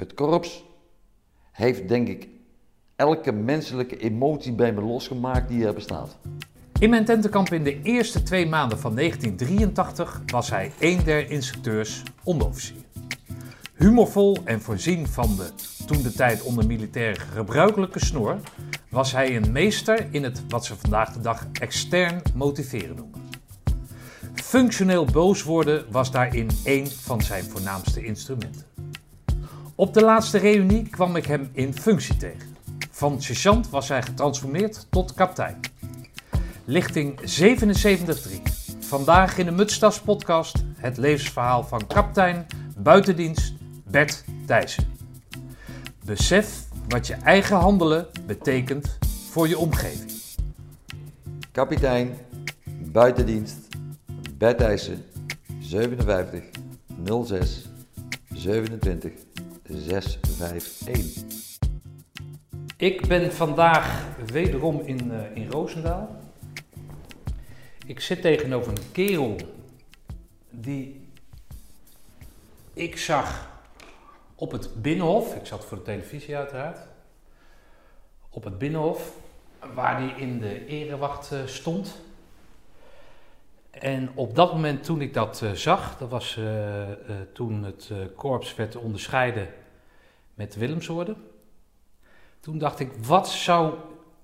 Het korps heeft denk ik elke menselijke emotie bij me losgemaakt die er bestaat. In mijn tentenkamp in de eerste twee maanden van 1983 was hij een der instructeurs onderofficier. Humorvol en voorzien van de toen de tijd onder militairen gebruikelijke snor, was hij een meester in het wat ze vandaag de dag extern motiveren noemen. Functioneel boos worden was daarin één van zijn voornaamste instrumenten. Op de laatste reunie kwam ik hem in functie tegen. Van sergeant was hij getransformeerd tot kapitein. Lichting 77.3. Vandaag in de Mutstas podcast het levensverhaal van kapitein buitendienst Bert Thijssen. Besef wat je eigen handelen betekent voor je omgeving. Kapitein, buitendienst, Bert Thijssen, 57 06 27 651. Ik ben vandaag wederom in, uh, in Roosendaal. Ik zit tegenover een kerel die ik zag op het Binnenhof. Ik zat voor de televisie uiteraard. Op het Binnenhof, waar hij in de erewacht uh, stond. En op dat moment toen ik dat uh, zag, dat was toen het korps werd onderscheiden met Willemsorde. Toen dacht ik, wat zou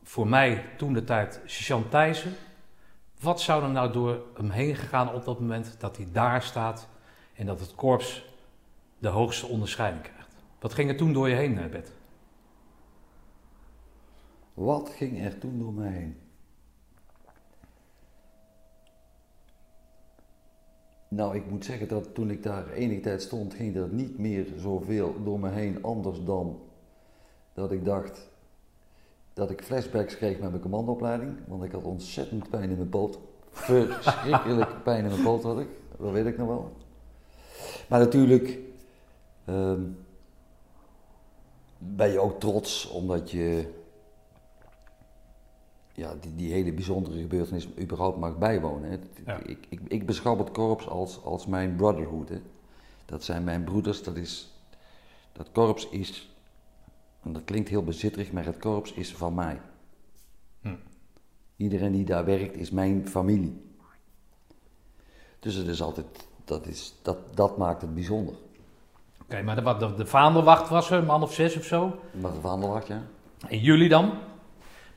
voor mij toen de tijd Sergeant Thijssen, wat zou er nou door hem heen gegaan op dat moment dat hij daar staat en dat het korps de hoogste onderscheiding krijgt? Wat ging er toen door je heen, Bert? Wat ging er toen door mij heen? Nou, ik moet zeggen dat toen ik daar enige tijd stond, ging er niet meer zoveel door me heen anders dan dat ik dacht dat ik flashbacks kreeg met mijn commandoopleiding, want ik had ontzettend pijn in mijn poot. Verschrikkelijk pijn in mijn poot had ik, dat weet ik nog wel. Maar natuurlijk um, ben je ook trots omdat je ja, die, die hele bijzondere gebeurtenis überhaupt mag bijwonen. Hè. Ja. Ik, ik, ik beschouw het korps als, als mijn brotherhood. Hè. Dat zijn mijn broeders, dat, is, dat korps is, en dat klinkt heel bezitterig, maar het korps is van mij. Hm. Iedereen die daar werkt is mijn familie. Dus het is altijd, dat, is, dat, dat maakt het bijzonder. Oké, maar de, wat- de, de vaandelwacht was er, een man of zes of zo. Maar de vaandelwacht, ja. En jullie dan?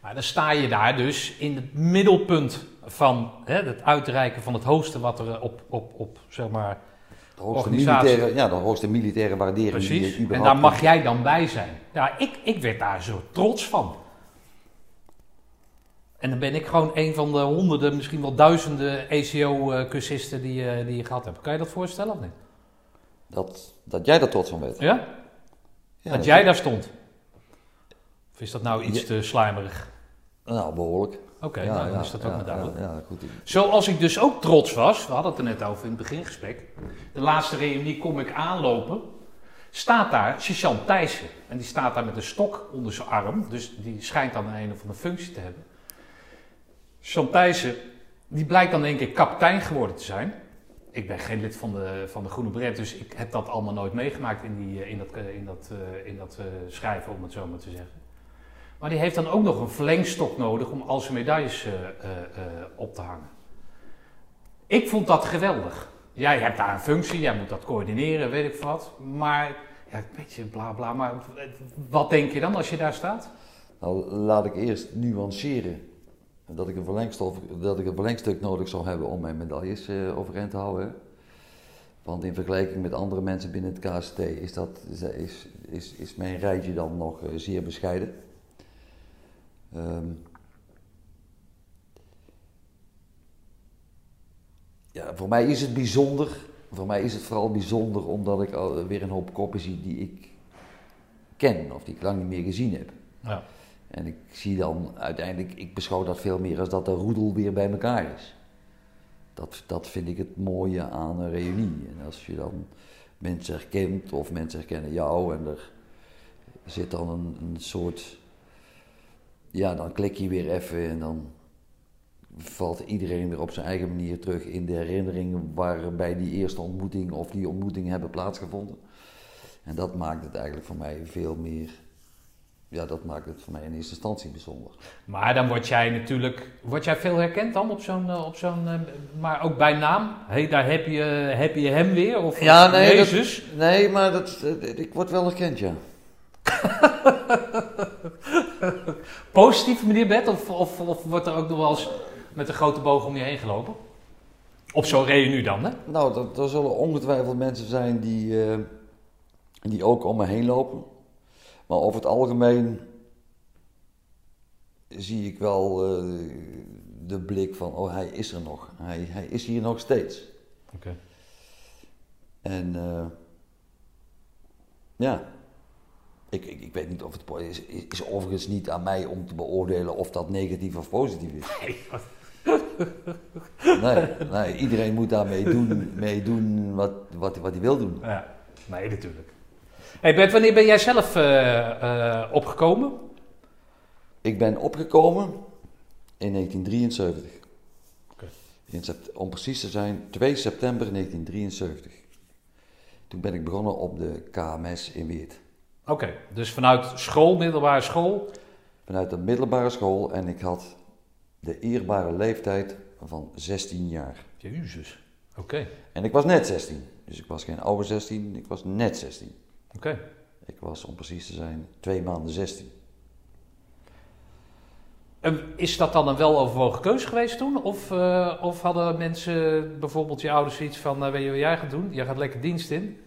Maar dan sta je daar dus in het middelpunt van hè, het uitreiken van het hoogste wat er op, op, op zeg maar, De hoogste, militaire, ja, de hoogste militaire waardering die precies. En überhaupt daar mag jij dan bij zijn. Ja, ik, ik werd daar zo trots van. En dan ben ik gewoon een van de honderden, misschien wel duizenden ECO-cursisten die, eh, die je gehad hebt. Kan je dat voorstellen of niet? dat, dat jij er trots van bent. Ja? Ja, dat jij daar stond. Of is dat nou iets Ja. te slijmerig? Nou, behoorlijk. Oké, ja, nou, dan is dat ook maar duidelijk. Goed. Zoals ik dus ook trots was, we hadden het er net over in het begingesprek. De laatste reunie kom ik aanlopen. Staat daar Sergeant Thijssen. En die staat daar met een stok onder zijn arm. Dus die schijnt dan een of andere functie te hebben. Sergeant Thijssen, die blijkt dan in één keer kapitein geworden te zijn. Ik ben geen lid van de, van de Groene Beret, dus ik heb dat allemaal nooit meegemaakt in, die, eh, in dat, eh, in dat, eh, in dat eh, schrijven, om het zo maar te zeggen. Maar die heeft dan ook nog een verlengstok nodig om al zijn medailles eh, eh, eh, op te hangen. Ik vond dat geweldig. Jij hebt daar een functie, jij moet dat coördineren, weet ik wat. Maar, ja, een beetje bla bla, maar wat denk je dan als je daar staat? Nou, laat ik eerst nuanceren dat ik een, dat ik een verlengstuk nodig zou hebben om mijn medailles eh, overeind te houden. Want in vergelijking met andere mensen binnen het KST is, dat, is, is, is mijn rijtje dan nog zeer bescheiden. Ehm, ja, voor mij is het bijzonder. Voor mij is het vooral bijzonder omdat ik al weer een hoop koppen zie die ik ken of die ik lang niet meer gezien heb. Ja. En ik zie dan uiteindelijk, ik beschouw dat veel meer als dat de roedel weer bij elkaar is. Dat, dat vind ik het mooie aan een reunie. En als je dan mensen herkent of mensen herkennen jou en er zit dan een, een soort, ja dan klik je weer even en dan valt iedereen weer op zijn eigen manier terug in de herinneringen waarbij die eerste ontmoeting of die ontmoetingen hebben plaatsgevonden. En dat maakt het eigenlijk voor mij veel meer. Ja, dat maakt het voor mij in eerste instantie bijzonder. Maar dan word jij natuurlijk, word jij veel herkend dan op zo'n, eh, op zo'n eh, maar ook bij naam? Hé, daar heb je, heb je hem weer? Of Ja, nee, dat-? Nee, maar dat, eh, ik word wel herkend, ja. Positief, meneer Bet? Of, of, of wordt er ook nog wel eens met een grote boog om je heen gelopen? Op zo'n reunie dan, hè? Nou, er, er zullen ongetwijfeld mensen zijn die, eh, die ook om me heen lopen. Maar over het algemeen zie ik wel eh, de blik van, oh hij is er nog. Hij, hij is hier nog steeds. Oké. En eh, ja, ik, ik, ik weet niet of het is, is, is overigens niet aan mij om te beoordelen of dat negatief of positief is. Nee, nee iedereen moet daarmee doen, mee doen wat, wat, wat hij wil doen. Ja, nee, natuurlijk. Hey Bert, wanneer ben jij zelf eh, eh, opgekomen? Ik ben opgekomen in 1973. Oké. In sept- om precies te zijn, 2 september 1973. Toen ben ik begonnen op de KMS in Weert. Oké, dus vanuit school, middelbare school. Vanuit de middelbare school en ik had de eerbare leeftijd van 16 jaar. Jezus. Oké, En ik was net 16. Dus ik was geen oude 16, ik was net 16. oké. Ik was om precies te zijn twee maanden 16. En is dat dan een weloverwogen keuze geweest toen? Of, eh, of hadden mensen, bijvoorbeeld je ouders, zoiets van: eh, Weet je wat jij gaat doen? Jij gaat lekker dienst in.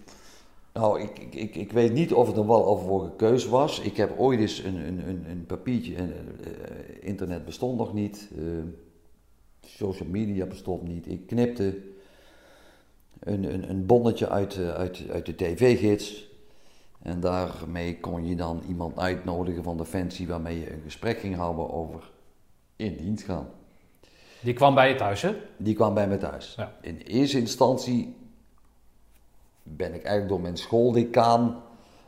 Nou, ik, ik, ik, weet niet of het een weloverwogen keus was. Ik heb ooit eens een, een, een, een papiertje, eh, internet bestond nog niet, eh, social media bestond niet. Ik knipte een, een, een bonnetje uit, eh, uit, uit de tv-gids. En daarmee kon je dan iemand uitnodigen van Defensie waarmee je een gesprek ging houden over in dienst gaan. Die kwam bij je thuis, hè? Die kwam bij me thuis. Ja. In eerste instantie ben ik eigenlijk door mijn schooldecaan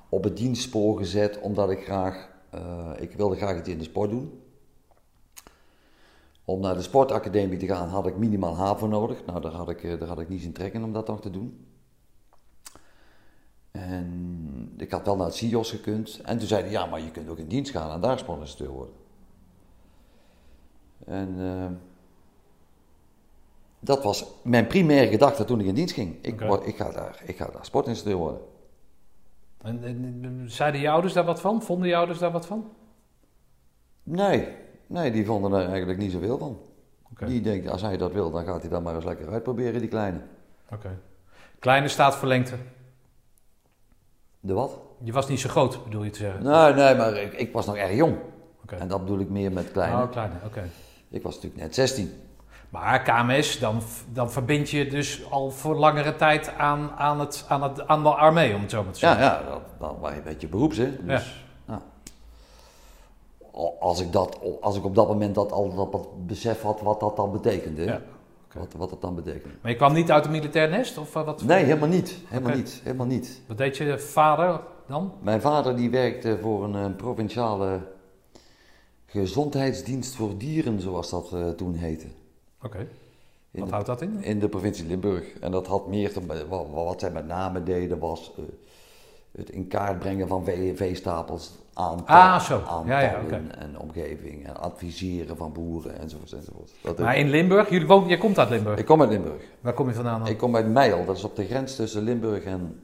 op het dienstspoor gezet, omdat ik graag, eh, ik wilde graag iets in de sport doen. Om naar de sportacademie te gaan had ik minimaal HAVO nodig. Nou, daar had ik, eh, daar had ik niet zin trek in om dat nog te doen. En ik had wel naar het CIOS gekund. En toen zeiden ja, maar je kunt ook in dienst gaan en daar sportinstructeur worden. En eh, dat was mijn primaire gedachte toen ik in dienst ging. Ik, word, ik, ga, daar, ik ga daar sportinstructeur worden. En, en, en zeiden je ouders daar wat van? Vonden je ouders daar wat van? Nee, nee, die vonden er eigenlijk niet zoveel van. Die denkt, als hij dat wil, dan gaat hij dat maar eens lekker uitproberen, die kleine. Oké. Kleine staat voor lengte. De wat? Je was niet zo groot, bedoel je te zeggen? Nee, nee, maar ik, ik was nog erg jong. Oké. En dat bedoel ik meer met kleine. Oh, kleine, oké. Ik was natuurlijk net 16. Maar KMS, dan, dan verbind je dus al voor langere tijd aan, aan, het, aan, het, aan de armee, om het zo maar te Ja, zeggen. ja, dat, dat was een beetje beroeps, hè. Ja. Dus, nou, al- als, ik dat, als ik op dat moment dat al dat, dat besef had wat dat dan betekende. Ja. Wat, wat dat dan betekende. Maar je kwam niet uit een militair nest? Of eh, wat, Nee, helemaal niet. Helemaal niet. Helemaal niet. wat deed je vader dan? Mijn vader die werkte voor een, eh, provinciale gezondheidsdienst voor dieren, zoals dat eh, toen heette. Oké. Wat de, houdt dat in? in de provincie Limburg. En dat had meer te, wat, wat zij met name deden was eh, het in kaart brengen van veestapels, aantal, Ah, zo. Ja, ja, en omgeving en adviseren van boeren enzovoort. enzovoort. Dat Maar in Limburg, jullie woont, jij komt uit Limburg. ik kom uit Limburg. Waar kom je vandaan dan? Ik kom uit Meijel, dat is op de grens tussen Limburg en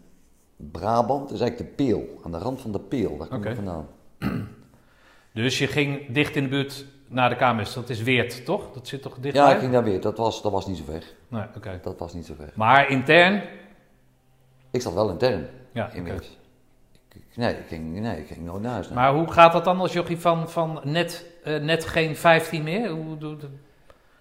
Brabant. Dat is eigenlijk de Peel, aan de rand van de Peel, daar kom Oké. ik vandaan. Dus je ging dicht in de buurt naar de KMS. Dat is Weert, toch? Dat zit toch Ja, dichtbij? ik ging daar weer, dat was, dat was niet zo ver. Nee, oké. Dat was niet zo ver. Maar intern? Ik zat wel intern Ja, in. Weert. Nee, ik ging, nee, ik ging nooit naar huis. nee. Maar hoe gaat dat dan als jochie van, van net, eh, net geen 15 meer? Hoe,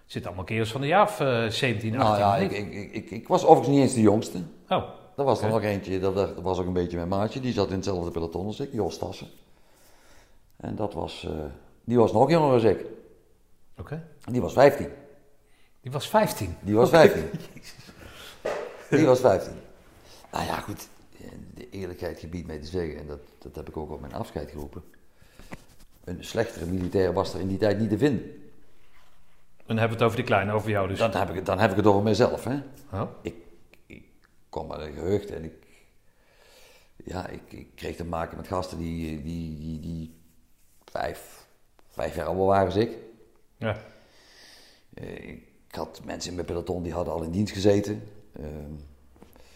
zit allemaal kerels van de jaar of eh, 17, 18. Nou ja, ik, ik, ik, ik, was overigens niet eens de jongste. Oh, Er was er nog eentje, dat, dat was ook een beetje mijn maatje. Die zat in hetzelfde peloton als ik, Jos Tassen. En dat was, eh, die was nog jonger dan ik. oké. Die was 15. Die was 15. Die was 15. Die was 15. Nou ja, goed. De eerlijkheid gebiedt mij te zeggen, en dat, dat heb ik ook op mijn afscheid geroepen. Een slechtere militair was er in die tijd niet te vinden. Dan hebben we het over die kleine, over jou dus. Dan heb ik, het- dan heb ik het over mezelf. Hè. Oh, Ik kom uit een geheugd en ik, ja, ik, ik kreeg te maken met gasten die, die, die, die vijf, vijf jaar ouder waren als ik. Ja. Eh, ik had mensen in mijn peloton die hadden al in dienst gezeten. Ehm,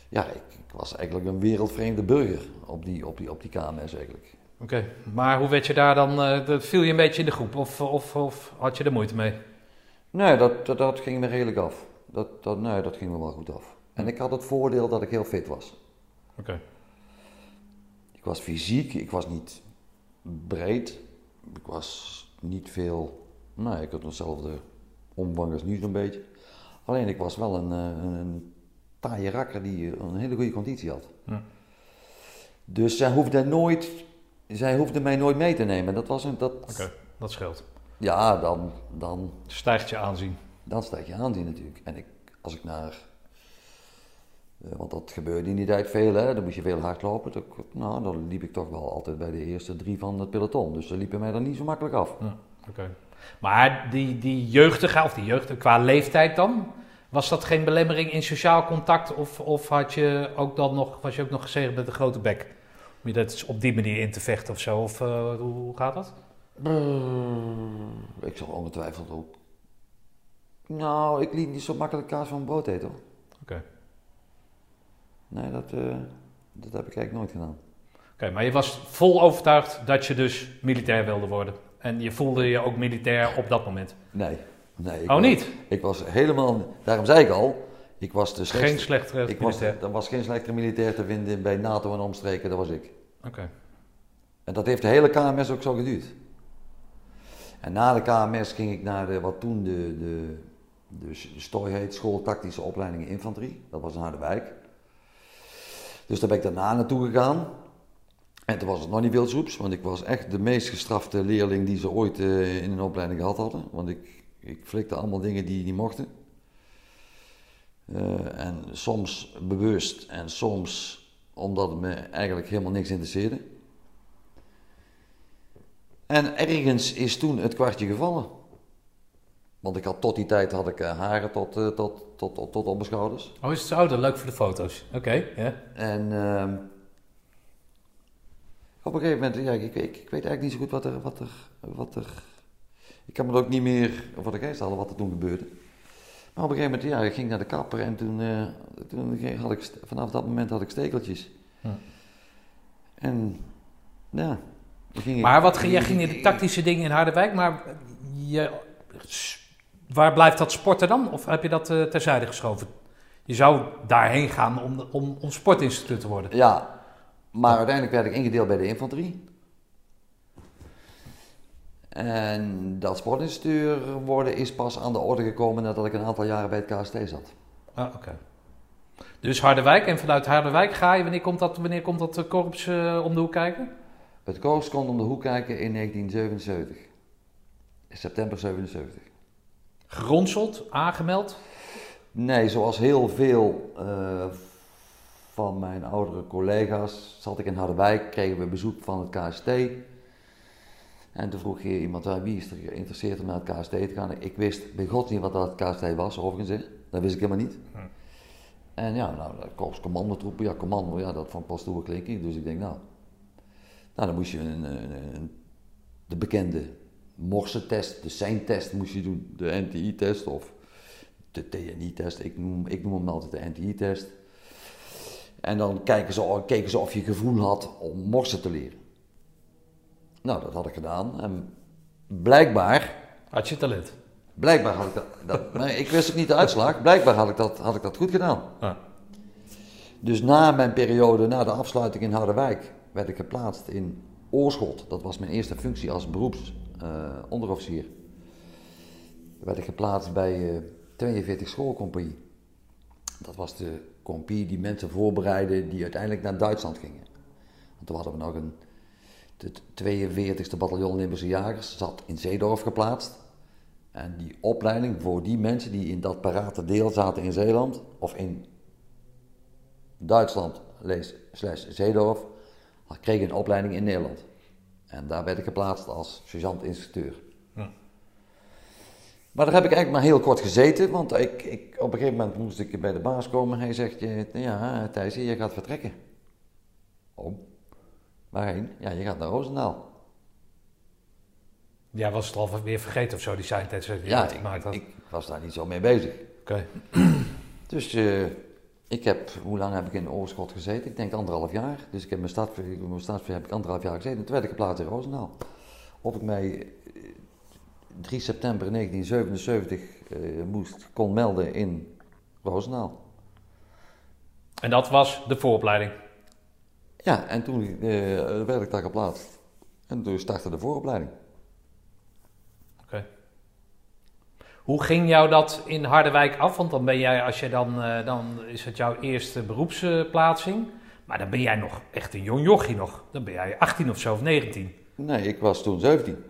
ja, ik, ik was eigenlijk een wereldvreemde burger op die, op die, op die KMS eigenlijk. Oké, maar hoe werd je daar dan, eh, dat viel je een beetje in de groep of, of, of had je er moeite mee? Nee, dat, dat, dat ging me redelijk af. Dat, dat, nee, dat ging me wel goed af. En ik had het voordeel dat ik heel fit was. Oké. Ik was fysiek, ik was niet breed. Ik was niet veel. Nee, ik had dezelfde omvang als nu zo'n beetje. Alleen ik was wel een, eh, een, een taaie rakker die een hele goede conditie had. Ja. Dus zij hoefde, nooit, zij hoefde mij nooit mee te nemen. Dat was een, dat, Oké, dat scheelt. Ja, dan, dan, Stijgt je aanzien. dan stijg je aanzien natuurlijk. En ik, als ik naar. Eh, want dat gebeurde in die tijd veel, hè? dan moest je veel hardlopen. Dat, nou, dan liep ik toch wel altijd bij de eerste drie van het peloton. Dus ze liepen mij dan niet zo makkelijk af. Ja, oké. Maar die, die jeugdige, of die jeugdige, qua leeftijd dan, was dat geen belemmering in sociaal contact? Of, of had je ook dan nog, was je ook nog gezegend met een grote bek? Om je dat op die manier in te vechten of zo? Of eh, hoe, gaat dat? Eh, ik zal ongetwijfeld ook. Nou, ik liet niet zo makkelijk kaas van brood eten hoor. Oké. Nee, dat, eh, dat heb ik eigenlijk nooit gedaan. Oké, maar je was vol overtuigd dat je dus militair wilde worden. En je voelde je ook militair op dat moment. Nee. nee ik Oh, was- niet? Ik was helemaal. Daarom zei ik al, ik was de slechtste. Geen slechtere ik was, militair. er was geen slechtere militair te vinden bij NATO en omstreken, dat was ik. Oké. En dat heeft de hele KMS ook zo geduurd. En na de KMS ging ik naar de, wat toen de, de, de, de STOI heet, School Tactische Opleidingen Infanterie. Dat was in Harderwijk. Dus daar ben ik daarna naartoe gegaan. En toen was het nog niet wildsoeps, want ik was echt de meest gestrafte leerling die ze ooit eh, in een opleiding gehad hadden. Want ik, ik flikte allemaal dingen die niet mochten. Eh, en soms bewust en soms omdat het me eigenlijk helemaal niks interesseerde. En ergens is toen het kwartje gevallen. Want ik had tot die tijd had ik eh, haren tot, eh, tot, tot, tot, tot op mijn schouders. Oh, is het zo? Dat leuk voor de foto's. Oké, ja. En ehm, op een gegeven moment, ja, ik, ik, ik weet eigenlijk niet zo goed wat er, wat er, wat er... Ik kan me ook niet meer voor de geest halen wat er toen gebeurde. Maar op een gegeven moment, ja, ik ging naar de kapper en toen, eh, toen had ik, vanaf dat moment had ik stekeltjes. Ja. En ja, ging Maar wat, ging- jij ging in de tactische dingen in Harderwijk, maar je, waar blijft dat sporten dan? Of heb je dat eh, terzijde geschoven? Je zou daarheen gaan om, om, om sportinstructeur te worden. Ja, maar uiteindelijk werd ik ingedeeld bij de infanterie. En dat sportinstructeur worden is pas aan de orde gekomen nadat ik een aantal jaren bij het KST zat. Ah, oké. Dus Harderwijk en vanuit Harderwijk ga je, wanneer komt dat, wanneer komt dat eh, korps eh, om de hoek kijken? Het korps kon om de hoek kijken in 1977. In september 77. Geronseld, aangemeld. Nee, zoals heel veel eh, van mijn oudere collega's zat ik in Harderwijk, kregen we bezoek van het KST. En toen vroeg hier iemand, "Ah, wie is er geïnteresseerd om naar het KST te gaan? Ik wist bij God niet wat dat het KST was, overigens. Dat wist ik helemaal niet. Hm. En ja, nou, dat korps commandotroepen, ja, commando, ja, dat van pastoor klinken. Dus ik denk, nou, nou dan moest je een, een- een- de bekende morsentest, de SEIN-test moest je doen, de NTI-test of de TNI-test. Ik noem, ik noem hem altijd de NTI-test. En dan kijken ze, keken ze of je gevoel had om morsen te leren. Nou, dat had ik gedaan. En blijkbaar, Had je talent. blijkbaar had ik dat, dat nee, ik wist ook niet de uitslag, blijkbaar had ik dat, had ik dat goed gedaan. Dus na mijn periode, na de afsluiting in Harderwijk, werd ik geplaatst in Oorschot. Dat was mijn eerste functie als beroeps onderofficier. Werd ik geplaatst bij eh 42 schoolcompagnie. Dat was de compagnie die mensen voorbereidde die uiteindelijk naar Duitsland gingen. Want toen hadden we nog een, de 42e bataljon Limburgse Jagers, zat in Zeedorf geplaatst. En die opleiding voor die mensen die in dat parate deel zaten in Zeeland, of in Duitsland lees, slash Zeedorf, kreeg ik een opleiding in Nederland. En daar werd ik geplaatst als sergeant-instructeur. Ja. Maar daar heb ik eigenlijk maar heel kort gezeten, want ik, ik, op een gegeven moment moest ik bij de baas komen. Hij zegt, je- ja Thijs, je gaat vertrekken. Oh, waarheen? Ja, je gaat naar Roosendaal. Jij was het al weer vergeten of zo, die je Ja, gemaakt ik, ik was daar niet zo mee bezig. Oké. Dus eh, ik heb, hoe lang heb ik in Oorschot gezeten? Ik denk anderhalf jaar. Dus ik heb mijn stadsver heb ik anderhalf jaar gezeten. En toen werd ik geplaatst in Roosendaal. Of ik mij eh, 3 september 1977 eh, moest, kon melden in Roosendaal. En dat was de vooropleiding. Ja, en toen eh, werd ik daar geplaatst. En toen startte de vooropleiding. Oké. Hoe ging jou dat in Harderwijk af? Want dan ben jij, als je dan, eh, dan is het jouw eerste beroepsplaatsing. Maar dan ben jij nog echt een jong jochie nog. Dan ben jij 18 of zo, of 19. Nee, ik was toen 17.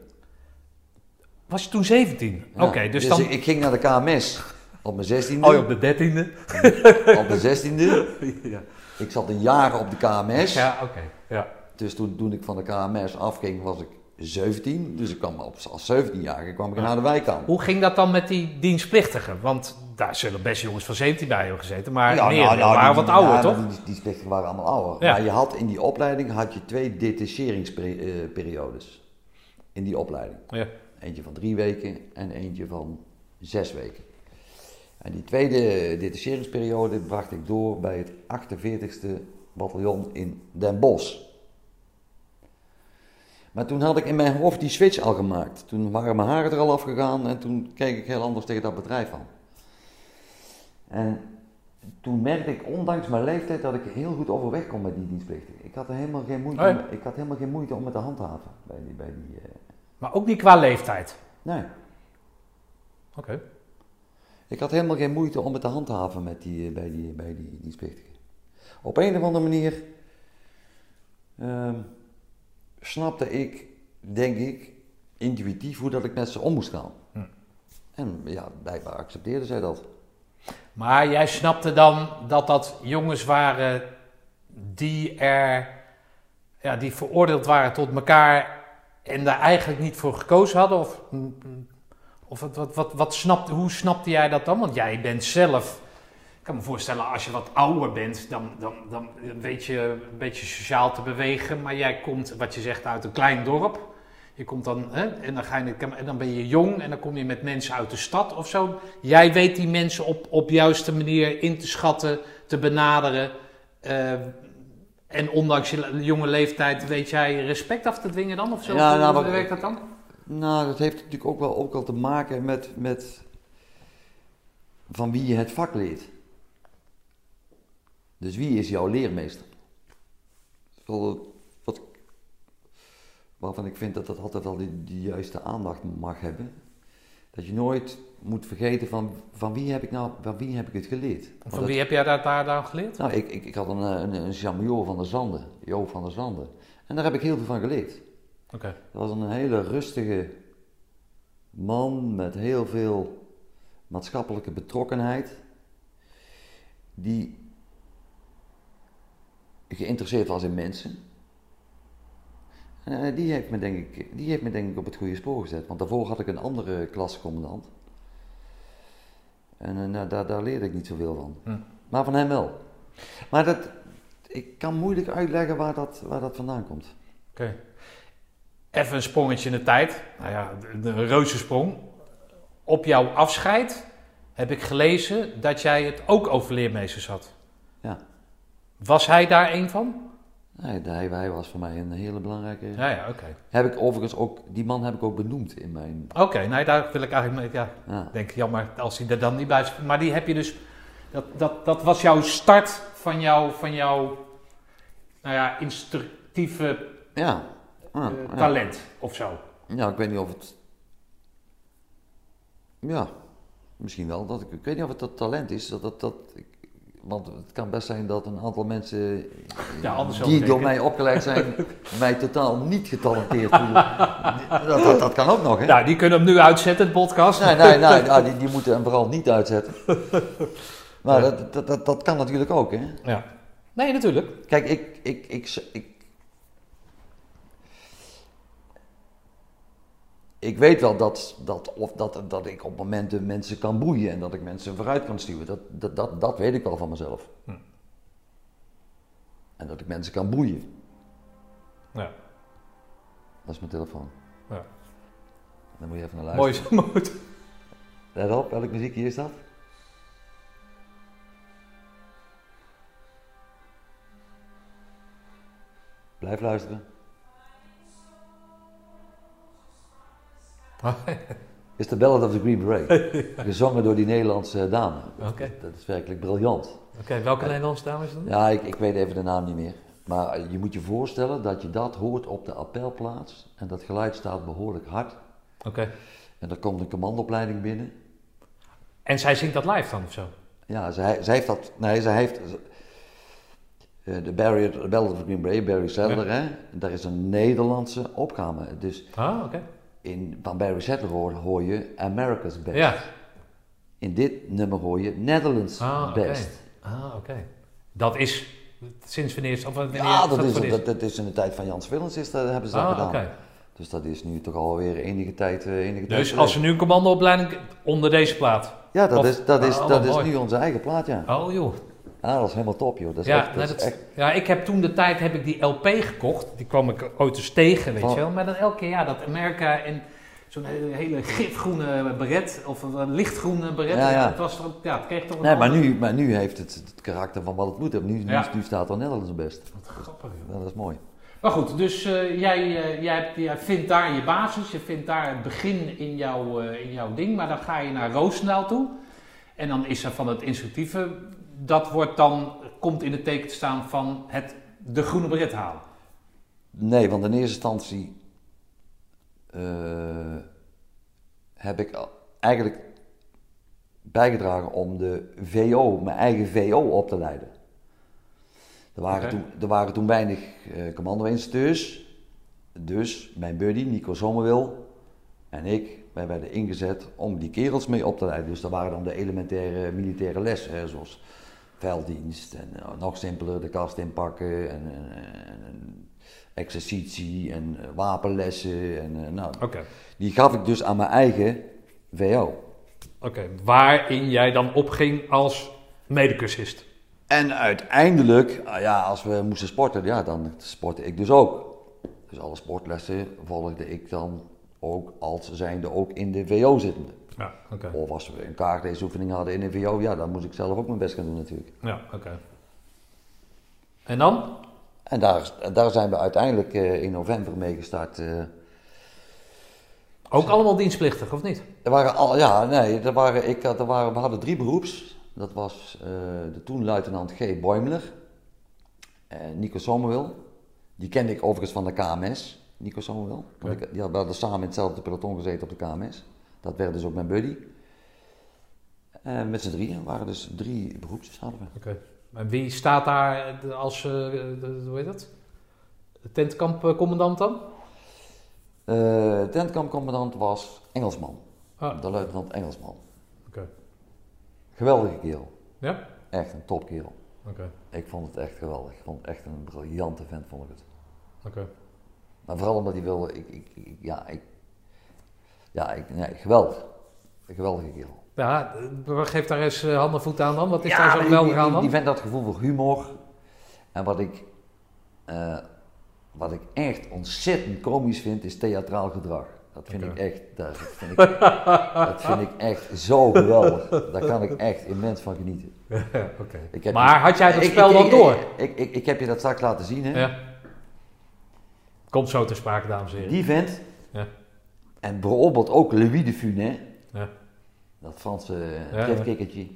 Was je toen 17? Ja, Oké, dus dan... ik, ging naar de KMS op mijn 16e. Oh, op de 13e? Op de 16e. ja, Ik zat een jaar op de KMS. ja oké. Ja. Dus toen, toen ik van de KMS afging, was ik 17. Dus ik kwam op, als 17-jarige kwam ik naar de wijk aan. Hoe ging dat dan met die dienstplichtigen? Want daar zullen best jongens van 17 bij hebben gezeten. Maar Ja, meer nou, nou, waren die- wat ouder, ja, toch? Die, die plichten waren allemaal ouder. Ja. Maar je had in die opleiding had je twee detacheringsperiodes. In die opleiding. Ja. Eentje van drie weken en eentje van zes weken. En die tweede detacheringsperiode bracht ik door bij het 48e bataljon in Den Bosch. Maar toen had ik in mijn hoofd die switch al gemaakt. Toen waren mijn haren er al afgegaan en toen keek ik heel anders tegen dat bedrijf aan. En toen merkte ik, ondanks mijn leeftijd, dat ik heel goed overweg kon met die dienstplichtigen. Ik had er helemaal geen moeite, Oh om- ik had helemaal geen moeite om het te handhaven bij die, bij die eh, Maar ook niet qua leeftijd. nee. Oké. Ik had helemaal geen moeite om het te handhaven met die, eh, bij die, bij die dienstplichtigen. Op een of andere manier ehm, snapte ik, denk ik, intuïtief hoe dat ik met ze om moest gaan. Hm. En ja, blijkbaar accepteerden zij dat. Maar jij snapte dan dat dat jongens waren die er, ja, die veroordeeld waren tot elkaar en daar eigenlijk niet voor gekozen hadden? Of, of wat, wat, wat, wat snapte, hoe snapte jij dat dan? Want jij bent zelf, kan me voorstellen, als je wat ouder bent, dan, dan, dan weet je een beetje sociaal te bewegen. Maar jij komt, wat je zegt, uit een klein dorp. Je komt dan, hè, en, dan ga je, en dan ben je jong en dan kom je met mensen uit de stad of zo. Jij weet die mensen op, op juiste manier in te schatten, te benaderen. eh, en ondanks je jonge leeftijd weet jij respect af te dwingen dan? Of zo? Ja, Hoe nou, werkt dat dan? Nou, dat heeft natuurlijk ook wel, ook wel te maken met, met van wie je het vak leert. Dus wie is jouw leermeester? Wat, waarvan ik vind dat dat altijd wel de, de juiste aandacht mag hebben. Dat je nooit moet vergeten van, van wie heb ik nou, van wie heb ik het geleerd. Want Van dat- wie heb jij daar, daar, daar geleerd? nou, ik, ik, ik had een, eh, een, een van der Zanden, Joop van der Zanden. En daar heb ik heel veel van geleerd. Oké. Dat was een hele rustige man met heel veel maatschappelijke betrokkenheid. Die geïnteresseerd was in mensen. En eh, die heeft, me denk ik, die heeft me denk ik op het goede spoor gezet. Want daarvoor had ik een andere klassecommandant. En eh, nou, daar, daar leerde ik niet zoveel van. Hm. Maar van hem wel. Maar dat, ik kan moeilijk uitleggen waar dat, waar dat vandaan komt. Oké. Even een sprongetje in de tijd. Nou ja, de reuzensprong. Op jouw afscheid heb ik gelezen dat jij het ook over leermeesters had. Ja. Was hij daar een van? Nee, hij, hij was voor mij een hele belangrijke. Ja, ja, oké. Heb ik overigens ook, die man heb ik ook benoemd in mijn. Oké, nee, daar wil ik eigenlijk mee. Ja, Ja. denk jammer als hij er dan niet bij is. Maar die heb je dus. Dat, dat, dat was jouw start van jouw, van jouw nou ja, instructieve Ja. Ah, eh, ja. talent of zo. ja, ik weet niet of het. Ja, misschien wel. Dat ik, ik weet niet of het dat talent is. Dat, dat, dat, ik- want het kan best zijn dat een aantal mensen Ja, anders die door mij opgeleid zijn, mij totaal niet getalenteerd voelen. Dat, dat, dat kan ook nog, hè? Nou, die kunnen hem nu uitzetten, het podcast. Nee, nee, nee, nou, die, die moeten hem vooral niet uitzetten. Maar dat, dat, dat, dat kan natuurlijk ook, hè? Ja. Nee, natuurlijk. Kijk, ik, ik, ik, ik, ik weet wel dat, dat, of dat, dat ik op momenten mensen kan boeien en dat ik mensen vooruit kan stuwen. Dat, dat, dat, dat weet ik wel van mezelf. Hm. En dat ik mensen kan boeien. Ja. Dat is mijn telefoon. Ja. Dan moet je even naar luisteren. Mooi mooi. Let op, welke muziek hier is dat? Blijf luisteren. Is de Ballad of the Green Beret. Gezongen door die Nederlandse dame. Dat is werkelijk briljant. Oké, welke Nederlandse dame is dat? Ja, ik, ik weet even de naam niet meer. Maar je moet je voorstellen dat je dat hoort op de appelplaats. En dat geluid staat behoorlijk hard. Oké. En er komt een commandoopleiding binnen. En zij zingt dat live dan of zo? Ja, zij, zij heeft dat. Nee, zij heeft. eh, de Ballad of the Green Beret, Barry Sadler, hè? Daar is een Nederlandse opgave. Dus Ah, oké. In, van Barry hoor, hoor je America's Best. Ja. In dit nummer hoor je Netherlands Ah, oké. Best. Ah, oké. Dat is sinds wanneer of wanneer Ja, dat is, dat, dat is in de tijd van Jans Willens is dat, hebben ze dat Ah, gedaan. oké. Dus dat is nu toch alweer enige tijd. eh, enige tijd Dus als er geleden. nu een commandoopleiding onder deze plaat. Ja, dat of- is, dat is, Ah, dat is mooi. nu onze eigen plaat, ja. Oh joh. Ja, dat is helemaal top, joh. Dat is Ja, echt, dat is echt ja, ik heb toen de tijd heb ik die LP gekocht. Die kwam ik ooit eens tegen, weet Van- je wel. Maar dan elke keer, ja, dat Amerika en zo'n hele, hele gifgroene beret, of een lichtgroene beret. Ja, ja. Het, was, ja, het kreeg toch een Nee, maar nu, maar nu heeft het het karakter van wat het moet hebben. Nu, Ja. nu staat er Nederlands best. Wat grappig, joh. Ja, dat is mooi. Maar goed, dus eh, jij, eh, jij, hebt- jij vindt daar je basis, je vindt daar het begin in, jouw eh, in jouw ding, maar dan ga je naar Roosendaal toe. En dan is er van het instructieve, dat wordt dan, komt in het teken te staan van het, de groene beret halen. Nee, want in eerste instantie eh, heb ik eigenlijk bijgedragen om de VO, mijn eigen VO op te leiden. Er waren, toen, er waren toen weinig eh commando-instructeurs. Dus mijn buddy Nico Sommerwil en ik, wij werden ingezet om die kerels mee op te leiden. Dus dat waren dan de elementaire militaire lessen, hè, zoals velddienst en eh, nog simpeler de kast inpakken en, en, en, en exercitie en eh, wapenlessen. En, eh, nou, die gaf ik dus aan mijn eigen VO. Oké, waarin jij dan opging als medecursist. En uiteindelijk, ah ja, als we moesten sporten, ja, dan sportte ik dus ook. Dus alle sportlessen volgde ik dan ook als zijnde ook in de VO zittende. Ja, oké. Of als we een kaartleesoefening hadden in de VO, ja, dan moest ik zelf ook mijn best gaan doen natuurlijk. Ja, oké. En dan? En daar, daar zijn we uiteindelijk eh, in november mee gestart. eh. Ook allemaal dienstplichtig, of niet? er waren al, ja, nee, er waren, ik, er waren, we hadden drie beroeps. Dat was eh, de toen luitenant G. Boimler, en Nico Sommerwil. Die kende ik overigens van de KMS, Nico Sommerwil. Want ik, die hadden samen in hetzelfde peloton gezeten op de KMS. Dat werd dus ook mijn buddy. En met z'n drieën waren dus drie beroepjes hadden we. Oké. En wie staat daar de- als, eh, de- hoe heet dat? De tentkampcommandant dan? Eh, tentkampcommandant was Engelsman, Ah, de luitenant Engelsman. oké. Geweldige kerel, Ja? echt een topkerel. Oké. Ik vond het echt geweldig. Ik vond het echt een briljante vent, vond ik het. Oké. Maar vooral omdat hij wilde, ik, ik, ik- ja, ik, ja, ik, nee, geweldig. Een geweldige kerel. Ja, eh, geef daar eens eh, hand en voet aan dan. Wat is ja, daar zo geweldig aan dan? die vent had gevoel voor humor. En wat ik, eh, wat ik echt ontzettend komisch vind, is theatraal gedrag. Dat vind ik echt, dat vind ik, dat vind ik echt zo geweldig. Daar kan ik echt immens van genieten. Maar had jij dat spel ik- dan ik- door? Ik, ik, ik heb je dat straks laten zien, hè? Ja. Komt zo ter sprake, dames en heren. Die vent. Ja. En bijvoorbeeld ook Louis de Funès. Ja. Dat Franse Ja, ja. trefkikkertje.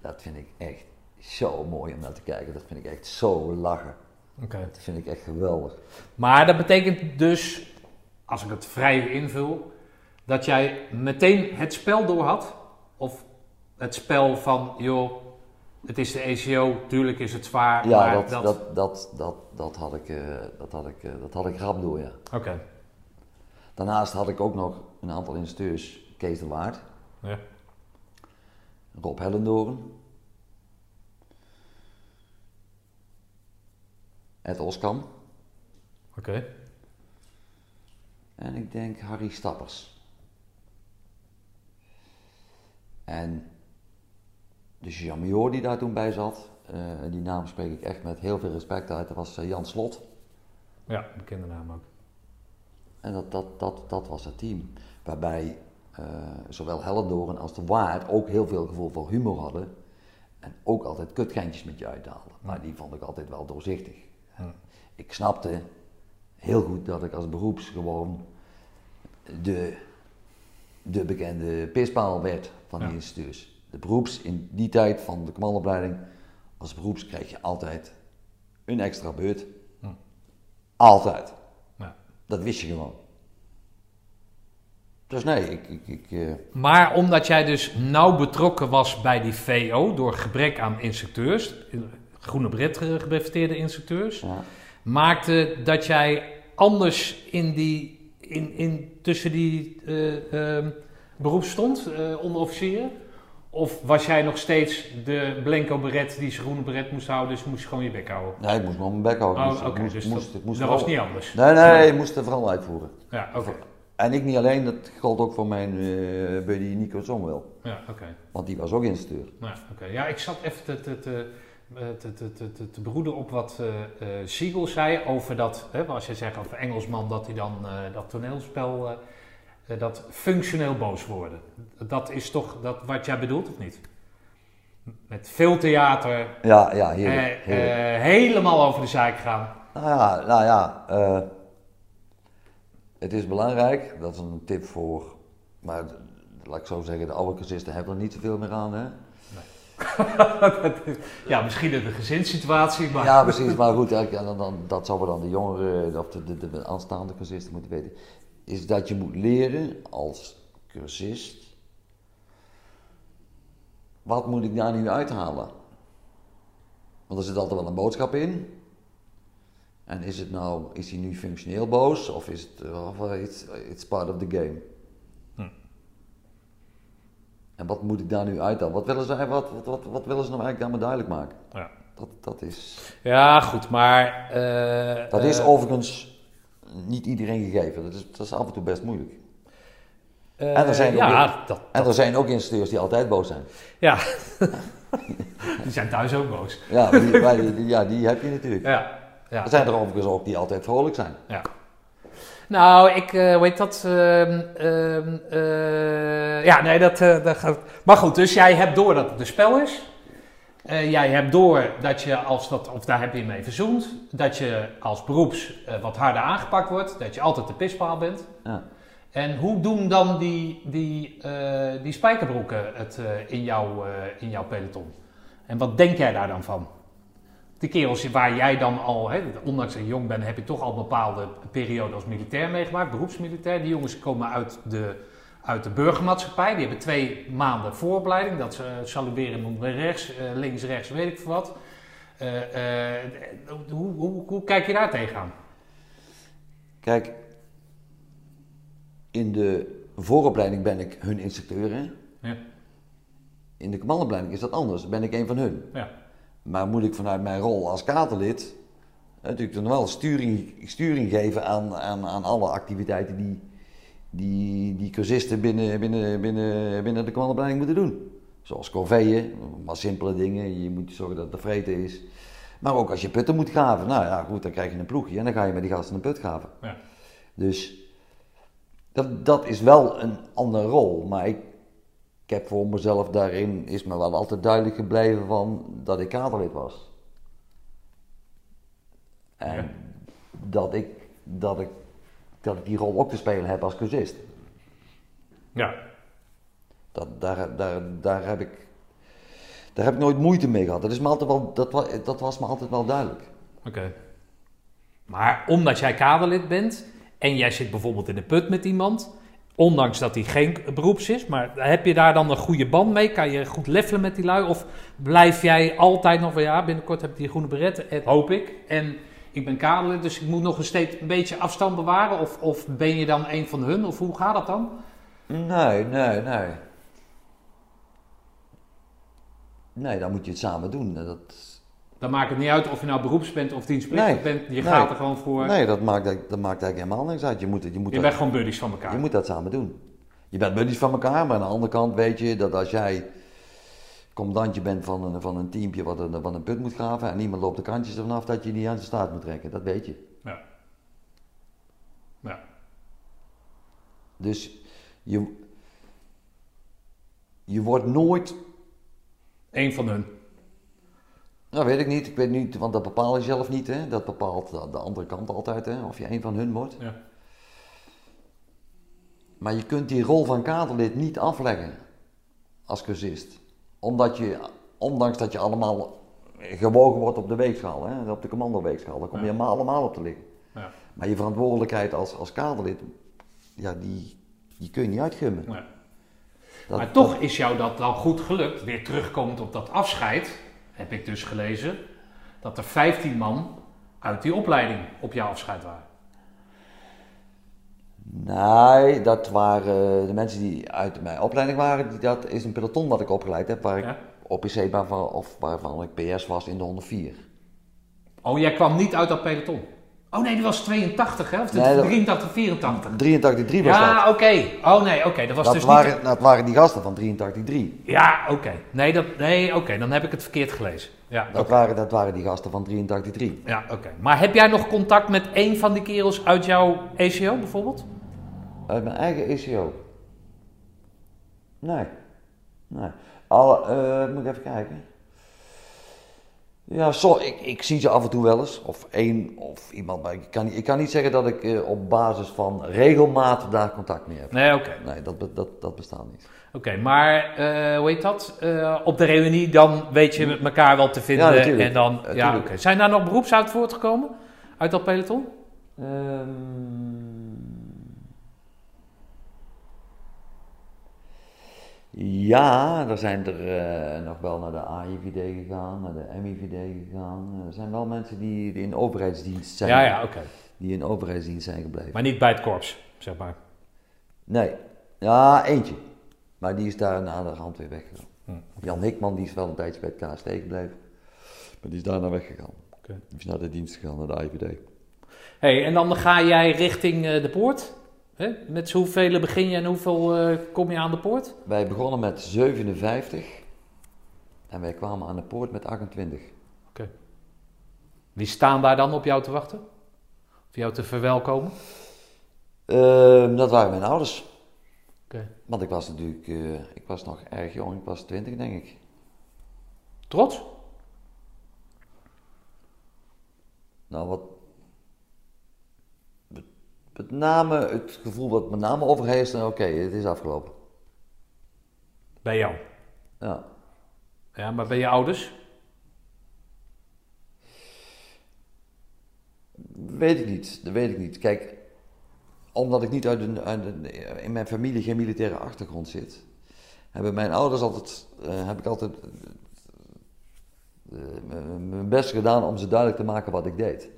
Dat vind ik echt zo mooi om naar te kijken. Dat vind ik echt zo lachen. Oké. Dat vind ik echt geweldig. Maar dat betekent dus, als ik het vrij invul, dat jij meteen het spel door had? Of het spel van, joh, het is de ECO, tuurlijk is het zwaar, Ja, maar dat, dat... dat, dat, dat, dat, had ik, eh, dat, had ik, eh, dat had ik rap door, ja. Oké, Daarnaast had ik ook nog een aantal instructeurs. Kees de Waard, ja. Rob Hellendoorn. Ed Oskam. Oké. En ik denk Harry Stappers. En de Jamior die daar toen bij zat, eh, die naam spreek ik echt met heel veel respect uit, dat was eh, Jan Slot. Ja, bekende naam ook. En dat, dat, dat, dat was het team. Waarbij eh, zowel Hellendoorn als de Waard ook heel veel gevoel voor humor hadden. En ook altijd kutgeintjes met je uithaalden. Maar die vond ik altijd wel doorzichtig. Ja. Ik snapte heel goed dat ik als beroeps gewoon de, de bekende pispaal werd van die Ja. instructeurs. De beroeps in die tijd van de commandoopleiding, als beroeps kreeg je altijd een extra beurt. Hm. Altijd. Dat wist je gewoon. Dus nee, ik. ik, ik eh, Maar omdat jij dus nauw betrokken was bij die VO door gebrek aan instructeurs, groene bret gebreveteerde instructeurs, ja. maakte dat jij anders in die, in, in, tussen die eh, ehm, beroep stond, eh, onderofficieren? Of was jij nog steeds de blanco beret die zijn groene beret moest houden, dus moest je gewoon je bek houden? Nee, ik moest nog mijn bek houden. Oh, moest, moest, dus ik moest, dat, moest was niet anders. Nee, nee, ik moest er vooral uitvoeren. Ja, oké. En ik niet alleen, dat gold ook voor mijn eh buddy Nico Somwell. Ja, oké. Want die was ook instructeur. Ja, oké. ja, ik zat even te, te, te, eh, te, te, te, broeden op wat eh Siegel zei over dat, hè, als je zegt over Engelsman, dat hij dan dat toneelspel, dat functioneel boos worden. Dat is toch dat wat jij bedoelt, of niet? Met veel theater, Ja, ja, eh, heerlijk. heerlijk. eh, helemaal over de zaak gaan. Nou ja, nou ja eh, het is belangrijk, dat is een tip voor, maar laat ik zo zeggen, de oude cursisten hebben er niet zoveel meer aan. Hè? ja, misschien in de gezinssituatie, maar... Ja, precies, maar goed, dan, dan, dat zouden dan de jongeren of de, de, de aanstaande cursisten moeten weten. Is dat je moet leren als cursist, wat moet ik daar nu uithalen? Want er zit altijd wel een boodschap in. En is het nou, is hij nu functioneel boos of is het, uh, of, uh, it's, it's part of the game? Hm. En wat moet ik daar nu uithalen? Wat willen ze, wat, wat, wat, wat willen ze nou eigenlijk daarmee duidelijk maken? Ja. Dat, dat is... Ja, goed, maar... eh, Dat is eh, overigens niet iedereen gegeven. Dat is, dat is af en toe best moeilijk. eh, en er zijn ook dat, En er zijn ook instructeurs die altijd boos zijn. ja. die zijn thuis ook boos. Ja, die, ja, die heb je natuurlijk. Ja, ja. Er zijn er overigens ook die altijd vrolijk zijn. Ja. Nou, ik eh weet dat. ehm, ehm, eh, ja, nee, dat, eh, dat gaat. Maar goed, dus jij hebt door dat het een spel is. Eh, jij hebt door dat je als dat, of daar heb je mee verzoend, dat je als beroeps eh, wat harder aangepakt wordt, dat je altijd de pispaal bent. Ja. En hoe doen dan die, die, eh, die spijkerbroeken het in, jouw, eh, in jouw peloton? En wat denk jij daar dan van? Die kerels waar jij dan al, hè, ondanks dat je jong bent, heb je toch al een bepaalde periode als militair meegemaakt, beroepsmilitair. Die jongens komen uit de, uit de burgermaatschappij. Die hebben twee maanden vooropleiding. Dat ze saluberen rechts, eh, links, rechts, weet ik veel wat. Eh, eh, hoe, hoe, hoe kijk je daar tegenaan? Kijk, in de vooropleiding ben ik hun instructeur. Hè? Ja. In de commandoopleiding is dat anders. Ben ik een van hun. Ja. Maar moet ik vanuit mijn rol als katerlid eh, natuurlijk dan wel sturing, sturing geven aan, aan, aan alle activiteiten die, die, die cursisten binnen, binnen, binnen, binnen de commandoopleiding moeten doen. Zoals corveeën, maar simpele dingen. Je moet zorgen dat het te vreten is. Maar ook als je putten moet graven. Nou ja, goed, dan krijg je een ploegje en dan ga je met die gasten een put graven. Ja. Dus dat, dat is wel een andere rol. Maar ik, ik heb voor mezelf daarin, is me wel altijd duidelijk gebleven van dat ik kaderlid was. En Ja. dat, ik, dat, ik, dat ik die rol ook te spelen heb als cursist. Ja. Dat, daar, daar, daar, heb ik, daar heb ik nooit moeite mee gehad. Dat, is me altijd wel, dat, wa- dat was me altijd wel duidelijk. Oké. Maar omdat jij kaderlid bent en jij zit bijvoorbeeld in de put met iemand, ondanks dat hij geen beroeps is, maar heb je daar dan een goede band mee? Kan je goed levelen met die lui? Of blijf jij altijd nog van ja, binnenkort heb ik die groene beret, eh, hoop ik. En ik ben kaderlid, dus ik moet nog een steeds een beetje afstand bewaren? Of, of ben je dan een van hun? Of hoe gaat dat dan? Nee, nee, nee. Nee, dan moet je het samen doen. Dat, Dan maakt het niet uit of je nou beroeps bent of dienstplichtig Nee, bent. Je nee. gaat er gewoon voor. nee, dat maakt, dat maakt eigenlijk helemaal niks uit. Je moet, je moet, je dat, bent gewoon buddies van elkaar. je moet dat samen doen. Je bent buddies van elkaar, maar aan de andere kant weet je dat als jij commandantje bent van een, van een teampje wat een, van een put moet graven en niemand loopt de kantjes ervan af dat je niet aan de staat moet trekken. Dat weet je. Ja. Ja. Dus je, je wordt nooit. Eén van hun. Nou, weet ik niet. Ik weet niet, want dat bepaal je zelf niet. Hè? Dat bepaalt de andere kant altijd, hè? of je één van hun wordt. Ja. Maar je kunt die rol van kaderlid niet afleggen als cursist omdat je, ondanks dat je allemaal gewogen wordt op de weegschaal, hè, op de commandoweegschaal, dan kom je Ja. allemaal, op te liggen. Ja. Maar je verantwoordelijkheid als, als kaderlid, ja, die, die kun je niet uitgummen. Dat- maar toch is jou dat dan goed gelukt. Weer terugkomend op dat afscheid, heb ik dus gelezen, dat er 15 man uit die opleiding op jouw afscheid waren. Nee, dat waren de mensen die uit mijn opleiding waren. Die, dat is een peloton wat ik opgeleid heb, waar ik Ja? OPC waarvan, of waarvan ik PS was in de 104. Oh, jij kwam niet uit dat peloton. Oh nee, die was 82 hè? Of Nee, dat- 83, 84. 83-3 was dat. Ja, oké. Oh nee, oké. Dat was Dat dus waren, niet... dat waren die gasten van 83-3. Ja, oké. Nee, dat... nee oké. Dan heb ik het verkeerd gelezen. Ja, Dat, waren, dat waren die gasten van 83-3. ja oké. Maar heb jij nog contact met één van die kerels uit jouw ECO bijvoorbeeld? Uit mijn eigen ECO. Nee. Nee. Al, eh, moet ik even kijken. Ja, zo, ik, ik zie ze af en toe wel eens. Of één of iemand. Maar ik kan, niet- ik kan niet zeggen dat ik eh, op basis van regelmaat daar contact mee heb. Nee, oké. Nee, dat, dat, dat bestaat niet. Oké, maar eh, hoe heet dat? Eh, op de reunie dan weet je met elkaar wel te vinden. Ja, natuurlijk. En dan, ja, Natuurlijk. oké. Zijn daar nog beroeps uit voortgekomen? Uit dat peloton? Ehm, ja, er zijn er eh, nog wel naar de AIVD gegaan, naar de MIVD gegaan. Er zijn wel mensen die, in overheidsdienst zijn, Ja, ja, oké. die in overheidsdienst zijn gebleven. Maar niet bij het korps, zeg maar. Nee, ja, eentje. Maar die is daar na de hand weer weggegaan. Hm, Jan Hikman die is wel een tijdje bij het KST gebleven, maar die is daarna weggegaan. Oké. Die is naar de dienst gegaan, naar de AIVD. hey, en dan ga jij richting eh, de poort. Hè? Met hoeveel begin je en hoeveel eh, kom je aan de poort? Wij begonnen met 57 en wij kwamen aan de poort met 28. Wie staan daar dan op jou te wachten? Of jou te verwelkomen? Ehm, dat waren mijn ouders. Oké. Want ik was natuurlijk, eh, ik was nog erg jong, ik was 20 denk ik. Trots? Nou, wat. Met, name het gevoel wat met name overheerst, en oké, het is afgelopen. Bij jou. Ja. Ja, maar bij je ouders? Weet ik niet, dat weet ik niet. Kijk, omdat ik niet uit een, uit in mijn familie geen militaire achtergrond zit, hebben mijn ouders altijd, eh, heb ik altijd eh, m- mijn best gedaan om ze duidelijk te maken wat ik deed.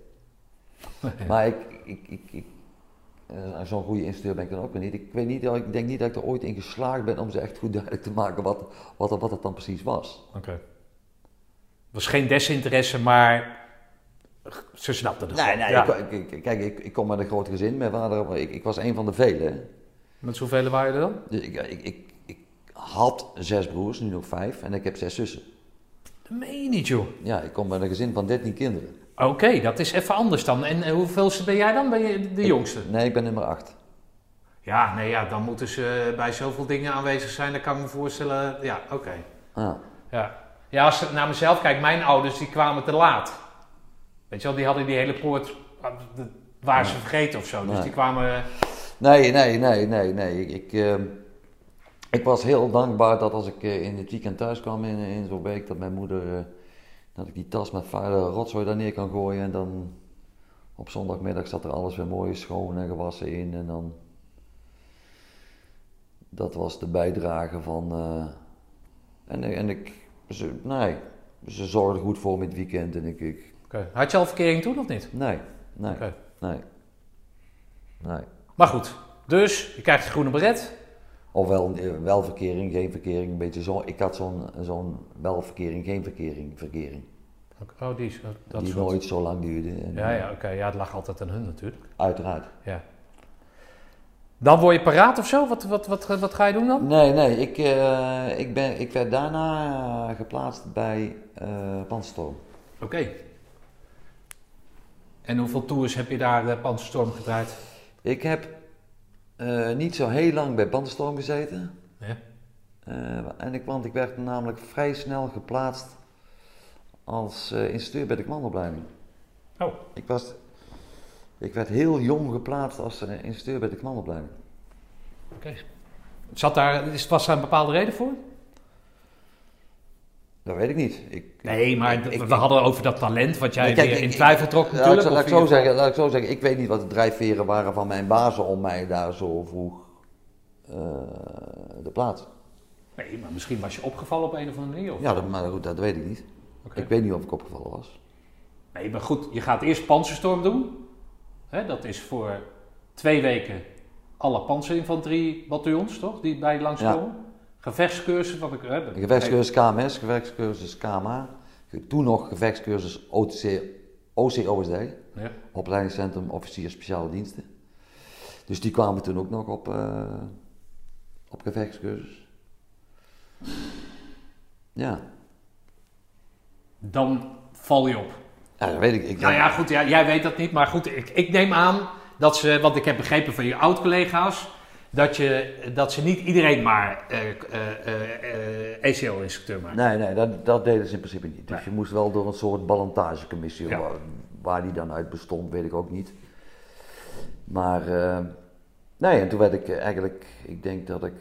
Maar ik, ik, ik, ik eh, zo'n goede instructeur ben ik dan ook weer niet. Ik, weet niet, ik denk niet dat ik er ooit in geslaagd ben om ze echt goed duidelijk te maken wat, wat, wat het dan precies was. Oké. Het was geen desinteresse, maar ze snapten het Nee, nee, Ja. ik, ik- ik- kijk, ik, ik kom uit een groot gezin. Mijn vader, ik, ik was een van de velen. Met zoveel waren er dan? Dus ik, ik, ik, ik had zes broers, nu nog vijf, en ik heb zes zussen. Dat meen je niet, joh. Ja, ik kom uit een gezin van dertien kinderen. Oké, dat is even anders dan. En eh, hoeveelste ben jij dan? Ben je de jongste? Nee, ik ben nummer acht. Ja, nee, ja, dan moeten ze bij zoveel dingen aanwezig zijn. Dan kan ik me voorstellen. Ja, oké. Ah, Ja. ja, als ik naar mezelf kijk, mijn ouders die kwamen te laat. Weet je wel, die hadden die hele poort. de- Waren ze vergeten of zo. Dus Nee. die kwamen. Nee, nee, nee, nee, nee. Ik, ik, ehm, ik was heel dankbaar dat als ik eh, in het weekend thuis kwam in, in zo'n week, dat mijn moeder, eh, dat ik die tas met vuile rotzooi daar neer kan gooien. En dan op zondagmiddag zat er alles weer mooi schoon en gewassen in. En dan, dat was de bijdrage van, eh, en, en ik, ze, nee, ze zorgden goed voor me het weekend en ik, ik. Had je al verkering toen of niet? nee, nee, nee, nee. Maar goed, dus je krijgt je groene beret. Ofwel eh, wel verkering, geen verkering, een beetje zo. Ik had zo'n zo'n wel verkering, geen verkering, verkering. Oh, die is dat die soort. nooit zo lang duurde. Ja, ja, oké. Ja, het lag altijd aan hun natuurlijk. Uiteraard. Ja. Dan word je paraat of zo? Wat, wat, wat, wat ga je doen dan? Nee, nee, ik, eh, ik, ben, ik werd daarna eh, geplaatst bij eh Panzerstorm. Oké. En hoeveel tours heb je daar de Panzerstorm gedraaid? Ik heb Eh, niet zo heel lang bij Bandenstorm gezeten. Ja. Eh, en ik, want ik werd namelijk vrij snel geplaatst als instructeur bij de commandoopleiding. Oh, Ik, was, ik werd heel jong geplaatst als uh, instructeur bij de commandoopleiding. oké. Zat daar, was daar een bepaalde reden voor? Dat weet ik niet. Ik, Nee, maar ik- we hadden over dat talent wat jij kijk, weer in twijfel trok Laat natuurlijk. laat, of ik zo zeggen, laat ik zo zeggen, ik weet niet wat de drijfveren waren van mijn bazen om mij daar zo vroeg eh te plaatsen. Nee, maar misschien was je opgevallen op een of andere manier. Of? Ja, dat, maar goed, dat weet ik niet. Ik weet niet of ik opgevallen was. Nee, maar goed, je gaat eerst panzerstorm doen. Hè, dat is voor twee weken alle panzerinfanterie bataljons, toch? Die bij langskomen. Gevechtscursus, wat ik... Een gevechtscursus KMS, gevechtscursus KMA. Toen nog gevechtscursus OTC, OCOSD, Ja. opleidingscentrum officier speciale diensten. Dus die kwamen toen ook nog op, eh, op gevechtscursus. Ja. Dan val je op. ja, dat weet ik. ik Nou ja, goed, ja, jij weet dat niet, maar goed, ik, ik neem aan dat ze, want ik heb begrepen van je oud-collega's, dat, je, dat ze niet iedereen maar eh eh ECO-instructeur maken. Nee, nee, dat, dat deden ze in principe niet. Dus Nee. je moest wel door een soort ballantagecommissie. Ja. Waar, waar die dan uit bestond, weet ik ook niet. Maar, eh, nee, en toen werd ik eh, eigenlijk, ik denk dat ik,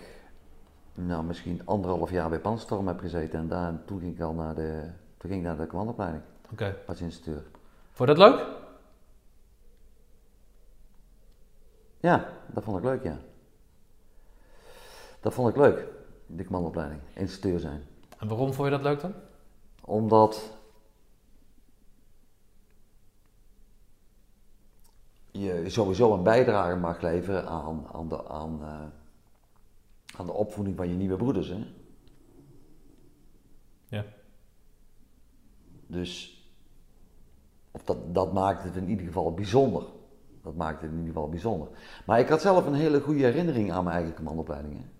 nou misschien anderhalf jaar bij Panstorm heb gezeten. En daar, toen ging ik al naar de, toen ging ik naar de commandoopleiding Oké. als instructeur. Vond je dat leuk? Ja, dat vond ik leuk, ja. Dat vond ik leuk, de commandoopleiding, instructeur zijn. En waarom vond je dat leuk dan? Omdat je sowieso een bijdrage mag leveren aan, aan, de, aan, eh, aan de opvoeding van je nieuwe broeders. Hè? Ja. Dus of dat, dat maakt het in ieder geval bijzonder. Dat maakt het in ieder geval bijzonder. Maar ik had zelf een hele goede herinnering aan mijn eigen commandoopleiding. Hè?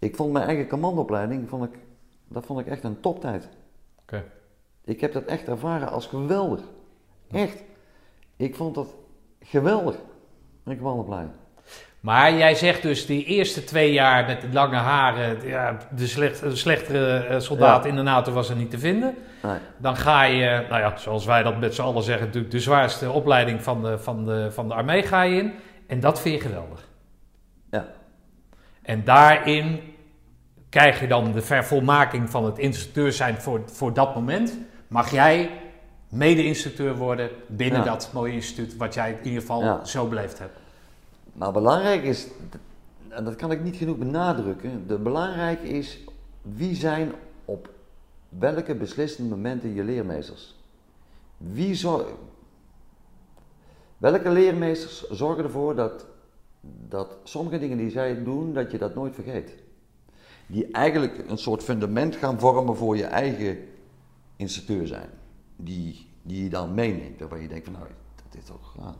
Ik vond mijn eigen commandoopleiding, vond ik, dat vond ik echt een toptijd. Oké. Ik heb dat echt ervaren als geweldig. Echt. Ik vond dat geweldig. Een commandoopleiding. Maar jij zegt dus die eerste twee jaar met de lange haren, ja, de, slecht, de slechtere eh, soldaat Ja. in de NATO was er niet te vinden. Nee. Dan ga je, nou ja, zoals wij dat met z'n allen zeggen, natuurlijk de zwaarste opleiding van de, van, de, van de armee ga je in. En dat vind je geweldig. Ja. En daarin krijg je dan de vervolmaking van het instructeur zijn voor, voor dat moment. Mag jij mede-instructeur worden binnen Ja. dat mooie instituut wat jij in ieder geval Ja. zo beleefd hebt. Maar belangrijk is, en dat kan ik niet genoeg benadrukken, de belangrijk is wie zijn op welke beslissende momenten je leermeesters. Wie zor- welke leermeesters zorgen ervoor dat, dat sommige dingen die zij doen, dat je dat nooit vergeet. Die eigenlijk een soort fundament gaan vormen voor je eigen instructeur zijn. Die, die je dan meeneemt, waarvan je denkt van nou, dat is toch... ja,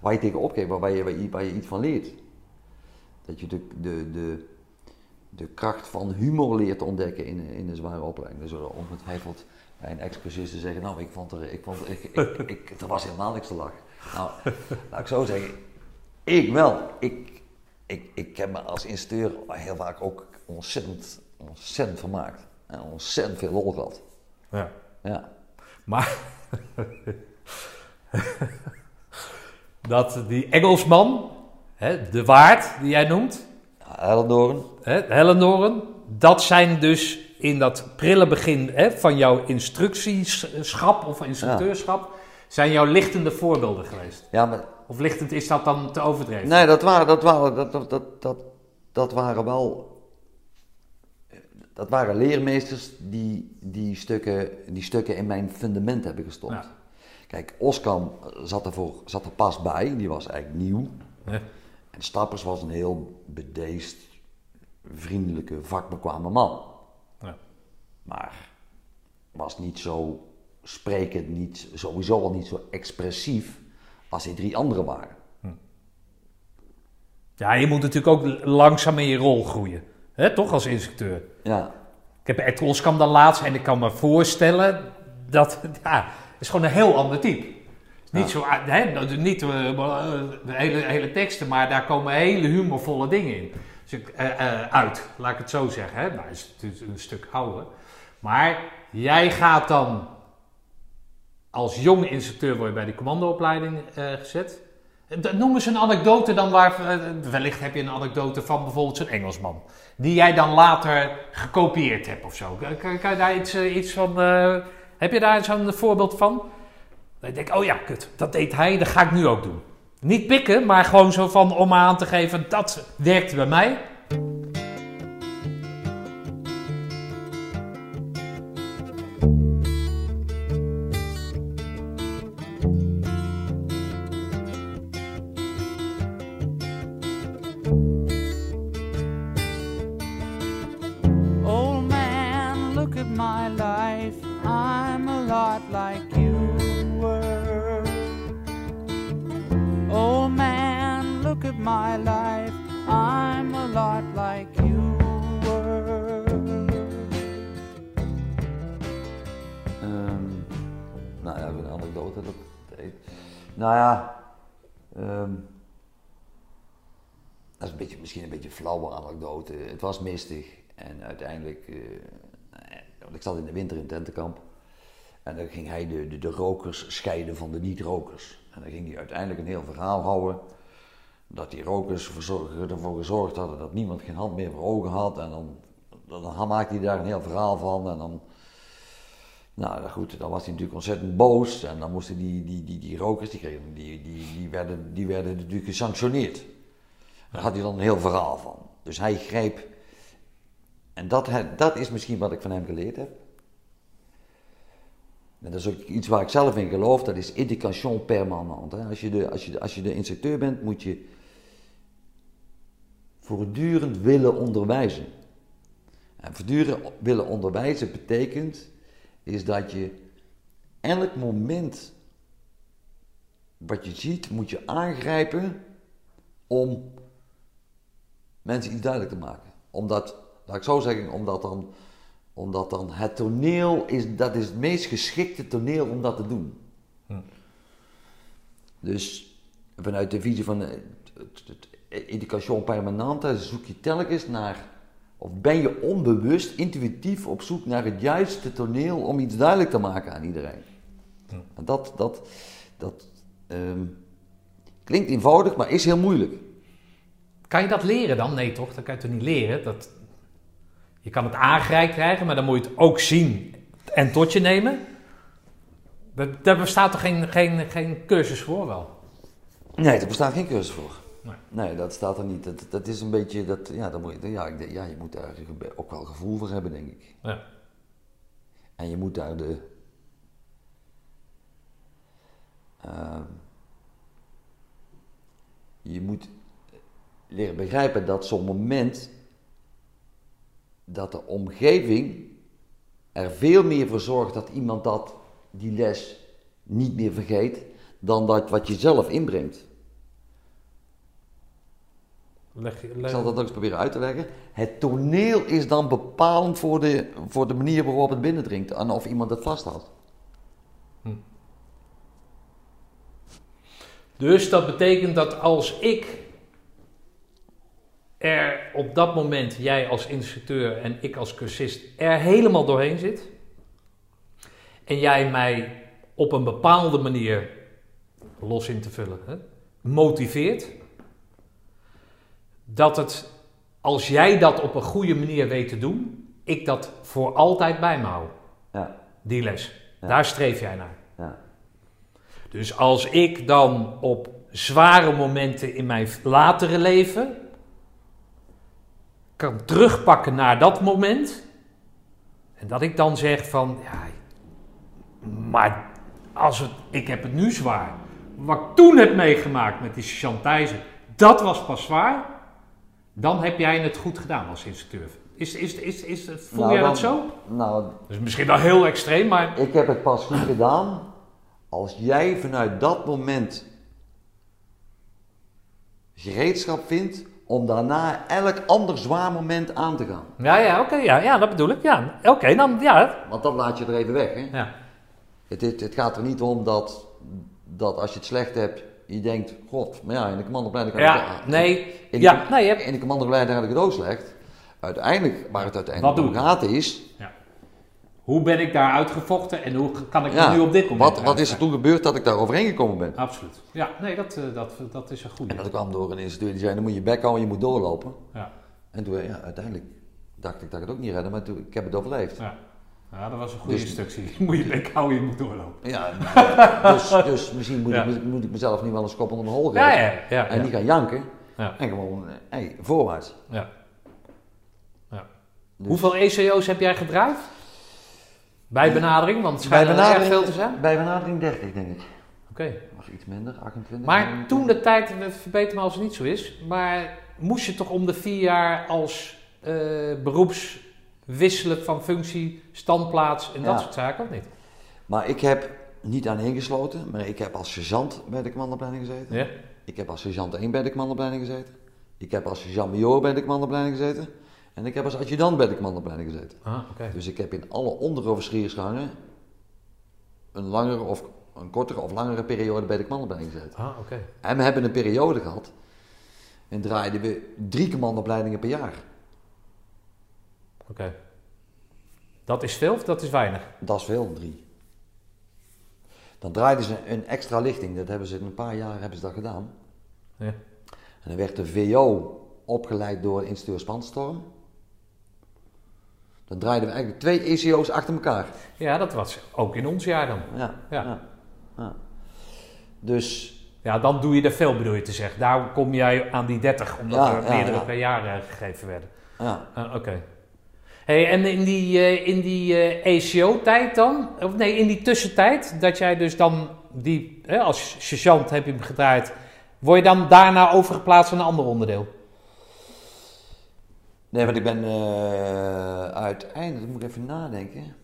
waar je tegen opkijkt, waar waar, je, waar je iets van leert. Dat je de, de, de, de kracht van humor leert ontdekken in, in een zware opleiding. Dus er ongetwijfeld bij een ex-cursist te zeggen, nou, ik vond er, ik vond, ik, ik, ik, er was helemaal niks te lachen. Nou, laat ik zo zeggen, ik wel. Ik, ik, ik heb me als instructeur heel vaak ook ontzettend, ontzettend vermaakt. En ontzettend veel lol gehad. Ja. Ja. Maar dat die Engelsman, hè, de waard die jij noemt, Hellendoorn. hè, Hellendoren, dat zijn dus in dat prille begin hè, van jouw instructieschap of instructeurschap, zijn jouw lichtende voorbeelden geweest. Ja, maar Of lichtend is dat dan te overdreven? Nee, dat waren, dat waren, dat, dat, dat, dat waren wel. Dat waren leermeesters die die stukken, die stukken in mijn fundament hebben gestopt. Ja. Kijk, Oskam zat er, voor, zat er pas bij, die was eigenlijk nieuw. Ja. En Stappers was een heel bedeesd, vriendelijke, vakbekwame man. Ja. Maar was niet zo sprekend, niet, sowieso al niet zo expressief als die drie anderen waren. Ja, je moet natuurlijk ook langzaam in je rol groeien. Hè, toch als instructeur. Ja, Ik heb Ed Oskam dan laatst en ik kan me voorstellen dat ja, het is gewoon een heel ander type. Niet, zo, hè, nou, niet eh, eh, de hele, hele teksten, maar daar komen hele humorvolle dingen in. Dus ik, eh, uit, laat ik het zo zeggen. Hè. Nou, is het een stuk ouder. Maar jij gaat dan als jonge instructeur word je bij die commandoopleiding gezet. Noem eens een anekdote dan waar, wellicht heb je een anekdote van bijvoorbeeld zo'n Engelsman. Die jij dan later gekopieerd hebt of zo. Kan, je daar iets, eh, iets van, eh, heb je daar zo'n voorbeeld van? Dat je denkt, oh ja, kut, dat deed hij, dat ga ik nu ook doen. Niet pikken, maar gewoon zo van om aan te geven, dat werkt bij mij. Anekdote. Het was mistig en uiteindelijk, eh, want ik zat in de winter in tentenkamp. En dan ging hij de, de, rokers scheiden van de niet-rokers. En dan ging hij uiteindelijk een heel verhaal houden. Dat die rokers ervoor gezorgd hadden dat niemand geen hand meer voor ogen had. En dan, dan maakte hij daar een heel verhaal van. En dan, nou goed, dan was hij natuurlijk ontzettend boos. En dan moesten die, die, die, die rokers, die, kregen, die, die, die, werden, die werden natuurlijk gesanctioneerd. Daar had hij dan een heel verhaal van. Dus hij greep. En dat, dat is misschien wat ik van hem geleerd heb. En dat is ook iets waar ik zelf in geloof, dat is indication permanent. Hè. Als, je de, als, je als je de instructeur bent, moet je voortdurend willen onderwijzen. En voortdurend willen onderwijzen betekent is dat je elk moment wat je ziet, moet je aangrijpen om mensen iets duidelijk te maken. Omdat, laat ik zo zeggen, omdat dan, omdat dan het toneel is, dat is het meest geschikte toneel om dat te doen. Dus vanuit de visie van eh, education permanente zoek je telkens naar, of ben je onbewust, intuïtief op zoek naar het juiste toneel om iets duidelijk te maken aan iedereen. En dat, dat, dat ehm, klinkt eenvoudig, maar is heel moeilijk. Kan je dat leren dan? Nee toch, dat kan je toch niet leren? Dat, je kan het aangereikt krijgen, maar dan moet je het ook zien en tot je nemen. Daar bestaat toch geen, geen, geen cursus voor wel? Nee, er bestaat geen cursus voor. Nee. Nee, dat staat er niet. Dat, dat is een beetje, dat, ja, dan moet je, ja, ik ja, je moet daar ook wel gevoel voor hebben, denk ik. Ja. En je moet daar de. ehm, je moet leren begrijpen dat zo'n moment. dat de omgeving er veel meer voor zorgt dat iemand dat, die les niet meer vergeet. dan dat wat je zelf inbrengt. Leg, Ik zal dat ook eens proberen uit te leggen. Het toneel is dan bepalend voor de, voor de manier waarop het binnendringt en of iemand het vasthoudt. Dus dat betekent dat als ik er op dat moment, jij als instructeur en ik als cursist, er helemaal doorheen zit. En jij mij op een bepaalde manier, los in te vullen, hè, motiveert. Dat het, als jij dat op een goede manier weet te doen, ik dat voor altijd bij me hou. Ja, Die les. Ja. Daar streef jij naar. ja, Dus als ik dan op zware momenten in mijn latere leven kan terugpakken naar dat moment. En dat ik dan zeg van, ja, maar als het, ik heb het nu zwaar. Wat ik toen heb meegemaakt met die Chantijzen, dat was pas zwaar. Dan heb jij het goed gedaan als instructeur. Is, is, is, is, voel Nou, jij dat dan- zo? Nou, Dat is misschien wel heel extreem, maar ik heb het pas goed gedaan als jij vanuit dat moment gereedschap vindt om daarna elk ander zwaar moment aan te gaan. ja, ja, oké, ja, ja, dat bedoel ik. Ja, oké, dan, ja, Want dat laat je er even weg. Hè? ja. Het, het, het gaat er niet om dat, dat als je het slecht hebt, je denkt, god, maar ja, in de commandoopleiding had ik Ja, het- nee. in de, Ja, nee, je hebt- in de commandoopleiding had ik het ook slecht. Uiteindelijk, waar het uiteindelijk om gaat is, Hoe ben ik daar uitgevochten en hoe kan ik ja, nu op dit moment wat, wat is er toen gebeurd dat ik daar overheen gekomen ben? Absoluut. Ja, nee, dat, eh, dat, dat is een goede. En dat kwam door een instituut die zei, dan moet je bek houden, je moet doorlopen. Ja, En toen, ja, uiteindelijk dacht ik dat ik het ook niet redde, maar toen, ik heb het overleefd. ja. ja, dat was een goede Dus- instructie. Moet je bek houden, je moet doorlopen. Ja, dus, dus misschien moet, Ja. ik, moet ik mezelf nu wel een schop onder mijn hol geven. Ja, ja, ja. En niet gaan janken. Ja. En gewoon, eh, hey, voorwaarts. ja. ja. Dus- Hoeveel ECO's heb jij gedraaid? Bij benadering, want het schijnt er erg veel te zijn. bij benadering 30, denk ik. Oké. Of iets minder, 28. Maar toen de tijd, eh, verbeter me als het niet zo is, maar moest je toch om de vier jaar als eh, beroeps wisselen van functie, standplaats en dat soort zaken, of niet? Maar ik heb niet aan ingesloten, maar ik heb als sergeant bij de commandoopleiding gezeten. Ja. Ik heb als sergeant 1 bij de commandoopleiding gezeten. Ik heb als sergeant-major bij de commandoopleiding gezeten. En ik heb als adjudant bij de commandoopleiding gezeten. Ah, oké. Dus ik heb in alle onderofficiersgangen een langere of een kortere of langere periode bij de commandoopleiding gezeten. Ah, oké. En we hebben een periode gehad en draaiden we drie commandoopleidingen per jaar. Oké. Dat is veel of dat is weinig? Dat is veel, drie. Dan draaiden ze een extra lichting, dat hebben ze in een paar jaar hebben ze dat gedaan. Ja. En dan werd de VO opgeleid door instructeur Spanstorm. Dan draaiden we eigenlijk twee ECO's achter elkaar. Ja, dat was ook in ons jaar dan. Ja, Ja. ja. ja. Dus Ja, dan doe je er veel, bedoel je te zeggen. Daar kom jij aan die 30, omdat Ja, er meerdere per jaar eh, gegeven werden. ja, Ah, Oké. Hey, en in die, eh, in die eh, ACO-tijd dan, of nee, in die tussentijd, dat jij dus dan die, hè, als sergeant heb je hem gedraaid, word je dan daarna overgeplaatst naar een ander onderdeel? Nee, want ik ben uiteindelijk, moet ik even nadenken.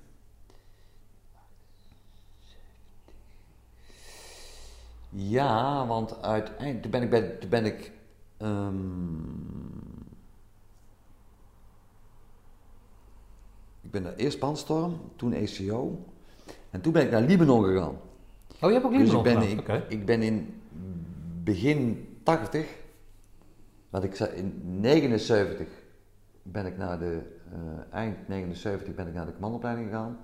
Ja, want uiteindelijk, toen ben ik, bij, toen ben ik ehm, ik ben er eerst Panstorm, toen ECO en toen ben ik naar Libanon gegaan. Oh, je hebt ook Dus Libanon ik ben, ik, ben in begin 80, wat ik zei, in 79 ben ik naar de, eh, eind 79 ben ik naar de commandoopleiding gegaan.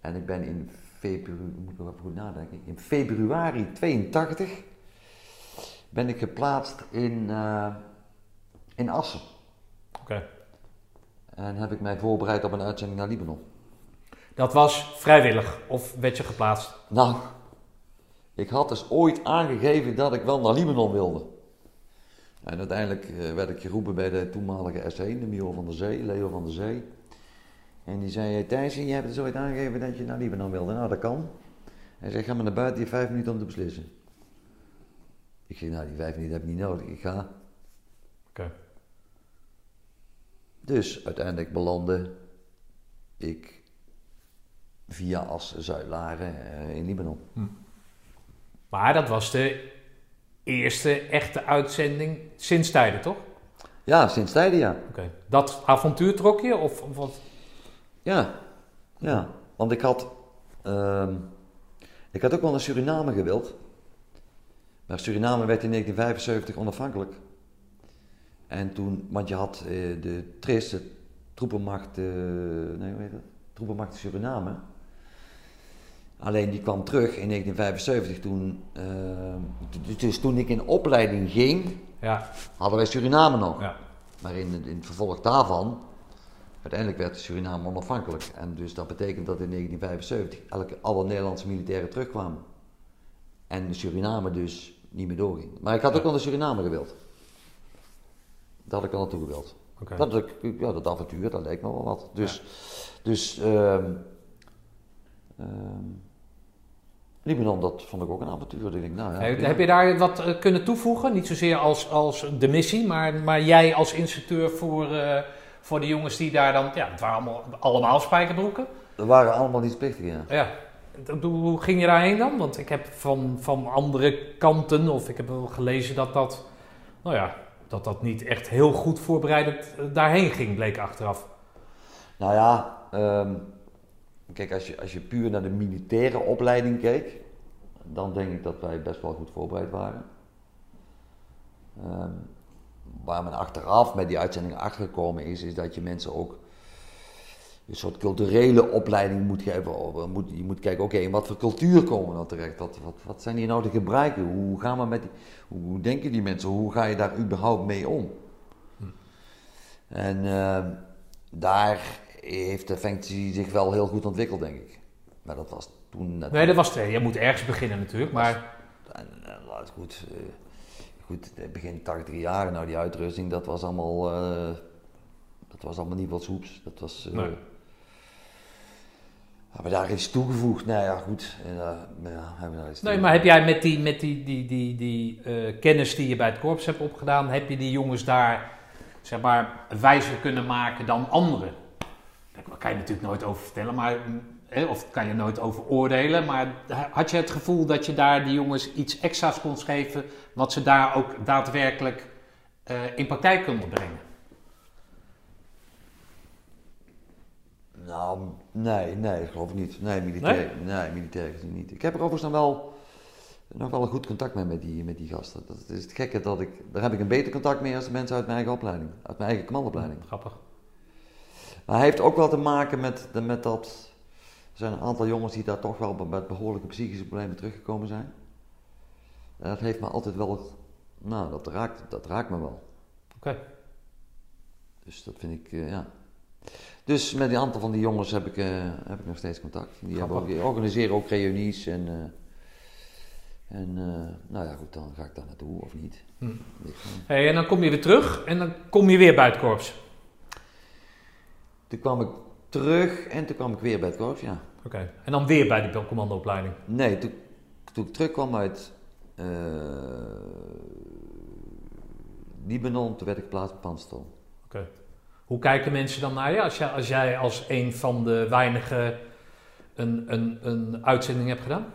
En ik ben in februari, moet ik nog even goed nadenken, in februari 82 ben ik geplaatst in, eh, in Assen. Oké. En heb ik mij voorbereid op een uitzending naar Libanon. Dat was vrijwillig, of werd je geplaatst? Nou, ik had dus ooit aangegeven dat ik wel naar Libanon wilde. En uiteindelijk eh, werd ik geroepen bij de toenmalige S1, de Mio van der Zee, Leo van der Zee. En die zei, Thijsje, je hebt dus ooit aangegeven dat je naar Libanon wilde. Nou, dat kan. Hij zei, ga maar naar buiten, je hebt vijf minuten om te beslissen. Ik zei, nou, die vijf minuten heb ik niet nodig, ik ga. Oké. Dus uiteindelijk belandde ik via As Zuid-Laren eh, in Libanon. Maar dat was de eerste echte uitzending sinds tijden, toch? Ja, sinds tijden ja. Oké. Dat avontuur trok je, of, of wat? Ja, ja. Want ik had, ehm, ik had ook wel naar Suriname gewild. Maar Suriname werd in 1975 onafhankelijk. En toen, want je had eh, de TRIS, de troepenmacht, eh, nee, hoe heet dat? Troepenmacht Suriname. Alleen die kwam terug in 1975 toen, d- dus toen ik in opleiding ging, Ja, hadden wij Suriname nog. ja. Maar in, in het vervolg daarvan, uiteindelijk werd Suriname onafhankelijk. En dus dat betekent dat in 1975 elke, alle Nederlandse militairen terugkwamen. En Suriname dus niet meer doorging. Maar ik had ook wel naar Suriname gewild. Daar had ik wel naartoe gewild. Oké. Dat, ik- ja, dat avontuur, dat leek me wel wat. Dus, dus ehm, ehm, Libanon, dat vond ik ook een avontuur. Dat ik denk, nou ja, Heb, je daar wat eh, kunnen toevoegen? Niet zozeer als, als de missie, maar, maar jij als instructeur voor, eh, voor de jongens die daar dan... Ja, het waren allemaal, allemaal spijkerbroeken. Er waren allemaal dienstplichtigen, ja. Ja. Dat- Hoe, hoe ging je daarheen dan? Want ik heb van, van andere kanten, of ik heb wel gelezen dat dat... Nou ja, dat dat niet echt heel goed voorbereidend eh, daarheen ging, bleek achteraf. Nou ja, ehm, kijk, als je, als je puur naar de militaire opleiding keek, dan denk ik dat wij best wel goed voorbereid waren. Ehm, waar men achteraf met die uitzending achtergekomen is, is dat je mensen ook een soort culturele opleiding moet geven. Eh, moet, je moet kijken, oké, in wat voor cultuur komen we nou terecht? Wat, wat, wat zijn hier nou de gebruiken? Hoe gaan we met die, hoe denken die mensen? Hoe ga je daar überhaupt mee om? En ehm, daar heeft de fantasy zich wel heel goed ontwikkeld, denk ik. Maar dat was toen... net- Nee, dat was twee. Je moet ergens beginnen natuurlijk, maar laat goed, eh, goed, begin 80 jaar, nou die uitrusting, dat was allemaal, eh, dat was allemaal niet wat soeps. Dat was, eh, Nee. hebben we daar iets toegevoegd? Nou ja, goed. Ja, hebben we daar iets Nee, maar heb jij met die, met die, die, die, die kennis die je bij het korps hebt opgedaan, heb je die jongens daar zeg maar wijzer kunnen maken dan anderen? Daar kan je natuurlijk nooit over vertellen, maar, mm, hè, of kan je nooit over oordelen. Maar had je het gevoel dat je daar die jongens iets extra's kon geven, wat ze daar ook daadwerkelijk eh, in praktijk konden brengen? Nou, nee, nee, dat geloof ik niet. Nee, militair, nee? militair gezien niet. Ik heb er overigens nog wel, nog wel een goed contact mee met die, met die gasten. Dat is het gekke dat ik, daar heb ik een beter contact mee als de mensen uit mijn eigen opleiding, uit mijn eigen commandopleiding. Grappig. Maar hij heeft ook wel te maken met, de- met dat. Er zijn een aantal jongens die daar toch wel met behoorlijke psychische problemen teruggekomen zijn. En dat heeft me altijd wel. Nou, dat raakt, dat raakt me wel. Oké. Dus dat vind ik, eh, ja. Dus met een aantal van die jongens heb ik, eh, heb ik nog steeds contact. Die, hebben ook, die organiseren ook reunies en. eh, en nou ja, goed, dan ga ik daar naartoe of niet. Hm. Niet. Hey, en dan kom je weer terug en dan kom je weer bij het korps. Toen kwam ik terug en toen kwam ik weer bij het korps, ja. Oké. En dan weer bij die commandoopleiding. Nee, toen, toen ik terugkwam uit eh, Libanon, toen werd ik geplaatst op Panstel. Oké. Hoe kijken mensen dan naar je als, jij als jij als een van de weinigen een, een, een uitzending hebt gedaan?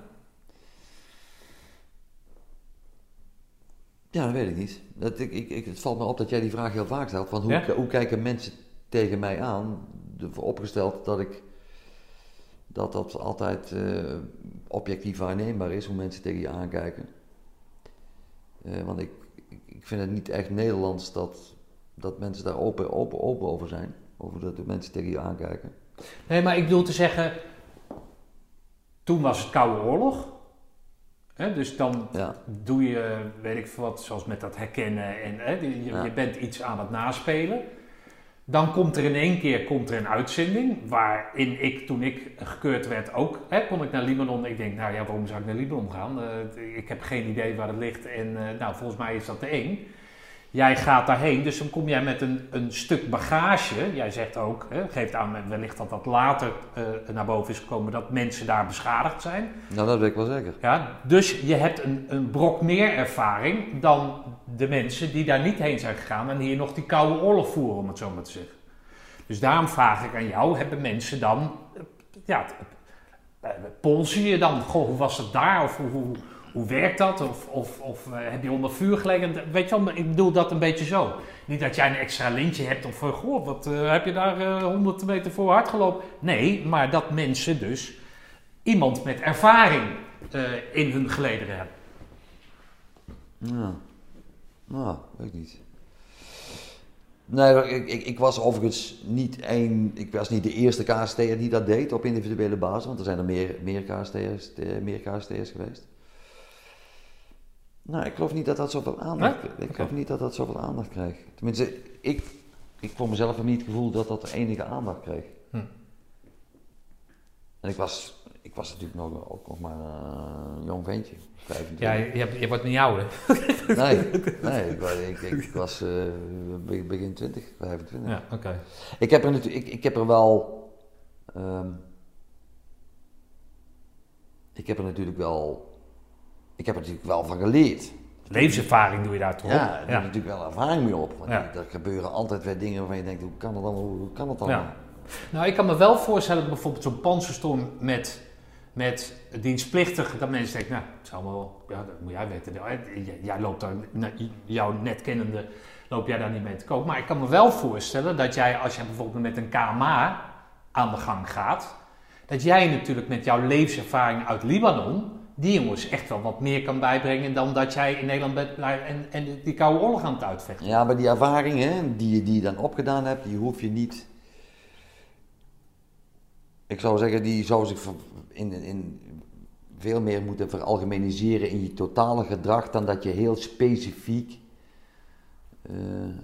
Ja, dat weet ik niet. Dat, ik, ik, ik, het valt me op dat jij die vraag heel vaak stelt. Van hoe, Ja? hoe kijken mensen tegen mij aan? Opgesteld dat ik dat dat altijd eh, objectief waarneembaar is, hoe mensen tegen je aankijken. Eh, want ik, ik, vind het niet echt Nederlands dat, dat mensen daar open, open, open over zijn. Over dat de mensen tegen je aankijken. Nee, maar ik bedoel te zeggen, toen was het Koude Oorlog. Hè, dus dan Ja, doe je, weet ik wat, zoals met dat herkennen en hè, je, Ja. je bent iets aan het naspelen. Dan komt er in één keer komt er een uitzending waarin ik, toen ik gekeurd werd, ook hè, kon ik naar Libanon. Ik denk, nou ja, waarom zou ik naar Libanon gaan? Eh, ik heb geen idee waar het ligt en eh, nou, volgens mij is dat te eng. Jij gaat daarheen, dus dan kom jij met een, een stuk bagage. Jij zegt ook, hè, geeft aan wellicht dat dat later eh, naar boven is gekomen, dat mensen daar beschadigd zijn. nou dat weet ik wel zeker. Ja, dus je hebt een, een brok meer ervaring dan de mensen die daar niet heen zijn gegaan en hier nog die koude oorlog voeren, om het zo maar te zeggen. Dus daarom vraag ik aan jou, hebben mensen dan, eh, ja, eh, polsen je dan, goh, hoe was het daar? Of hoe, hoe, hoe werkt dat? Of, of, of eh, heb je onder vuur gelegen? Weet je wel, ik bedoel dat een beetje zo. Niet dat jij een extra lintje hebt of, eh, goh, wat eh, heb je daar eh 100 meter voor hard gelopen? Nee, maar dat mensen dus iemand met ervaring eh, in hun gelederen hebben. Ja. Nou, weet ik niet. Nee, ik, ik, ik was overigens niet één, ik was niet de eerste KST'er die dat deed op individuele basis, want er zijn er meer, meer, KST'ers, eh, meer KST'ers geweest. Nou, ik geloof niet dat dat zoveel aandacht Nee? Ik geloof niet dat dat zoveel aandacht kreeg. Tenminste, ik, ik voor mezelf heb niet het gevoel dat dat enige aandacht kreeg. Hm. En ik was, ik was natuurlijk nog, ook nog maar een jong ventje, 25. Ja, je, je, wordt niet ouder. Nee, nee ik, ik, ik was eh, be- begin 20, 25. Ja, oké. Ik, heb er natuurlijk, ik, ik heb er wel. ehm, ik heb er natuurlijk wel. Ik heb er natuurlijk wel van geleerd. Levenservaring doe je daar toch Ja, op? er is natuurlijk wel ervaring mee op. Want Ja. er gebeuren altijd weer dingen waarvan je denkt: hoe kan het allemaal? Hoe kan het allemaal? Ja. Nou, ik kan me wel voorstellen dat bijvoorbeeld zo'n panzerstorm met, met dienstplichtig, dat mensen denken, nou, het is allemaal, ja, dat moet jij weten. Jij- Jij loopt daar, nou, jou net kennende, loop jij daar niet mee te koop. Maar ik kan me wel voorstellen dat jij, als jij bijvoorbeeld met een KMA aan de gang gaat, dat jij natuurlijk met jouw levenservaring uit Libanon die jongens echt wel wat meer kan bijbrengen dan dat jij in Nederland bent en, en die koude oorlog aan het uitvechten. Ja, maar die ervaring hè, die, je- die je dan opgedaan hebt, die hoef je niet. Ik zou zeggen, die zou zich in, in veel meer moeten veralgemeniseren in je totale gedrag dan dat je heel specifiek eh,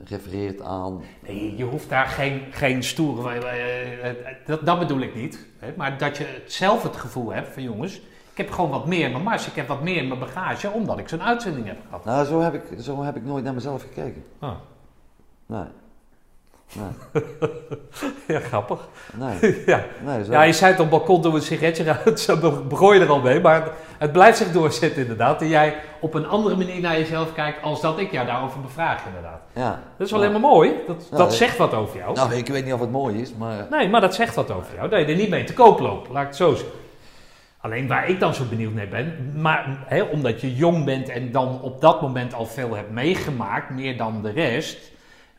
refereert aan. Nee, je hoeft daar geen, geen stoere. eh, dat, dat bedoel ik niet. Hè? Maar dat je zelf het gevoel hebt van jongens, heb gewoon wat meer in mijn mars, ik heb wat meer in mijn bagage, omdat ik zo'n uitzending heb gehad. Nou, zo heb ik, zo heb ik nooit naar mezelf gekeken. Ah. Nee. Nee, Ja, grappig. nee, ja. nee zo. ja, je zei het op balkon, doe een sigaretje uit, zo begon je er al mee. Maar het blijft zich doorzetten inderdaad. Dat jij op een andere manier naar jezelf kijkt als dat ik jou daarover bevraag inderdaad. ja. Dat is wel helemaal mooi. Dat, Ja, dat ik- zegt wat over jou. Nou, ik weet niet of het mooi is, maar. Nee, maar dat zegt wat over jou. Dat je er niet mee te koop loopt, laat ik het zo zeggen. Alleen waar ik dan zo benieuwd naar ben, maar, hè, omdat je jong bent en dan op dat moment al veel hebt meegemaakt, meer dan de rest,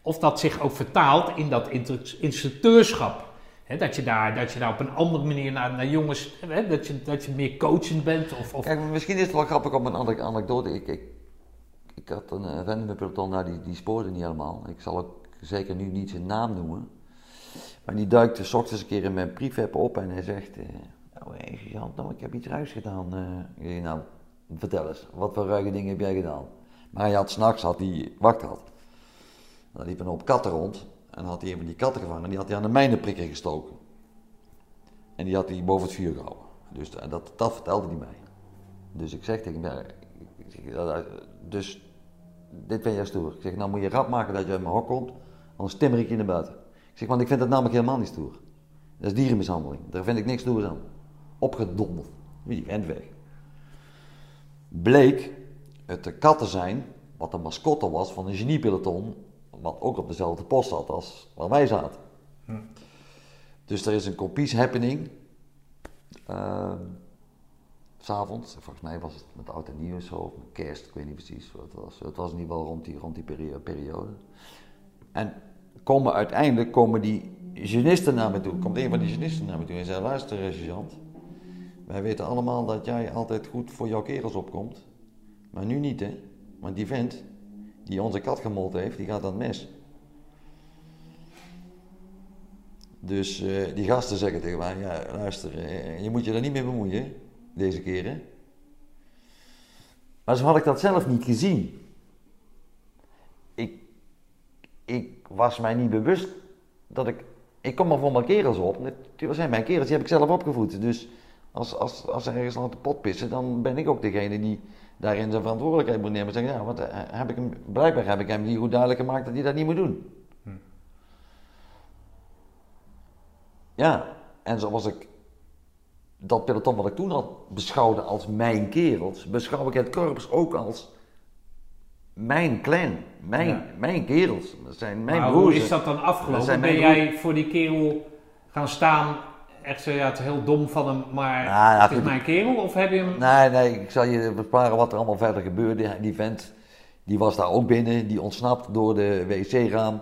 of dat zich ook vertaalt in dat instructeurschap. Dat, je daar, dat je daar op een andere manier naar, naar jongens, hè, dat, je, dat je meer coachend bent. Of, of, Kijk, misschien is het wel grappig om een andere anekdote. Ik, ik, ik had een vent peloton, die, die spoorde niet helemaal. Ik zal ook zeker nu niet zijn naam noemen. Maar die duikte s ochtends een keer in mijn prefab op en hij zegt... eh oh, nou, ik heb iets ruigs gedaan. eh." Ik zeg, nou, vertel eens, wat voor ruige dingen heb jij gedaan? Maar hij had s'nachts, had hij wacht gehad. Dan liepen een hoop katten rond. En had hij een van die katten gevangen en die had hij aan de mijnenprikker gestoken. En die had hij boven het vuur gehouden. Dus dat, dat, vertelde hij mij. Dus ik zeg tegen hem, dat- dus dit ben jij stoer. Ik zeg, nou moet je rap maken dat je uit mijn hok komt, anders timmer ik je naar buiten. Ik zeg, want ik vind dat namelijk helemaal niet stoer. Dat is dierenmishandeling. Daar vind ik niks stoers aan. Opgedonderd. Wie die vent weg. Bleek het de katten zijn, wat de mascotte was van een geniepeloton, wat ook op dezelfde post zat als waar wij zaten. Dus er is een kopies happening. Uh, S'avonds, volgens mij was het met oud en nieuw zo, of met kerst, ik weet niet precies wat het was. Het was in ieder geval rond die, rond die perio- periode. En komen uiteindelijk komen die genisten naar me toe. Komt een van die genisten naar me toe en zei: Luister, sergeant. Wij weten allemaal dat jij altijd goed voor jouw kerels opkomt. Maar nu niet, hè? Want die vent die onze kat gemold heeft, die gaat aan het mes. Dus eh, die gasten zeggen tegen mij: Ja, luister, eh, je moet je daar niet mee bemoeien, deze keren. Maar zo had ik dat zelf niet gezien. Ik, ik was mij niet bewust dat ik. Ik kom maar voor mijn kerels op. Natuurlijk zijn mijn kerels, die heb ik zelf opgevoed. Dus als, als, als ze ergens aan de pot pissen, dan ben ik ook degene die daarin zijn verantwoordelijkheid moet nemen. En zeggen, ja, want eh, heb ik hem, blijkbaar heb ik hem niet goed duidelijk gemaakt dat hij dat niet moet doen. Ja, en zoals ik dat peloton wat ik toen al beschouwde als mijn kerels, beschouw ik het korps ook als mijn clan, mijn, Ja. mijn kerels. Dat zijn mijn maar broers. hoe is dat dan afgelopen? Ben jij voor die kerel gaan staan, echt zo, ja, het is heel dom van hem, maar ja, het is goed. mijn kerel? Of heb je hem... Nee, nee, ik zal je besparen wat er allemaal verder gebeurde. Die vent, die was daar ook binnen, die ontsnapt door de wc-raam.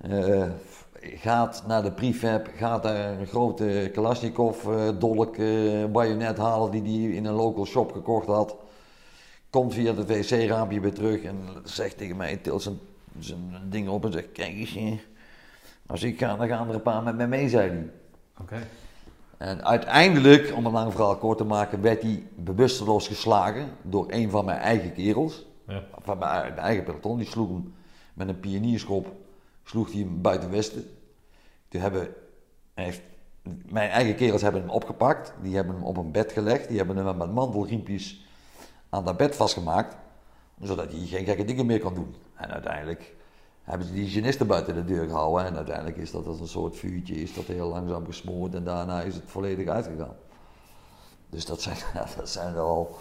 Eh, gaat naar de prefab, gaat daar een grote Kalashnikov eh, dolk eh, bajonet halen die hij in een local shop gekocht had. Komt via het wc-raampje weer terug en zegt tegen mij, tilt zijn, zijn ding op en zegt, kijk eens, eh, als ik ga, dan gaan er een paar met mij mee, zei hij. Oké. En uiteindelijk, om een lang verhaal kort te maken, werd hij bewusteloos geslagen door een van mijn eigen kerels. Ja. Van mijn, mijn eigen peloton. Die sloeg hem met een pionierschop sloeg hij hem buiten Westen. Toen hebben, heeft, mijn eigen kerels hebben hem opgepakt. Die hebben hem op een bed gelegd. Die hebben hem met mantelriempjes aan dat bed vastgemaakt. Zodat hij geen gekke dingen meer kan doen. En uiteindelijk hebben ze die genisten buiten de deur gehouden. En uiteindelijk is dat als een soort vuurtje, is dat heel langzaam gesmoord. En daarna is het volledig uitgegaan. Dus dat zijn, dat zijn wel...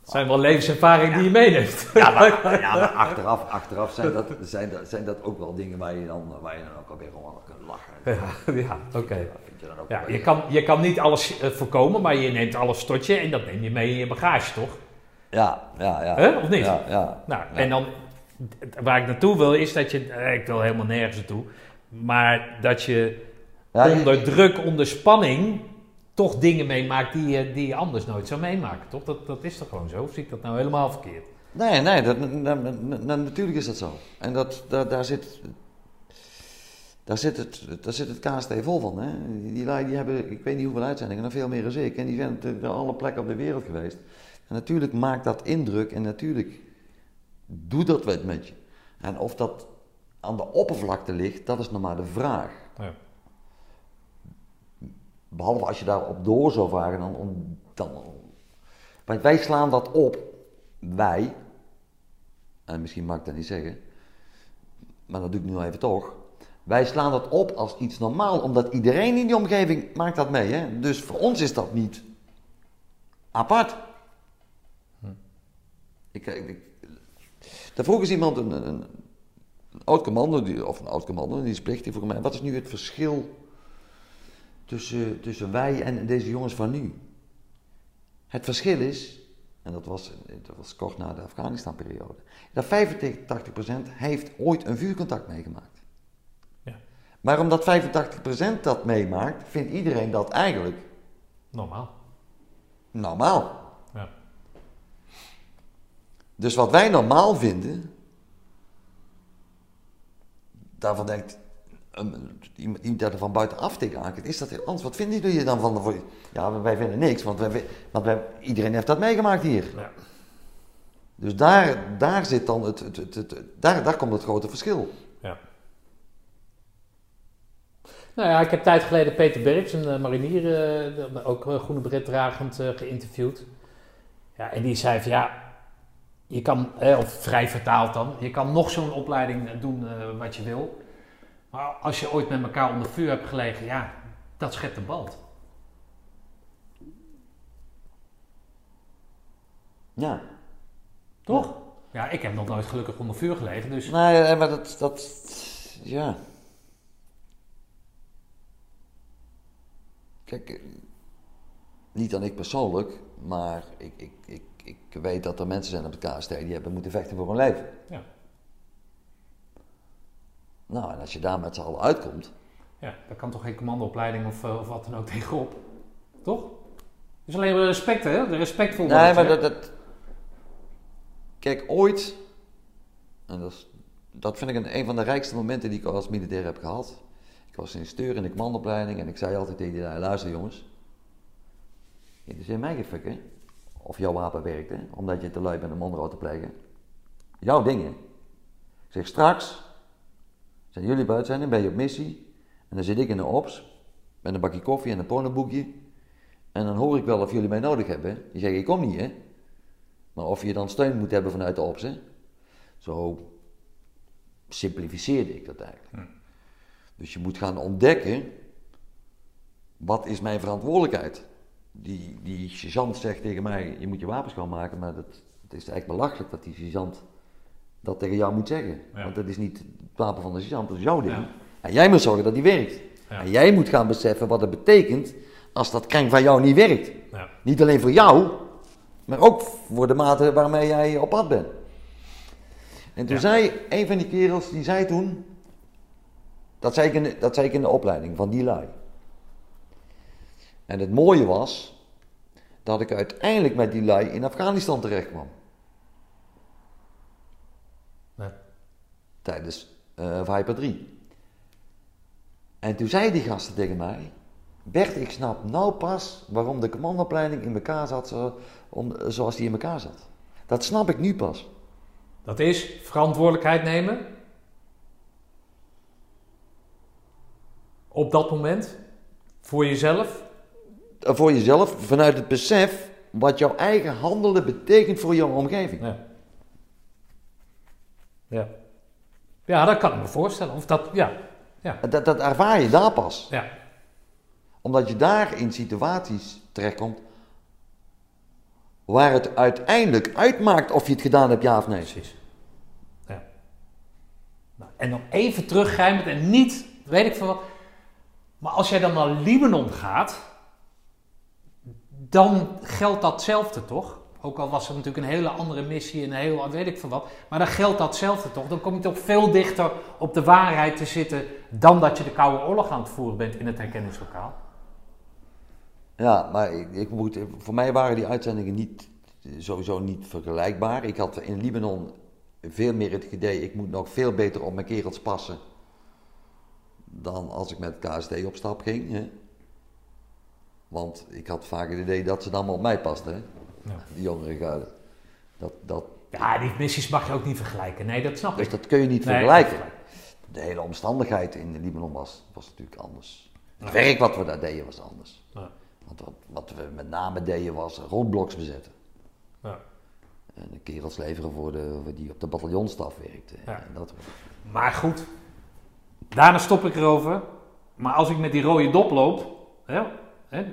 Het zijn wel levenservaringen die je meeneemt. Ja, maar, ja, maar achteraf, achteraf zijn, dat, zijn, dat, zijn dat ook wel dingen waar je dan, waar je dan ook alweer gewoon kunt lachen. Ja, ja oké. Ja, je kan, je kan niet alles eh, voorkomen, maar je neemt alles tot je en dat neem je mee in je bagage, toch? Ja, ja, ja. Of niet? Ja, ja. Nou, en dan, waar ik naartoe wil, is dat je, eh, ik wil helemaal nergens naartoe, maar dat je Ja, je- onder druk, onder spanning, toch dingen meemaakt die je, die je anders nooit zou meemaken, toch? Dat, dat is toch gewoon zo? Of zie ik dat nou helemaal verkeerd? Nee, nee, dat, na- na- na- natuurlijk is dat zo. En dat, daar, daar, zit, daar, zit het, daar zit het KST vol van. Hè? Die lui die hebben, ik weet niet hoeveel uitzendingen, nog veel meer dan ik. En die zijn natuurlijk naar alle plekken op de wereld geweest. En natuurlijk maakt dat indruk en natuurlijk doet dat wat met je. En of dat aan de oppervlakte ligt, dat is nog maar de vraag. Ja. Behalve als je daarop door zou vragen, dan, dan. Want wij slaan dat op, wij, en misschien mag ik dat niet zeggen, maar dat doe ik nu even toch. Wij slaan dat op als iets normaal, omdat iedereen in die omgeving maakt dat mee. Hè? Dus voor ons is dat niet apart. Ik, ik, ik, daar vroeg eens iemand, een, een, een oud commando, die, of een oud commando, die plichtig voor mij. Wat is nu het verschil tussen, tussen wij en deze jongens van nu? Het verschil is, en dat was, dat was kort na de Afghanistan-periode, dat 85% heeft ooit een vuurcontact meegemaakt. Ja. Maar omdat 85% dat meemaakt, vindt iedereen dat eigenlijk Normaal. normaal. Dus wat wij normaal vinden, daarvan denkt een- iemand dat er van buitenaf tegenaan kijkt, is dat heel anders. Wat vinden jullie dan van? de- Ja, wij vinden niks, want, wij, want wij, iedereen heeft dat meegemaakt hier. Ja. Dus daar, daar zit dan het, het, het, het- daar, daar komt het grote verschil. Ja. Nou ja, ik heb tijd geleden Peter Berks, een eh, marinier, eh, ook eh, groene bret dragend, geïnterviewd. Ja, en die zei van ja, je kan, eh, of vrij vertaald dan, je kan nog zo'n opleiding eh, doen eh, wat je wil. Maar als je ooit met elkaar onder vuur hebt gelegen, ja, dat schept een band. Ja. Toch? Ja, ik heb nog nooit gelukkig onder vuur gelegen, dus... Nee, maar dat, dat, ja. Kijk, eh, niet dan ik persoonlijk, maar ik, ik, ik, ik weet dat er mensen zijn op de KST die hebben moeten vechten voor hun leven. Ja. Nou, en als je daar met z'n allen uitkomt, Ja, daar kan toch geen commandoopleiding of, eh, of wat dan ook tegenop? Toch? Het is alleen maar respect, hè? De respectvol Nee, worden, maar hè? dat, dat. Kijk, ooit. En dat, is, dat vind ik een, een van de rijkste momenten die ik als militair heb gehad. Ik was instructeur in de commandoopleiding en ik zei altijd tegen die lui, luister jongens. Het is in mij gefikken of jouw wapen werkt, hè, omdat je te lui bent om onderhoud te plegen. Jouw dingen. Ik zeg straks, zijn jullie buiten zijn, dan ben je op missie. En dan zit ik in de ops, met een bakje koffie en een pornoboekje. En dan hoor ik wel of jullie mij nodig hebben. Die zeggen, ik kom niet, hè. Maar of je dan steun moet hebben vanuit de ops, hè. Zo simplificeerde ik dat eigenlijk. Dus je moet gaan ontdekken, wat is mijn verantwoordelijkheid? Die, die sergeant zegt tegen mij, je moet je wapens schoonmaken, maar dat, het is eigenlijk belachelijk dat die sergeant dat tegen jou moet zeggen. Ja. Want dat is niet het wapen van de sergeant, dat is jouw ding. Ja. En jij moet zorgen dat die werkt. Ja. En jij moet gaan beseffen wat het betekent als dat kring van jou niet werkt. Niet alleen voor jou, maar ook voor de mate waarmee jij op pad bent. En toen zei een van die kerels, die zei toen, dat zei, ik in de, dat zei ik in de opleiding van die lui. En het mooie was, dat ik uiteindelijk met die lui in Afghanistan terecht kwam. Nee. Tijdens eh Viper 3. En toen zei die gasten tegen mij, Bert, ik snap nou pas waarom de commandopleiding in elkaar zat zo, om, zoals die in elkaar zat. Dat snap ik nu pas. Dat is verantwoordelijkheid nemen. Op dat moment. Voor jezelf. Eh, Voor jezelf, vanuit het besef wat jouw eigen handelen betekent voor jouw omgeving. Ja. Ja. Ja, dat kan ik me voorstellen. Of dat, ja. Ja. Dat, dat ervaar je daar pas. Ja. Omdat je daar in situaties terechtkomt waar het uiteindelijk uitmaakt of je het gedaan hebt, ja of nee. Precies. Ja. Nou, en dan even teruggrijpend en niet, weet ik veel wat. Maar als jij dan naar Libanon gaat, dan geldt datzelfde toch? Ook al was het natuurlijk een hele andere missie en een heel, weet ik veel wat. Maar dan geldt datzelfde toch? Dan kom je toch veel dichter op de waarheid te zitten dan dat je de Koude Oorlog aan het voeren bent in het herkenningslokaal. Ja, maar ik, ik moet, voor mij waren die uitzendingen niet, sowieso niet vergelijkbaar. Ik had in Libanon veel meer het idee, ik moet nog veel beter op mijn kerels passen dan als ik met KST op stap ging. Hè? Want ik had vaak het idee dat ze dan op mij pasten, hè? Ja. die jongere garde. Dat, dat, Ja, die missies mag je ook niet vergelijken. Nee, dat snap dus ik. dat kun je niet Nee, vergelijken. De hele omstandigheid in Libanon was, was natuurlijk anders. Het werk wat we daar deden was anders. Ja. Want wat, wat we met name deden was roadblocks bezetten. Ja. En de kerels leveren voor, de, voor die op de bataljonstaf werkten. Ja. En dat, Maar goed, daarna stop ik erover. Maar als ik met die rode dop loop, hè, hè,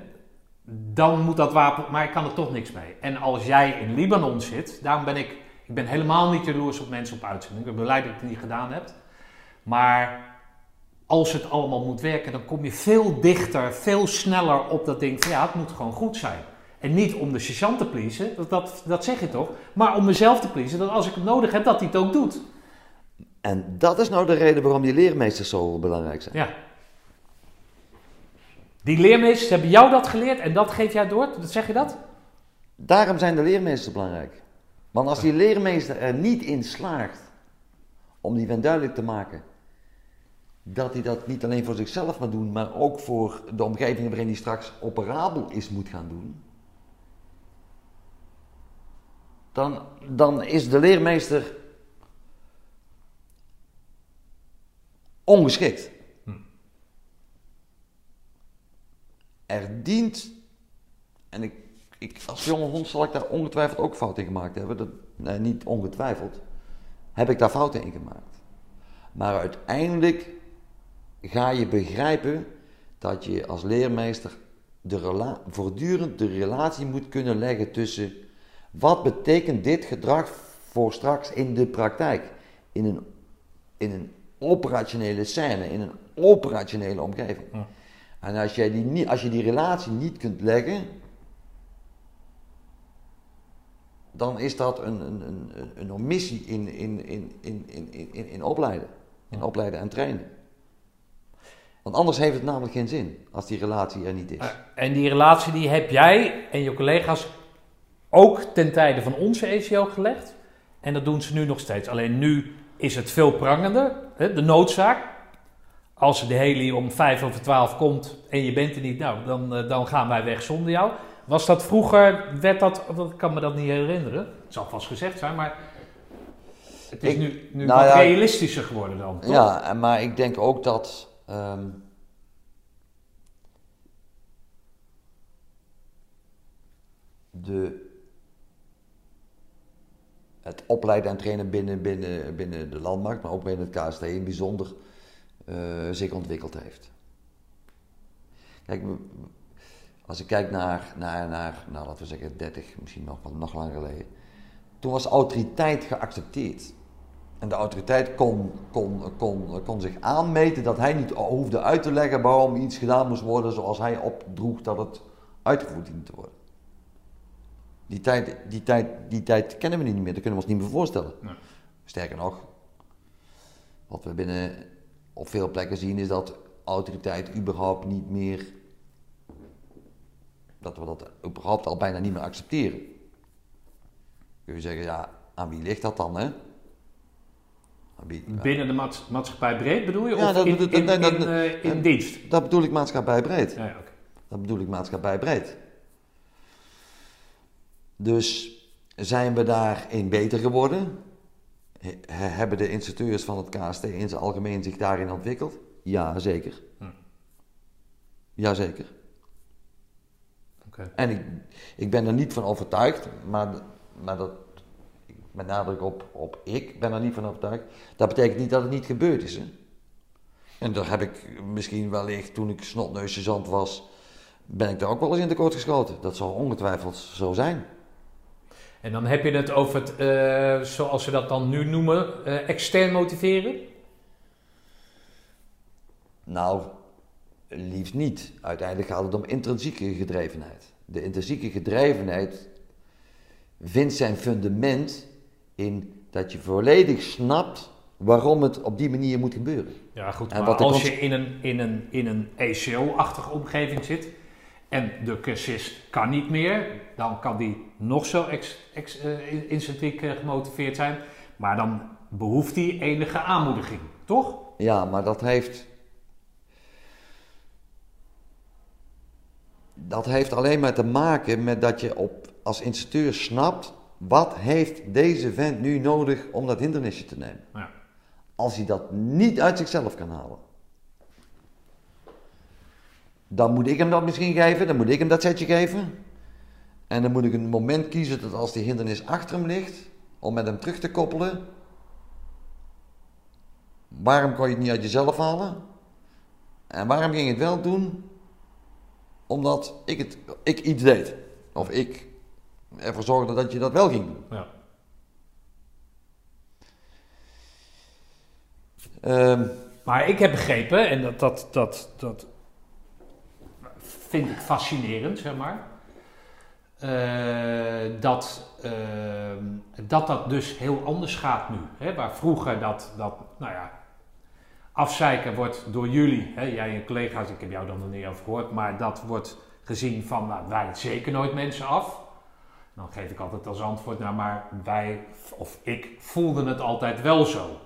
dan moet dat wapen, maar ik kan er toch niks mee. En als jij in Libanon zit, daarom ben ik, ik ben helemaal niet jaloers op mensen op uitzending. Ik ben blij dat ik het niet gedaan heb. Maar als het allemaal moet werken, dan kom je veel dichter, veel sneller op dat ding van ja, het moet gewoon goed zijn. En niet om de sergeant te pleasen, dat, dat, dat zeg je toch, maar om mezelf te pleasen, dat als ik het nodig heb, dat hij het ook doet. en dat is nou de reden waarom die leermeesters zo belangrijk zijn. Ja. Die leermeesters hebben jou dat geleerd en dat geef jij door? Dat zeg je dat? Daarom zijn de leermeesters belangrijk. Want als die leermeester er niet in slaagt om die vent duidelijk te maken dat hij dat niet alleen voor zichzelf moet doen, maar ook voor de omgeving waarin hij straks operabel is moet gaan doen, dan, dan is de leermeester ongeschikt. Er dient, en ik, ik, als jonge hond zal ik daar ongetwijfeld ook fouten in gemaakt hebben, dat, niet ongetwijfeld, heb ik daar fouten in gemaakt. Maar uiteindelijk ga je begrijpen dat je als leermeester de voortdurend de relatie moet kunnen leggen tussen wat betekent dit gedrag voor straks in de praktijk, in een, in een operationele scène, in een operationele omgeving. En als, jij die, niet- als je die relatie niet kunt leggen, dan is dat een, een, een, een omissie in, in, in, in, in, in, in opleiden. In opleiden en trainen. Want anders heeft het namelijk geen zin als die relatie er niet is. En die relatie die heb jij en je collega's ook ten tijde van onze ECO gelegd. En dat doen ze nu nog steeds. Alleen nu is het veel prangender, de noodzaak. Als de heli om 5 over 12 komt en je bent er niet, nou, dan, eh, dan gaan wij weg zonder jou. Was dat vroeger, werd dat, ik kan me dat niet herinneren. Het zal vast gezegd zijn, maar het is Ik- nu, nu nou ja, realistischer geworden dan. toch? Ja, maar ik denk ook dat. ehm, de, het opleiden en trainen binnen, binnen, binnen de landmarkt, maar ook binnen het KST in bijzonder, zich ontwikkeld heeft. Kijk, als ik kijk naar, naar, naar nou, laten we zeggen 30, misschien nog, nog langer geleden, toen was autoriteit geaccepteerd. En de autoriteit kon, kon, kon, kon zich aanmeten dat hij niet hoefde uit te leggen waarom iets gedaan moest worden zoals hij opdroeg dat het uitgevoerd diende te worden. Die tijd, die, tijd, die tijd kennen we niet meer, dat kunnen we ons niet meer voorstellen. Nee. Sterker nog, wat we binnen op veel plekken zien is dat autoriteit überhaupt niet meer, dat we dat überhaupt al bijna niet meer accepteren. Kun je zeggen, ja, aan wie ligt dat dan, hè? Wie- Binnen de maats- maatschappij breed bedoel je? Ja, of dat- in, in, dat- dat- in, eh, dienst? Dat bedoel ik maatschappij breed. Ja, ja, oké. Dat bedoel ik maatschappij breed. Dus zijn we daarin beter geworden? He- he- hebben de instructeurs van het KST in zijn algemeen zich daarin ontwikkeld? Ja, zeker. Hm. Jazeker. Oké. En ik, ik ben er niet van overtuigd, maar, maar dat, met nadruk op, op ik ben er niet van overtuigd. Dat betekent niet dat het niet gebeurd is. Hè? En daar heb ik misschien wellicht, toen ik snotneusjezant was, ben ik daar ook wel eens in tekort geschoten. Dat zal ongetwijfeld zo zijn. En dan heb je het over het, eh, zoals ze dat dan nu noemen, eh, extern motiveren? Nou, liefst niet. Uiteindelijk gaat het om intrinsieke gedrevenheid. De intrinsieke gedrevenheid vindt zijn fundament in dat je volledig snapt waarom het op die manier moet gebeuren. Ja, goed. En maar als je in een, in een, in een ECO-achtige omgeving zit en de cursist kan niet meer, dan kan die nog zo ex, ex, eh, intrinsiek eh, gemotiveerd zijn, maar dan behoeft hij enige aanmoediging, toch? Ja, maar dat heeft. Dat heeft alleen maar te maken met dat je op, als instructeur snapt. Wat heeft deze vent nu nodig om dat hindernisje te nemen? Ja. Als hij dat niet uit zichzelf kan halen. Dan moet ik hem dat misschien geven, dan moet ik hem dat setje geven. En dan moet ik een moment kiezen dat als die hindernis achter hem ligt, om met hem terug te koppelen. Waarom kon je het niet uit jezelf halen? En waarom ging je het wel doen? Omdat ik, het, ik iets deed. Of ik ervoor zorgde dat je dat wel ging doen. Ja. Ehm, Maar ik heb begrepen, en dat, dat, dat, dat vind ik fascinerend, zeg maar. eh, dat, ehm, dat dat dus heel anders gaat nu. Hè? Waar vroeger dat, dat, nou ja, afzeiken wordt door jullie, hè? jij en collega's, ik heb jou dan nog niet over gehoord, maar dat wordt gezien van, nou, wij zeker nooit mensen af. Dan geef ik altijd als antwoord, nou, maar wij, of ik, voelde het altijd wel zo.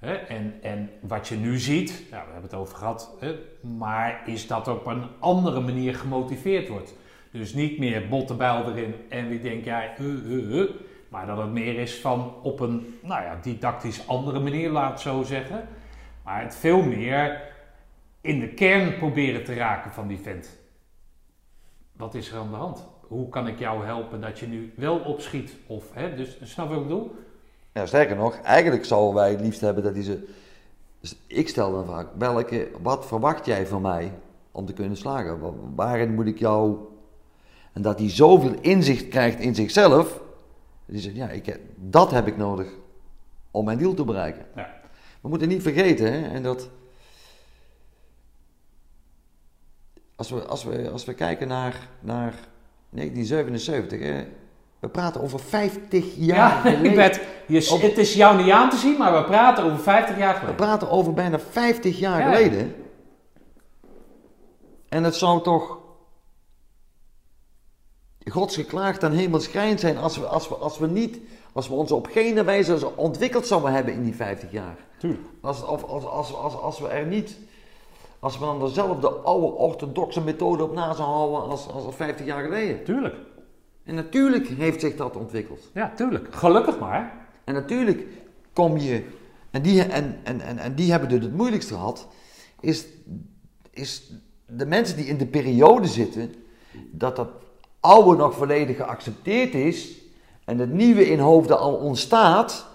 En, en wat je nu ziet, nou, we hebben het over gehad, maar is dat op een andere manier gemotiveerd wordt. Dus niet meer botte bijl erin en wie denkt jij, uh, uh, uh, maar dat het meer is van op een nou ja, didactisch andere manier, laat het zo zeggen. Maar het veel meer in de kern proberen te raken van die vent. Wat is er aan de hand? Hoe kan ik jou helpen dat je nu wel opschiet? Of, hè, dus snap je wat ik bedoel? Ja, sterker nog, eigenlijk zouden wij het liefst hebben dat hij ze. Dus ik stel dan vaak: welke, wat verwacht jij van mij om te kunnen slagen? Wa- Waarin moet ik jou. En dat hij zoveel inzicht krijgt in zichzelf. hij zegt: ja, ik heb, dat heb ik nodig om mijn doel te bereiken. Ja. We moeten niet vergeten, hè, en dat. Als we, als we, als we kijken naar, naar 1977, hè, we praten over 50 jaar Ja, geleden. je, het is jou niet aan te zien, maar we praten over 50 jaar We geleden. praten over bijna 50 jaar Ja. geleden. En het zou toch Gods geklaagd en hemelschrijnend zijn als we, als, we, als we niet, als we ons op geen wijze ontwikkeld zouden hebben in die 50 jaar. Tuurlijk. Als, of, als, als, als, als we er niet, als we dan dezelfde oude orthodoxe methode op na zouden houden als, als 50 jaar geleden. Tuurlijk. En natuurlijk heeft zich dat ontwikkeld. Ja, tuurlijk. Gelukkig maar. En natuurlijk kom je, en die, en, en, en, en die hebben het het moeilijkst gehad, is, is de mensen die in de periode zitten, dat dat oude nog volledig geaccepteerd is en het nieuwe in hoofden al ontstaat,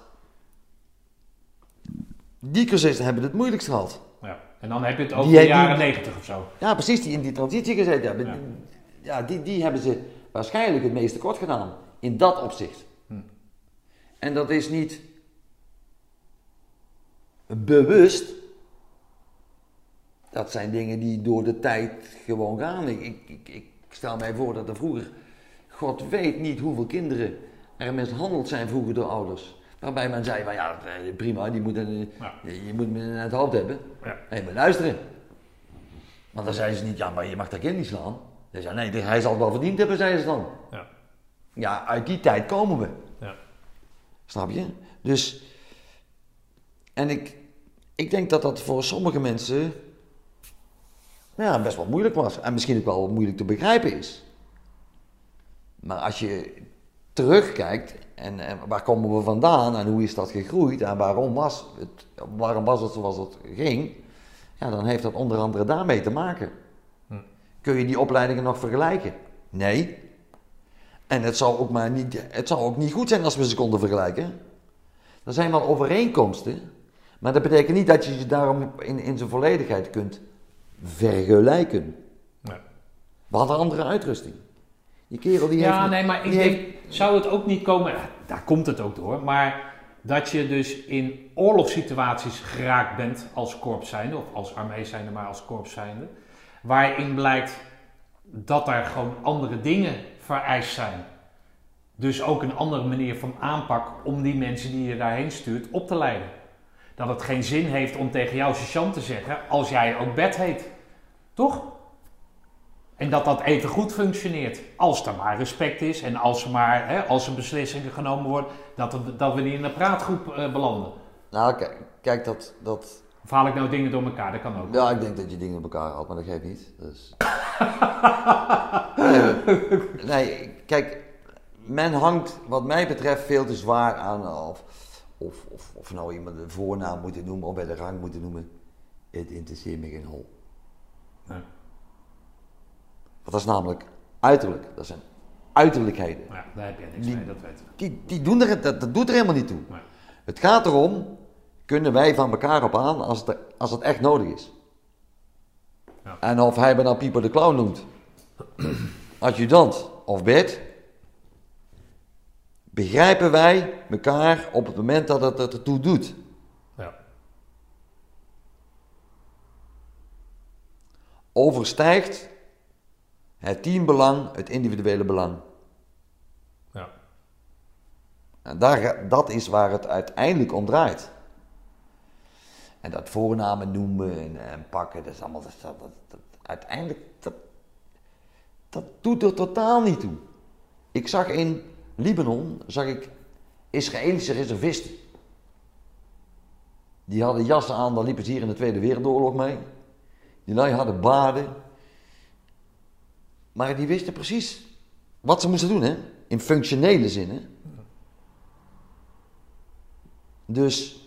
die cursisten hebben het moeilijkst gehad. Ja. En dan heb je het over Die- de jaren 90 of zo. Ja, precies, die in die transitie gezeten hebben. Ja. Ja, die, die hebben ze waarschijnlijk het meeste kort gedaan. In dat opzicht. Hm. En dat is niet bewust. Dat zijn dingen die door de tijd gewoon gaan. Ik, ik, ik, ik stel mij voor dat er vroeger, God weet niet hoeveel kinderen er mishandeld zijn vroeger door ouders. Waarbij men zei van ja, eh, prima, die Ja. je moet me in het hoofd hebben. Ja. Hé, maar luisteren. Want dan zeiden ze niet, ja, maar je mag dat kind niet slaan. Ze zeiden, nee, hij zal het wel verdiend hebben, zeiden ze dan. Ja. Ja, uit die tijd komen we. Ja. Snap je? Dus, en ik, ik denk dat dat voor sommige mensen ja, best wel moeilijk was. En misschien ook wel moeilijk te begrijpen is. Maar als je terugkijkt en, en waar komen we vandaan en hoe is dat gegroeid en waarom was het, waarom was het zoals het ging, ja, dan heeft dat onder andere daarmee te maken. Kun je die opleidingen nog vergelijken? Nee. En het zou, ook maar niet, het zou ook niet goed zijn als we ze konden vergelijken. Er zijn wel overeenkomsten, maar dat betekent niet dat je ze daarom in, in zijn volledigheid kunt vergelijken. Nee. We hadden andere uitrusting. Die kerel die Ja, heeft... nee, maar ik denk, heeft- zou het ook niet komen, daar komt het ook door, maar dat je dus in oorlogssituaties geraakt bent als korps zijnde, of als armee zijnde, maar als korps zijnde, waarin blijkt dat er gewoon andere dingen vereist zijn. Dus ook een andere manier van aanpak om die mensen die je daarheen stuurt op te leiden. Dat het geen zin heeft om tegen jouw sergeant te zeggen als jij ook bed heet. Toch? En dat dat even goed functioneert. Als er maar respect is en als er maar, hè, als er beslissingen genomen worden, dat, we- dat we niet in een praatgroep eh, belanden. Nou, kijk, kijk dat, dat... Of haal ik nou dingen door elkaar? Dat kan ook. Ja, ik denk dat je dingen op elkaar haalt, maar dat geeft niet. Dus... nee, kijk, men hangt wat mij betreft veel te zwaar aan of, of, of, of nou iemand een voornaam moet noemen of bij de rang moet noemen. Het interesseert me geen hol. Nee. Want dat is namelijk uiterlijk. Dat zijn uiterlijkheden. Ja, daar heb jij niks Die- mee, dat weten we. Die, die doen er, dat, dat doet er helemaal niet toe. Nee. Het gaat erom, kunnen wij van elkaar op aan als het, als het echt nodig is. Ja. En of hij me nou Pieper de Clown noemt, adjudant of bed, begrijpen wij elkaar op het moment dat het er toe doet. Ja. Overstijgt het teambelang het individuele belang. Ja. En daar, dat is waar het uiteindelijk om draait. En dat voornamen noemen en, en pakken, dat is allemaal. Dat- dat- uiteindelijk, dat, dat doet er totaal niet toe. Ik zag in Libanon, zag ik Israëlische reservisten. Die hadden jassen aan, daar liepen ze hier in de Tweede Wereldoorlog mee. Die lui hadden baden. Maar die wisten precies wat ze moesten doen, hè? In functionele zin, hè? Dus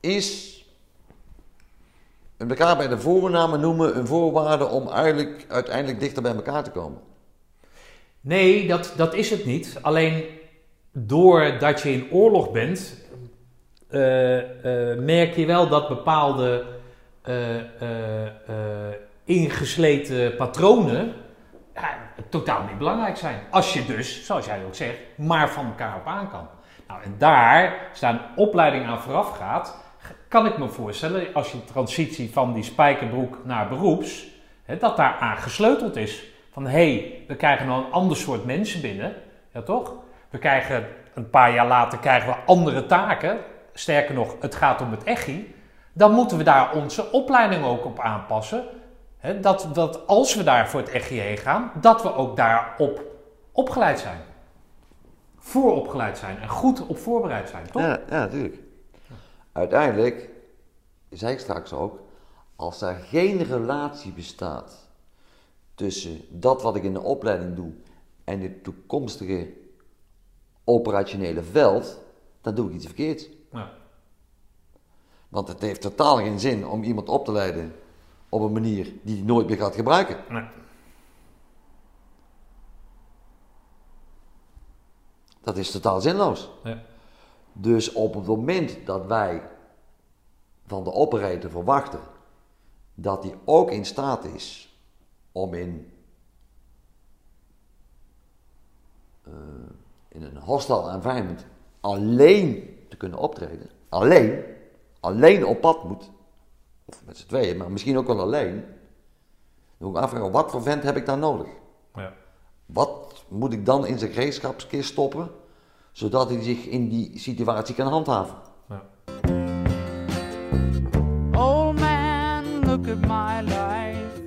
is elkaar bij de voornamen noemen een voorwaarde om uiteindelijk, dichter bij elkaar te komen. Nee, dat, dat is het niet. Alleen doordat je in oorlog bent, eh, eh, merk je wel dat bepaalde eh, ingesleten patronen totaal niet belangrijk zijn. Als je dus, zoals jij ook zegt, maar van elkaar op aan kan. Nou, en daar, een opleiding aan vooraf gaat, kan ik me voorstellen, als je transitie van die spijkerbroek naar beroeps, hè, dat daar aan gesleuteld is. Van hé, hey, we krijgen nou een ander soort mensen binnen, ja toch? We krijgen een paar jaar later krijgen we andere taken. Sterker nog, het gaat om het echi. Dan moeten we daar onze opleiding ook op aanpassen. Hè, dat, dat als we daar voor het echi heen gaan, dat we ook daarop opgeleid zijn. Vooropgeleid zijn en goed op voorbereid zijn, toch? Ja, ja, natuurlijk. Uiteindelijk, zei ik straks ook, als er geen relatie bestaat tussen dat wat ik in de opleiding doe en het toekomstige operationele veld, dan doe ik iets verkeerds. Ja. Want het heeft totaal geen zin om iemand op te leiden op een manier die hij nooit meer gaat gebruiken. Nee. Dat is totaal zinloos. Ja. Dus op het moment dat wij van de operator verwachten dat hij ook in staat is om in, eh, in een hostile environment alleen te kunnen optreden, alleen, alleen op pad moet, of met z'n tweeën, maar misschien ook wel alleen, dan moet ik afvragen, wat voor vent heb ik daar nodig? Ja. Wat moet ik dan in zijn gereedschapskist stoppen, zodat hij zich in die situatie kan handhaven? Ja. Old man, look at my life.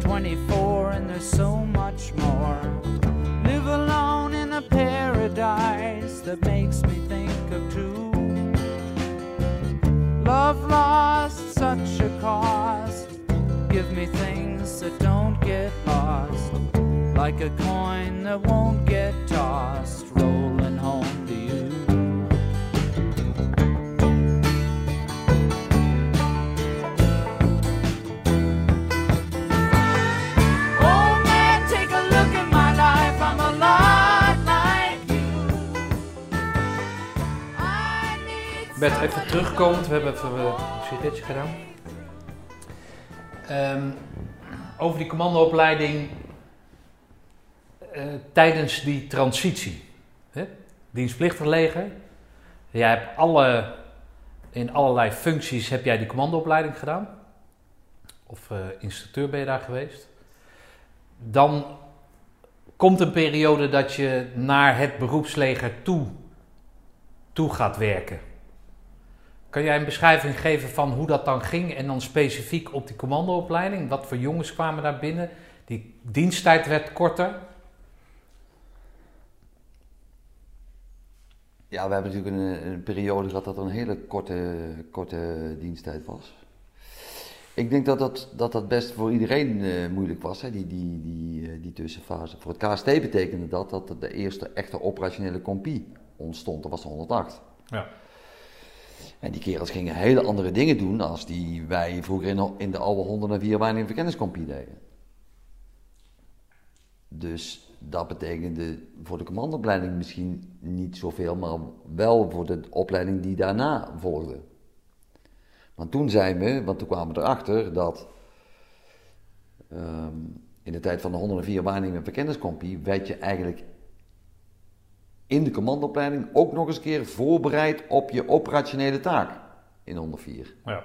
24 and there's so much more. Live alone in a paradise that makes me think of two. Love lost such a cost. Give me things that don't get lost. Like a coin that won't get tossed, rolling Bert, even terugkomend. We hebben even eh, een sigaretje gedaan. Ehm, over die commandoopleiding eh, tijdens die transitie. Hè? Dienstplichtig leger. Jij hebt alle, in allerlei functies heb jij die commandoopleiding gedaan. Of eh, instructeur ben je daar geweest. Dan komt een periode dat je naar het beroepsleger toe, toe gaat werken. Kan jij een beschrijving geven van hoe dat dan ging en dan specifiek op die commandoopleiding? Wat voor jongens kwamen daar binnen? Die diensttijd werd korter. Ja, we hebben natuurlijk een, een periode gehad dat er een hele korte, korte diensttijd was. Ik denk dat dat, dat, dat best voor iedereen eh, moeilijk was, hè, die, die, die, eh, die tussenfase. Voor het KST betekende dat dat de eerste echte operationele compie ontstond. Dat was de 108. Ja. En die kerels gingen hele andere dingen doen als die wij vroeger in, de- oude 104 waarneming verkenniscompie deden. Dus dat betekende voor de commandoopleiding misschien niet zoveel, maar wel voor de opleiding die daarna volgde. Want toen zijn we, want toen kwamen we erachter dat ehm, in de tijd van de 104 waarneming en verkenniscompie werd je eigenlijk in de commandoopleiding ook nog eens een keer voorbereid op je operationele taak in 104. ja.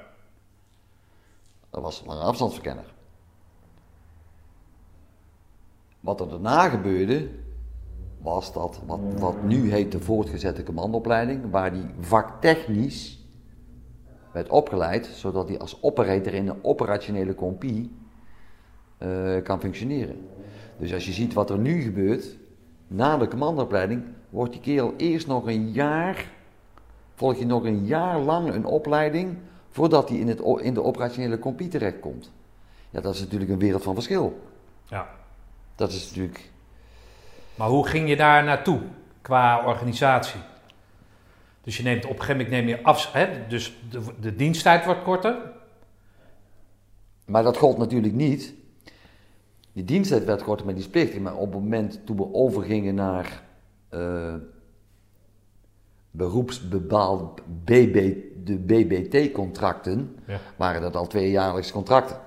Dat was een lange afstandsverkenner. Wat er daarna gebeurde, was dat wat, wat nu heet de voortgezette commandoopleiding, waar die vaktechnisch werd opgeleid, zodat hij als operator in een operationele compie eh, kan functioneren. Dus als je ziet wat er nu gebeurt, na de commandoopleiding, wordt die kerel eerst nog een jaar, volg je nog een jaar lang een opleiding, voordat hij in, het, in de operationele compie terechtkomt. Ja, dat is natuurlijk een wereld van verschil. ja. Dat is natuurlijk Maar hoe ging je daar naartoe qua organisatie? Dus je neemt op een gegeven moment neem je af, hè, dus de, de diensttijd wordt korter. Maar dat gold natuurlijk niet. Die diensttijd werd korter met die plichtig, maar op het moment toen we overgingen naar eh beroepsbepaald BB, de BBT-contracten, Ja. waren dat al tweejaarlijkse contracten.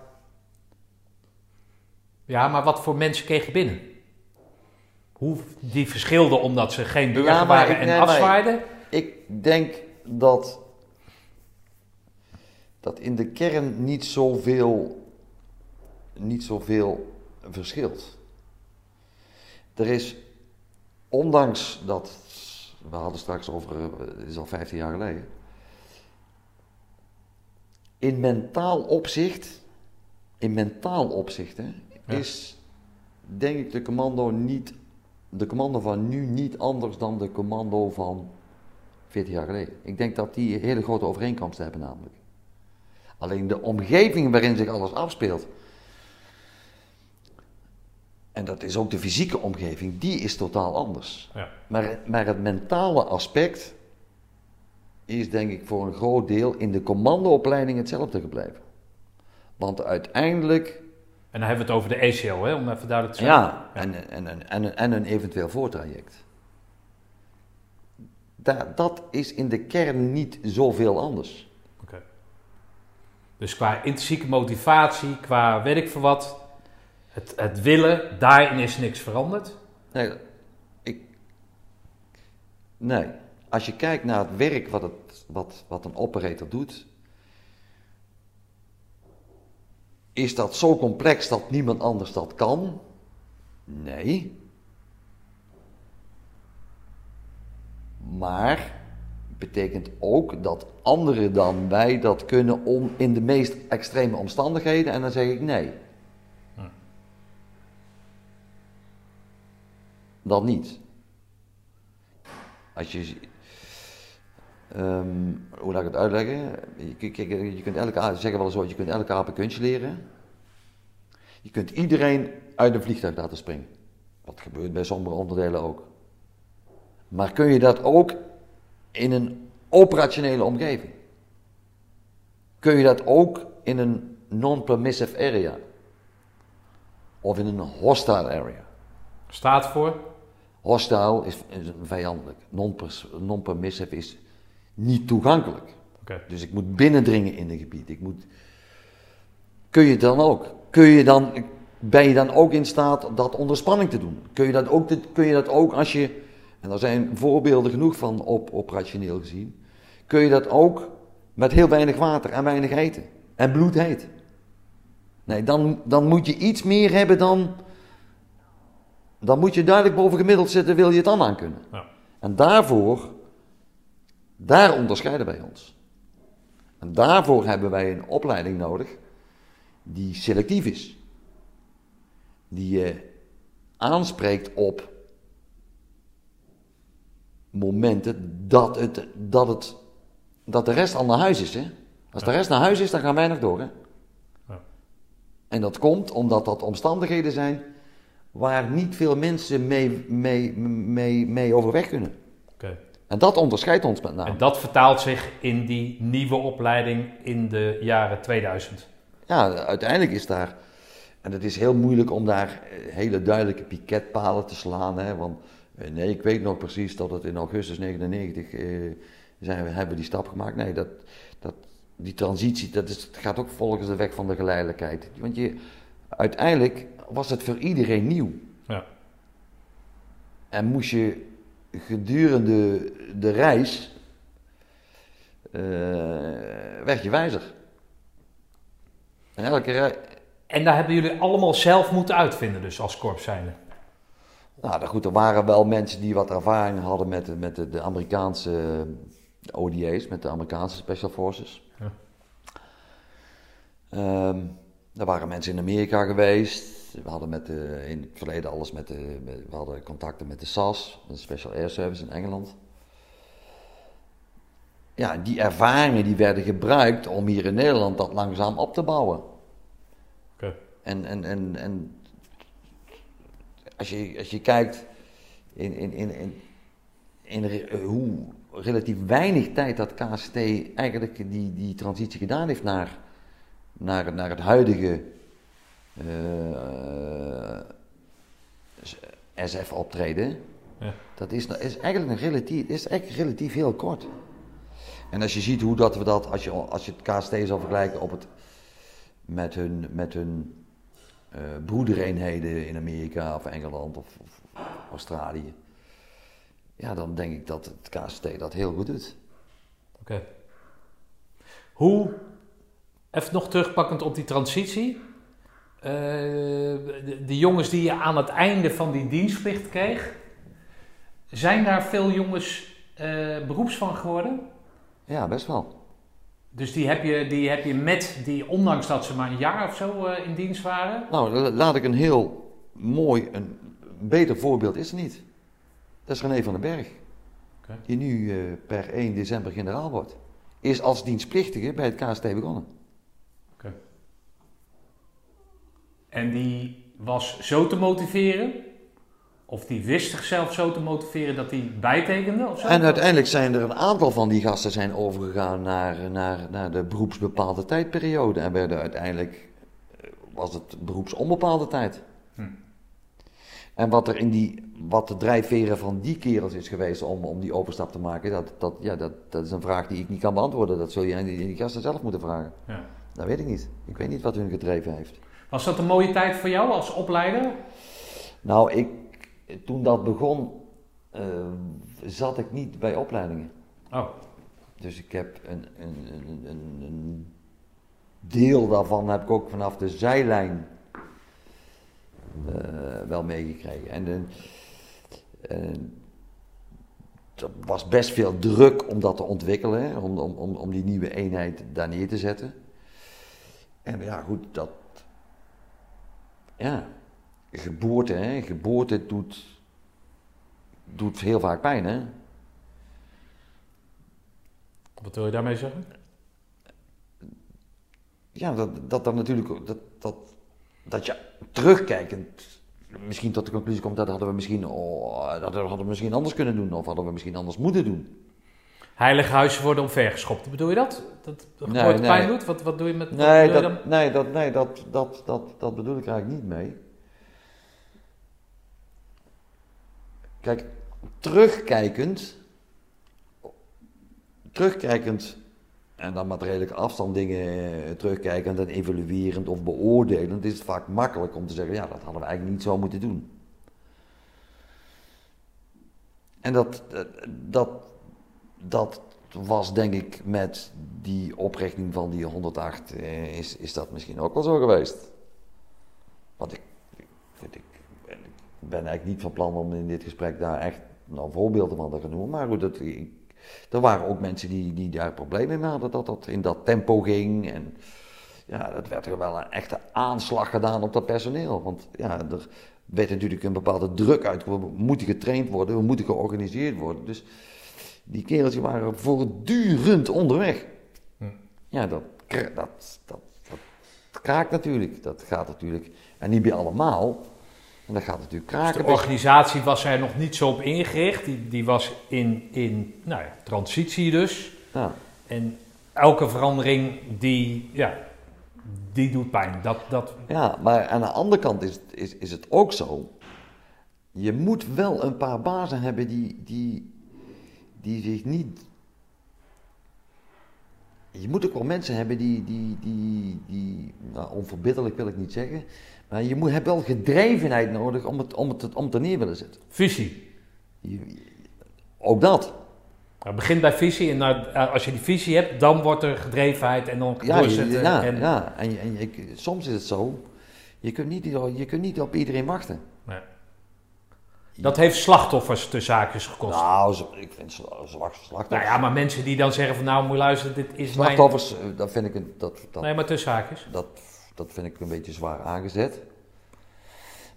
Ja, maar wat voor mensen kreeg je binnen? Hoe die verschilden omdat ze geen burger Ja, waren ik- en nee, afzwaaiden? Ik denk dat, dat in de kern niet zoveel, niet zoveel verschilt. Er is, ondanks dat, we hadden straks over, eh, het is al 15 jaar geleden, in mentaal opzicht, in mentaal opzicht, hè, Ja. is denk ik de commando niet, de commando van nu niet anders dan de commando van 40 jaar geleden. Ik denk dat die hele grote overeenkomsten hebben namelijk. Alleen de omgeving waarin zich alles afspeelt, en dat is ook de fysieke omgeving, die is totaal anders. Ja. Maar, maar het mentale aspect is denk ik voor een groot deel in de commandoopleiding hetzelfde gebleven. Want uiteindelijk, En dan hebben we het over de ACO, hè, om even duidelijk te zeggen. ja, en, en, en, en, en een eventueel voortraject. Da, dat is in de kern niet zoveel anders. Oké. Dus qua intrinsieke motivatie, qua weet ik veel wat, het, het willen, daarin is niks veranderd. Nee, ik, nee, als je kijkt naar het werk wat, het, wat, wat een operator doet, is dat zo complex dat niemand anders dat kan? Nee. Maar betekent ook dat anderen dan wij dat kunnen om in de meest extreme omstandigheden en dan zeg ik nee. Dan niet. Als je. ehm, hoe laat ik het uitleggen? Je, kijk, je kunt elke zeggen wel wat, je kunt elke aap een kunstje leren. Je kunt iedereen uit een vliegtuig laten springen. Dat gebeurt bij sommige onderdelen ook. Maar kun je dat ook in een operationele omgeving? Kun je dat ook in een non-permissive area? Of in een hostile area? Staat voor. Hostile is, vijandelijk. Non-permissive is niet toegankelijk. Dus ik moet binnendringen in een gebied. Ik moet... Kun je dan ook? Kun je dan, ben je dan ook in staat dat onder spanning te doen? Kun je dat ook, kun je dat ook als je, en er zijn voorbeelden genoeg van op, operationeel gezien, kun je dat ook met heel weinig water en weinig eten en bloed heet? Nee, dan, dan moet je iets meer hebben dan, dan moet je duidelijk boven gemiddeld zitten, wil je het dan aan kunnen. Ja. En daarvoor, daar onderscheiden wij ons. En daarvoor hebben wij een opleiding nodig die selectief is. Die je aanspreekt op momenten dat, het, dat, het, dat de rest al naar huis is. Hè? Als de rest naar huis is, dan gaan wij nog door. Hè? Ja. En dat komt omdat dat omstandigheden zijn waar niet veel mensen mee, mee, mee, mee overweg kunnen. Oké. En dat onderscheidt ons met name. En dat vertaalt zich in die nieuwe opleiding in de jaren 2000. Ja, uiteindelijk is daar, en het is heel moeilijk om daar eh, hele duidelijke piketpalen te slaan. Hè, want eh, nee, ik weet nog precies dat het in augustus 99 eh, zijn we, hebben die stap gemaakt. Nee, dat, dat, die transitie, dat is, het gaat ook volgens de weg van de geleidelijkheid. Want je, uiteindelijk was het voor iedereen nieuw. Ja. En moest je gedurende de reis, eh, werd je wijzer. En elke En daar hebben jullie allemaal zelf moeten uitvinden, dus als korps zijnde. nou goed, er waren wel mensen die wat ervaring hadden met, de- met de, de Amerikaanse ODA's, met de Amerikaanse Special Forces. Ja. Ehm, er waren mensen in Amerika geweest. We hadden met de, in het verleden alles met de, we hadden contacten met de SAS, de Special Air Service in Engeland. Ja, die ervaringen die werden gebruikt om hier in Nederland dat langzaam op te bouwen. Oké. En, en, en, en als, je, als je kijkt in, in, in, in, in hoe relatief weinig tijd dat KST eigenlijk die, die transitie gedaan heeft naar, naar, naar het huidige SF-optreden, Ja. dat is, is eigenlijk een relatief, is eigenlijk relatief heel kort. En als je ziet hoe dat we dat, als je, als je het KST zou vergelijken op het, met hun, met hun eh, broedereenheden in Amerika of Engeland of, of Australië. Ja, dan denk ik dat het KST dat heel goed doet. Oké. Hoe, even nog terugpakkend op die transitie. Eh, de, de jongens die je aan het einde van die dienstplicht kreeg, zijn daar veel jongens eh, beroeps van geworden? Ja, best wel. Dus die heb, je, die heb je met die, ondanks dat ze maar een jaar of zo eh, in dienst waren. Nou, la- laat ik een heel mooi, een beter voorbeeld is er niet. Dat is René van den Berg. Die nu per 1 december generaal wordt. Is als dienstplichtige bij het KST begonnen. En die was zo te motiveren, of die wist zichzelf zo te motiveren dat hij bijtekende of zo? En uiteindelijk zijn er een aantal van die gasten zijn overgegaan naar, naar, naar de beroepsbepaalde tijdperiode. En werden uiteindelijk eh, was het beroepsonbepaalde tijd. Hm. En wat er in die, wat de drijfveren van die kerels is geweest om, om die overstap te maken, dat, dat, ja, dat, dat is een vraag die ik niet kan beantwoorden. Dat zul je aan die, die gasten zelf moeten vragen. Ja. Dat weet ik niet. Ik weet niet wat hun gedreven heeft. Was dat een mooie tijd voor jou als opleider? Nou, ik, toen dat begon, eh, zat ik niet bij opleidingen. Oh, Dus ik heb een, een, een, een, deel daarvan heb ik ook vanaf de zijlijn eh, wel meegekregen. En eh, eh, er was best veel druk om dat te ontwikkelen, hè, om, om, om, om die nieuwe eenheid daar neer te zetten. En ja, goed, dat. Ja, geboorte, hè, geboorte doet, doet heel vaak pijn, hè. wat wil je daarmee zeggen? Ja, dat, dat dan natuurlijk dat, dat, dat je terugkijkend misschien tot de conclusie komt dat hadden we misschien, oh, dat hadden we misschien anders kunnen doen of hadden we misschien anders moeten doen. Heilige huizen worden omvergeschopt. Bedoel je dat? Dat de Nee, pijn doet? Wat, wat doe je met... Nee, doe je dan? dat, nee, dat, nee dat, dat, dat, dat bedoel ik eigenlijk niet mee. Kijk, terugkijkend, terugkijkend en dan met redelijke afstand dingen eh, terugkijkend en evaluerend of beoordelend, is het vaak makkelijk om te zeggen, ja, dat hadden we eigenlijk niet zo moeten doen. En dat, eh, dat, dat was denk ik met die oprichting van die 108, eh, is, is dat misschien ook wel zo geweest. Want ik, ik, ik, ben- eigenlijk niet van plan om in dit gesprek daar echt nou, voorbeelden van te gaan noemen. Maar goed, dat, er waren ook mensen die, die daar problemen mee hadden dat dat in dat tempo ging. En ja, dat werd er wel een echte aanslag gedaan op dat personeel. Want ja, er werd natuurlijk een bepaalde druk uitgekomen. We moeten getraind worden, we moeten georganiseerd worden. Dus die kerels die waren voortdurend onderweg. Hm. Ja, dat, dat, dat, dat kraakt natuurlijk. Dat gaat natuurlijk, en niet bij allemaal. En dat gaat natuurlijk Dus kraken. de organisatie was er nog niet zo op ingericht. Die, die was in, in nou ja, transitie dus. Ja. En elke verandering die, ja, die doet pijn. Dat, dat, Ja, maar aan de andere kant is, is, is het ook zo. Je moet wel een paar bazen hebben die, die, die zich niet. Je moet ook wel mensen hebben die, die, die, die nou, onverbiddelijk wil ik niet zeggen. Maar je moet, hebt wel gedrevenheid nodig om het, om het, om het er neer willen zetten. visie. Je- ook dat. Het begint bij visie en nou, als je die visie hebt, dan wordt er gedrevenheid en dan Ja, doorzetten. ja, en, ja. En, soms is het zo. Je kunt, niet, je kunt niet op iedereen wachten. Nee. Dat heeft slachtoffers te zaakjes gekost. Nou, Nou, ik vind slachtoffers. ja, maar mensen die dan zeggen van nou moet je luisteren, dit is mijn... Slachtoffers, eh, dat vind ik een, dat, dat, Nee, maar tussen haakjes. dat, dat vind ik een beetje zwaar aangezet.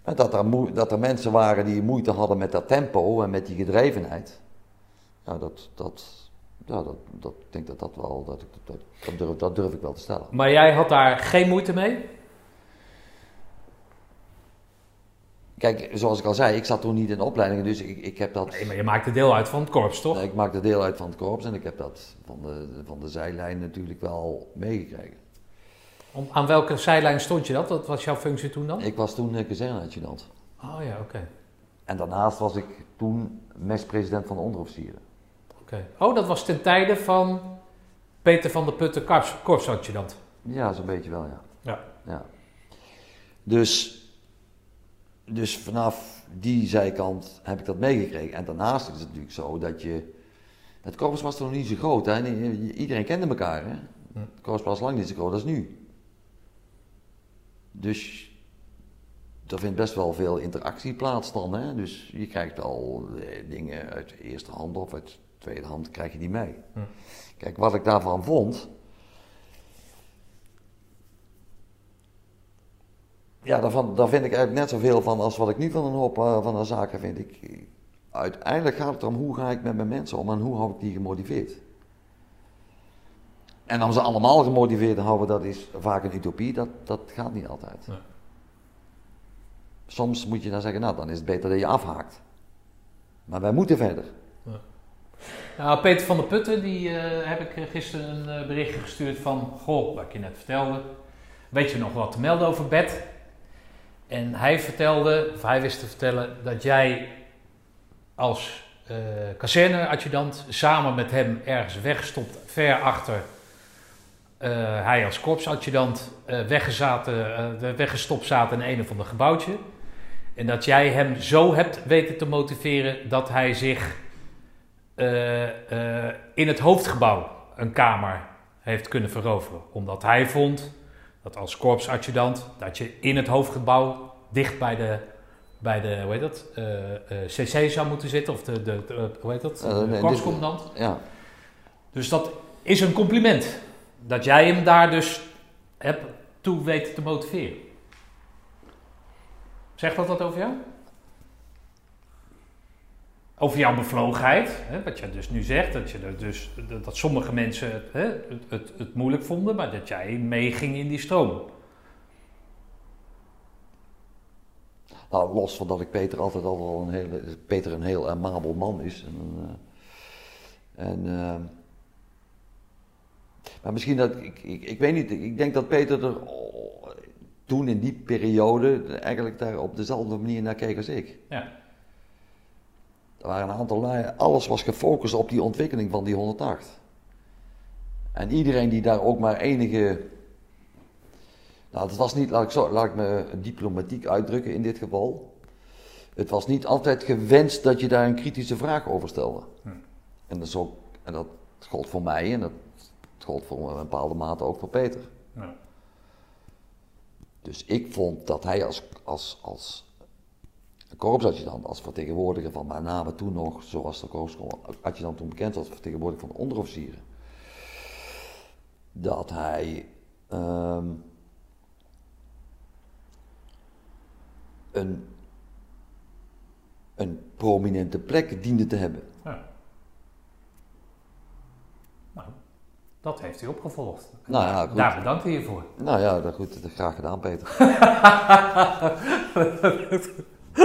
Maar dat er, dat er mensen waren die moeite hadden met dat tempo en met die gedrevenheid. Ja, dat, dat, ja, dat, dat, ik denk dat dat wel, dat, ik- dat, dat, durf, dat durf ik wel te stellen. Maar jij had daar geen moeite mee? Kijk, zoals ik al zei, ik zat toen niet in de opleidingen, dus ik, ik heb dat... Nee, maar je maakte deel uit van het korps, toch? Nee, ik maakte deel uit van het korps en ik heb dat van de, van de zijlijn natuurlijk wel meegekregen. Om, aan welke zijlijn stond je dat? Wat was jouw functie toen dan? Ik was toen uh, kazerneadjudant. Oh ja, oké. En daarnaast was ik toen mespresident van de onderofficieren. Oké. Oh, dat was ten tijde van Peter van der Putten, korps, korpsadjudant. Ja, zo'n beetje wel, ja. Ja. ja. Dus, dus vanaf die zijkant heb ik dat meegekregen. En daarnaast is het natuurlijk zo dat je... Het korps was toen nog niet zo groot, hè. Iedereen kende elkaar, hè. Het korps was lang niet zo groot als nu. Dus er vindt best wel veel interactie plaats dan, hè. Dus je krijgt al eh, dingen uit eerste hand of uit tweede hand, krijg je die mee. Hm. Kijk, wat ik daarvan vond... Ja, daarvan, daar vind ik eigenlijk net zoveel van als wat ik nu van een hoop eh, van de zaken vind. Ik, uiteindelijk gaat het erom hoe ga ik met mijn mensen om en hoe hou ik die gemotiveerd. En om ze allemaal gemotiveerd te houden, dat is vaak een utopie, dat, dat gaat niet altijd. Nee. Soms moet je dan zeggen, nou dan is het beter dat je afhaakt. Maar wij moeten verder. Nou, Peter van der Putten, die eh, heb ik gisteren een eh, berichtje gestuurd van... Goh, wat ik je net vertelde. Weet je nog wat te melden over bed? En hij vertelde, of hij wist te vertellen, dat jij als kazerneadjudant samen met hem ergens weggestopt, ver achter... eh, hij als korpsadjudant eh weggezaten, weggestopt zaten in een of ander gebouwtje. En dat jij hem zo hebt weten te motiveren dat hij zich in het hoofdgebouw een kamer heeft kunnen veroveren. Omdat hij vond dat als korpsadjudant dat je in het hoofdgebouw dicht bij de, bij de hoe heet dat, eh, eh, CC zou moeten zitten. Of de, de, de- hoe heet dat, Eh, nee, de dit- korpscommandant. Ja, Dus dat is een compliment. Dat jij hem daar dus hebt toe weten te motiveren. Zegt dat wat over jou? Over jouw bevlogenheid, hè, wat je dus nu zegt, dat, je er dus, dat, sommige mensen het, hè, het, het, het moeilijk vonden, maar dat jij meeging in die stroom. nou los van dat ik Peter altijd al wel een hele, Peter een heel amabel man is. En, eh, en, eh, maar misschien dat, ik, ik, ik weet niet, ik denk dat Peter er oh, toen in die periode eigenlijk daar op dezelfde manier naar keek als ik. Ja. Er waren een aantal lui- alles was gefocust op die ontwikkeling van die 108. En iedereen die daar ook maar enige. Nou, het was niet, laat ik, zo, laat ik me diplomatiek uitdrukken in dit geval. Het was niet altijd gewenst dat je daar een kritische vraag over stelde. Hm. En, dat is ook, en dat gold voor mij en dat gold voor een bepaalde mate ook voor Peter. Ja. Dus ik vond dat hij als, als, als korpsadjudant als vertegenwoordiger van met name toen nog, zoals de korpsadjudant toen bekend was, vertegenwoordiger van de onderofficieren. Dat hij ehm, een, een prominente plek diende te hebben. Ja. Nou, dat heeft hij opgevolgd. Nou ja, goed. Daar bedankt hij je voor. Nou ja, dat, goed, dat graag gedaan, Peter.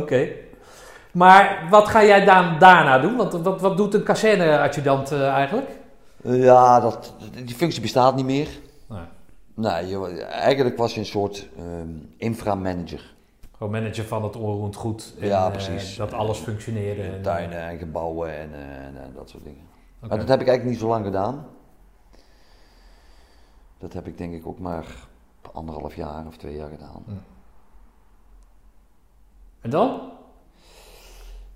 Oké. Maar wat ga jij dan daarna doen? Want wat, wat doet een kazerne-adjudant eh, eigenlijk? Ja, dat, die functie bestaat niet meer. Nee. Nee, joh, eigenlijk was je een soort ehm inframanager. Gewoon manager van het onroerend goed. En, Ja, eh, precies. dat alles functioneerde. en, Tuinen en gebouwen en, eh, en, dat soort dingen. Maar dat heb ik eigenlijk niet zo lang gedaan. Dat heb ik denk ik ook maar anderhalf jaar of twee jaar gedaan. En dan?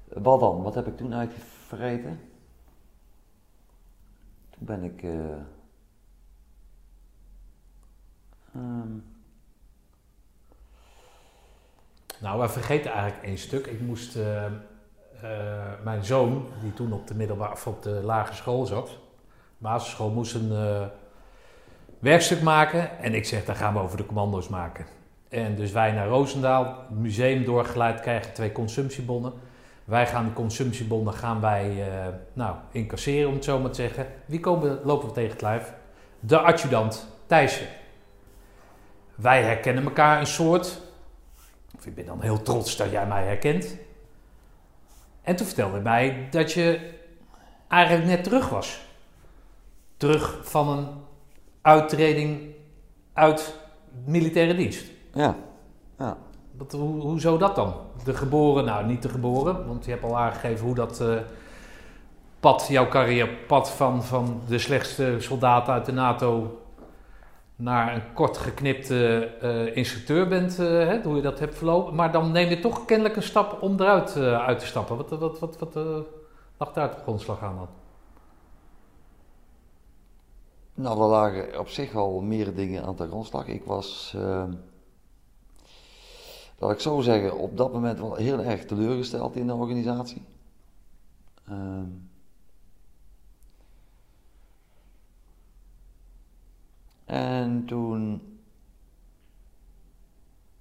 Wat dan? Wat heb ik toen uitgevreten? Toen ben ik. eh, ehm, Nou, we vergeten eigenlijk één stuk. Ik moest eh, eh, mijn zoon, die toen op de middelbare of op de lagere school zat, basisschool, moest een werkstuk maken. En ik zeg, daar gaan we over de commando's maken. En dus wij naar Roosendaal, museum doorgeleid, krijgen twee consumptiebonnen. Wij gaan de consumptiebonnen gaan wij, eh, nou, incasseren, om het zo maar te zeggen. Wie komen, lopen we tegen het lijf? De adjudant Thijssen. Wij herkennen elkaar een soort. Of ik ben dan heel trots dat jij mij herkent. En toen vertelde hij mij dat je eigenlijk net terug was. Terug van een uittreding uit militaire dienst. Ja, ja. Wat, hoe, hoezo dat dan? De geboren, nou niet de geboren, want je hebt al aangegeven hoe dat eh, pad, jouw carrièrepad van, van de slechtste soldaat uit de NATO naar een kort geknipte eh, instructeur bent, eh, hè, hoe je dat hebt verlopen. Maar dan neem je toch kennelijk een stap om eruit uit te stappen. Wat, wat, wat, wat lag daar de grondslag aan dan? Nou, er lagen op zich al meer dingen aan ten grondslag. Ik was, laat ik zo zeggen, op dat moment wel heel erg teleurgesteld in de organisatie. Ehm, en toen,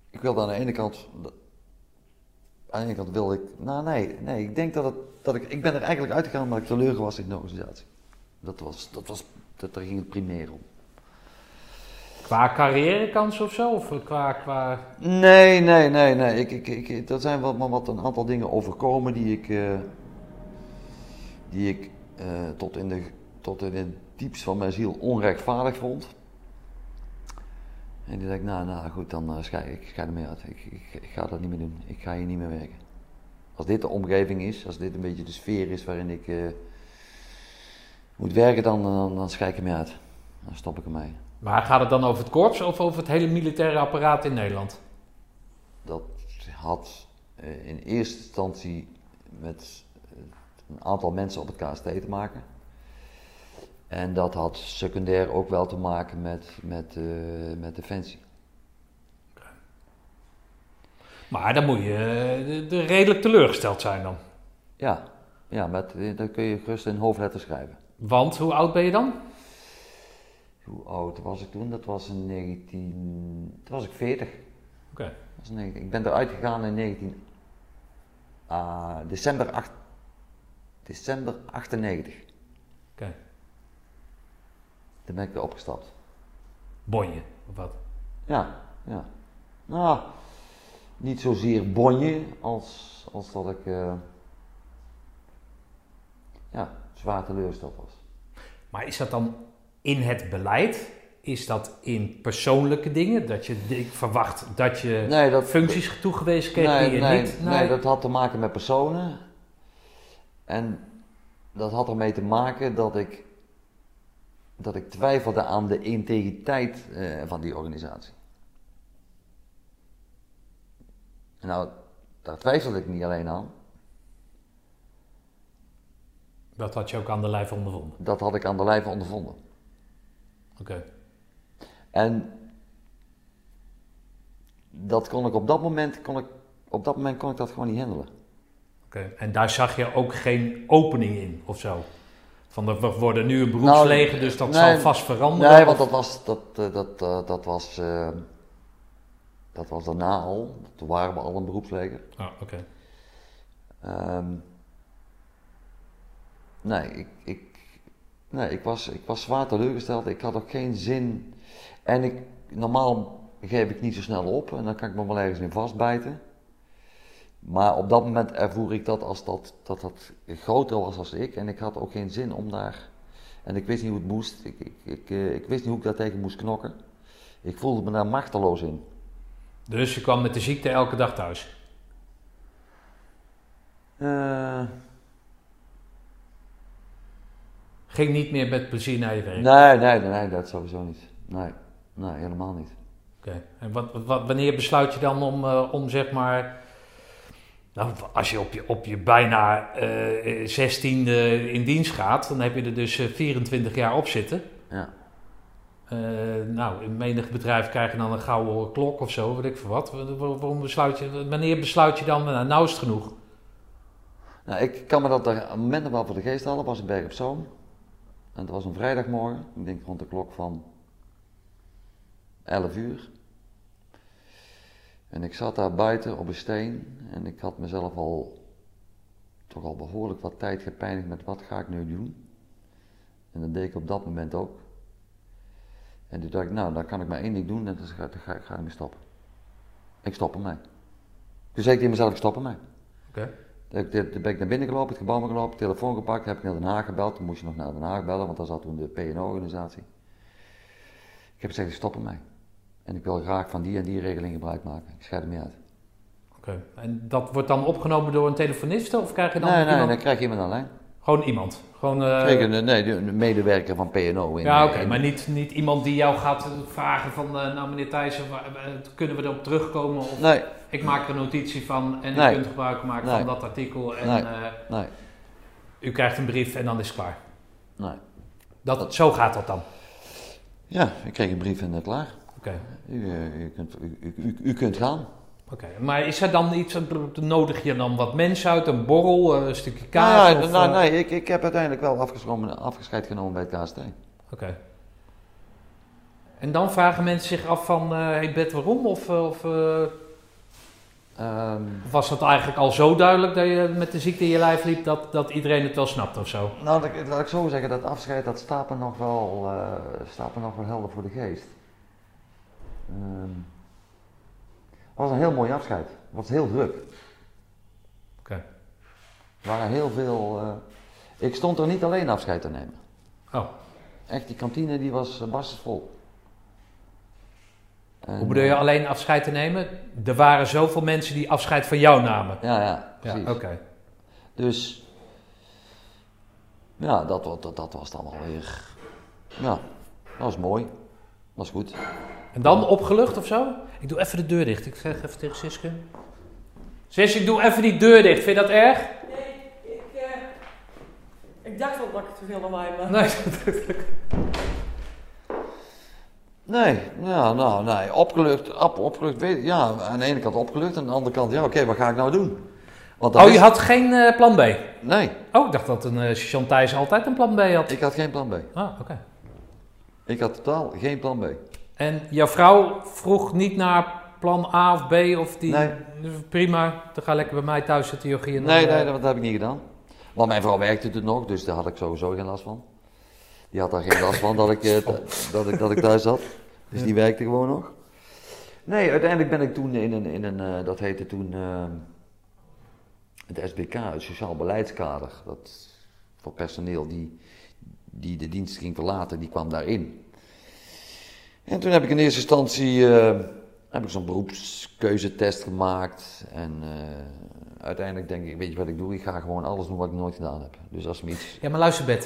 ik wilde aan de ene kant, aan de ene kant wilde ik, nou nee, nee, ik denk dat, dat ik, ik ben er eigenlijk uitgegaan omdat ik teleur was in de organisatie. Dat was, dat was, dat, daar ging het primair om. Qua carrièrekans of zo? Of qua, qua... Nee, nee, nee, nee. Ik, ik, ik, er zijn wat, wat een aantal dingen overkomen die ik, eh, die ik eh, tot, in de, tot in het diepst van mijn ziel onrechtvaardig vond. En die dacht ik, nou, nou goed, dan uh, schei ik, ga ermee uit. Ik, ik, ik ga dat niet meer doen. Ik ga hier niet meer werken. Als dit de omgeving is, als dit een beetje de sfeer is waarin ik moet werken, dan, dan, dan schei ik ermee uit. Dan stop ik ermee. Maar gaat het dan over het korps of over het hele militaire apparaat in Nederland? Dat had eh, in eerste instantie met eh, een aantal mensen op het KST te maken. En dat had secundair ook wel te maken met, met, eh, met Defensie. Maar dan moet je de- de redelijk teleurgesteld zijn dan. Ja, ja met, eh, dat kun je gerust in hoofdletters schrijven. Want hoe oud ben je dan? Hoe oud was ik toen? Dat was in 19... Toen was ik 40. Oké. Dat was in 19 ik ben eruit gegaan in 19... ah, december, 8, december 98. Oké. Toen ben ik weer opgestapt. Bonje, of wat? Ja, ja. Nou, niet zozeer bonje als, als dat ik eh, ja, zwaar teleurgesteld was. Maar is dat dan in het beleid? Is dat in persoonlijke dingen? Dat je ik verwacht dat je Nee, dat, functies toegewezen kreeg nee, die je nee, niet? nee, dat had te maken met personen. En dat had ermee te maken dat ik, dat ik twijfelde aan de integriteit eh, van die organisatie. Nou, daar twijfelde ik niet alleen aan. Dat had je ook aan de lijf ondervonden. Dat had ik aan de lijve ondervonden. Oké. En dat kon ik op dat moment, kon ik, op dat moment kon ik dat gewoon niet handelen. Oké, En daar zag je ook geen opening in of zo? Van de, we worden nu een beroepsleger, dus dat Nou, nee, zal vast veranderen? Nee, want dat was, dat, eh, dat, eh, dat was, eh, dat was daarna al. Toen waren we al een beroepsleger. Ah, oké. Ehm, nee, ik, ik, nee ik, was, ik was zwaar teleurgesteld. Ik had ook geen zin. En ik, normaal geef ik niet zo snel op en dan kan ik me wel ergens in vastbijten. Maar op dat moment ervoer ik dat als dat, dat dat groter was als ik. En ik had ook geen zin om daar. En ik wist niet hoe het moest. Ik, ik, ik, eh, ik wist niet hoe ik daar tegen moest knokken. Ik voelde me daar machteloos in. Dus je kwam met de ziekte elke dag thuis? Eh, Ging niet meer met plezier naar je werk? nee, nee, nee, dat sowieso niet. Nee, nee helemaal niet. Oké. En wat, wat, wanneer besluit je dan om, eh, om zeg maar... Nou, als je op je, op je bijna eh 16 in dienst gaat, dan heb je er dus eh, 24 jaar op zitten. Ja. Eh, nou, in menig bedrijf krijg je dan een gouden klok of zo, weet ik veel wat. Wa- wa- Waarom besluit je, wanneer besluit je dan, nou, nou is het genoeg? Nou, ik kan me dat er een moment wel voor de geest halen, was in Berg op Zoom. En het was een vrijdagmorgen, ik denk rond de klok van 11 uur. En ik zat daar buiten op een steen en ik had mezelf al toch al behoorlijk wat tijd gepijnigd met wat ga ik nu doen. En dat deed ik op dat moment ook. En toen dacht ik, nou, dan kan ik maar één ding doen en dan ga, ga, ik mee stoppen. Ik stop ermee. Toen zei ik tegen mezelf, ik stop ermee. Oké. Toen ben ik naar binnen gelopen, het gebouw gelopen, telefoon gepakt, heb ik naar Den Haag gebeld. Toen moest je nog naar Den Haag bellen, want daar zat toen de PNO-organisatie. Ik heb gezegd, ik stop ermee. En ik wil graag van die en die regeling gebruik maken. Ik scheid er niet uit. Oké. En dat wordt dan opgenomen door een telefoniste of krijg je dan nee, nee, iemand? dan krijg je iemand aan lijn. Gewoon iemand? Gewoon, eh, een, nee, de, de medewerker van PNO. In, ja, oké, in- maar niet, niet iemand die jou gaat vragen van, eh, nou meneer Thijssen, eh, kunnen we erop terugkomen? Of Nee, ik maak er een notitie van en Nee. u kunt gebruik maken Nee. van dat artikel en Nee. eh, nee, u krijgt een brief en dan is het klaar. nee. Dat, zo gaat dat dan? Ja, ik kreeg een brief en uh, klaar. Oké. U, eh, u, kunt, u, u, u, u kunt gaan. Oké, maar is er dan iets, nodig je dan wat mensen uit, een borrel, eh, een stukje kaas? Nou, ja, of, nou, eh, nee, ik, ik heb uiteindelijk wel afgescheid genomen bij het KST. Oké. En dan vragen mensen zich af van, eh hey Bert, waarom? Of, eh, of, eh, Ehm, of was het eigenlijk al zo duidelijk dat je met de ziekte in je lijf liep, dat, dat iedereen het wel snapt of zo? Nou, ik, laat ik zo zeggen, dat afscheid dat staat me nog wel, eh, staat me nog wel helder voor de geest. Het was een heel mooi afscheid. Het was heel druk. Oké. Er waren heel veel. eh, ik stond er niet alleen afscheid te nemen. Oh, Echt, die kantine die was uh, vol. En, hoe bedoel je eh, alleen afscheid te nemen? Er waren zoveel mensen die afscheid van jou namen. Ja, ja, Ja, precies. oké. Dus. Ja, dat, dat, dat was dan alweer. Ja, dat was mooi. Dat was goed. En dan opgelucht of zo? Ik doe even de deur dicht. Ik zeg even tegen Siske. Siske, ik doe even die deur dicht. Vind je dat erg? Nee, ik, eh, ik dacht wel dat ik te veel lawaai maakte. Nee. Nee, ja, nou, nee, opgelucht, op, opgelucht, weet, ja, aan de ene kant opgelucht, aan de andere kant, ja, oké, wat ga ik nou doen? Want Oh, is- je had geen eh, plan B? Nee, Oh, ik dacht dat een uh, Thijs altijd een plan B had. ik had geen plan B. Ah, oké. Ik had totaal geen plan B. En jouw vrouw vroeg niet naar plan A of B of die... Nee. Prima, dan ga lekker bij mij thuis zitten, Jochie. en dan, Nee, eh, nee, dat heb ik niet gedaan. Want mijn vrouw werkte toen nog, dus daar had ik sowieso geen last van. Die had daar geen last van dat ik, eh, dat ik, dat ik thuis zat. Dus die werkte gewoon nog. Nee, uiteindelijk ben ik toen in een, in een eh, dat heette toen het SBK, het Sociaal Beleidskader. Dat voor personeel die, die de dienst ging verlaten, die kwam daarin. En toen heb ik in eerste instantie eh, heb ik zo'n beroepskeuzetest gemaakt. En eh, uiteindelijk denk ik, weet je wat ik doe? Ik ga gewoon alles doen wat ik nooit gedaan heb. Dus als me iets... Ja, maar luister.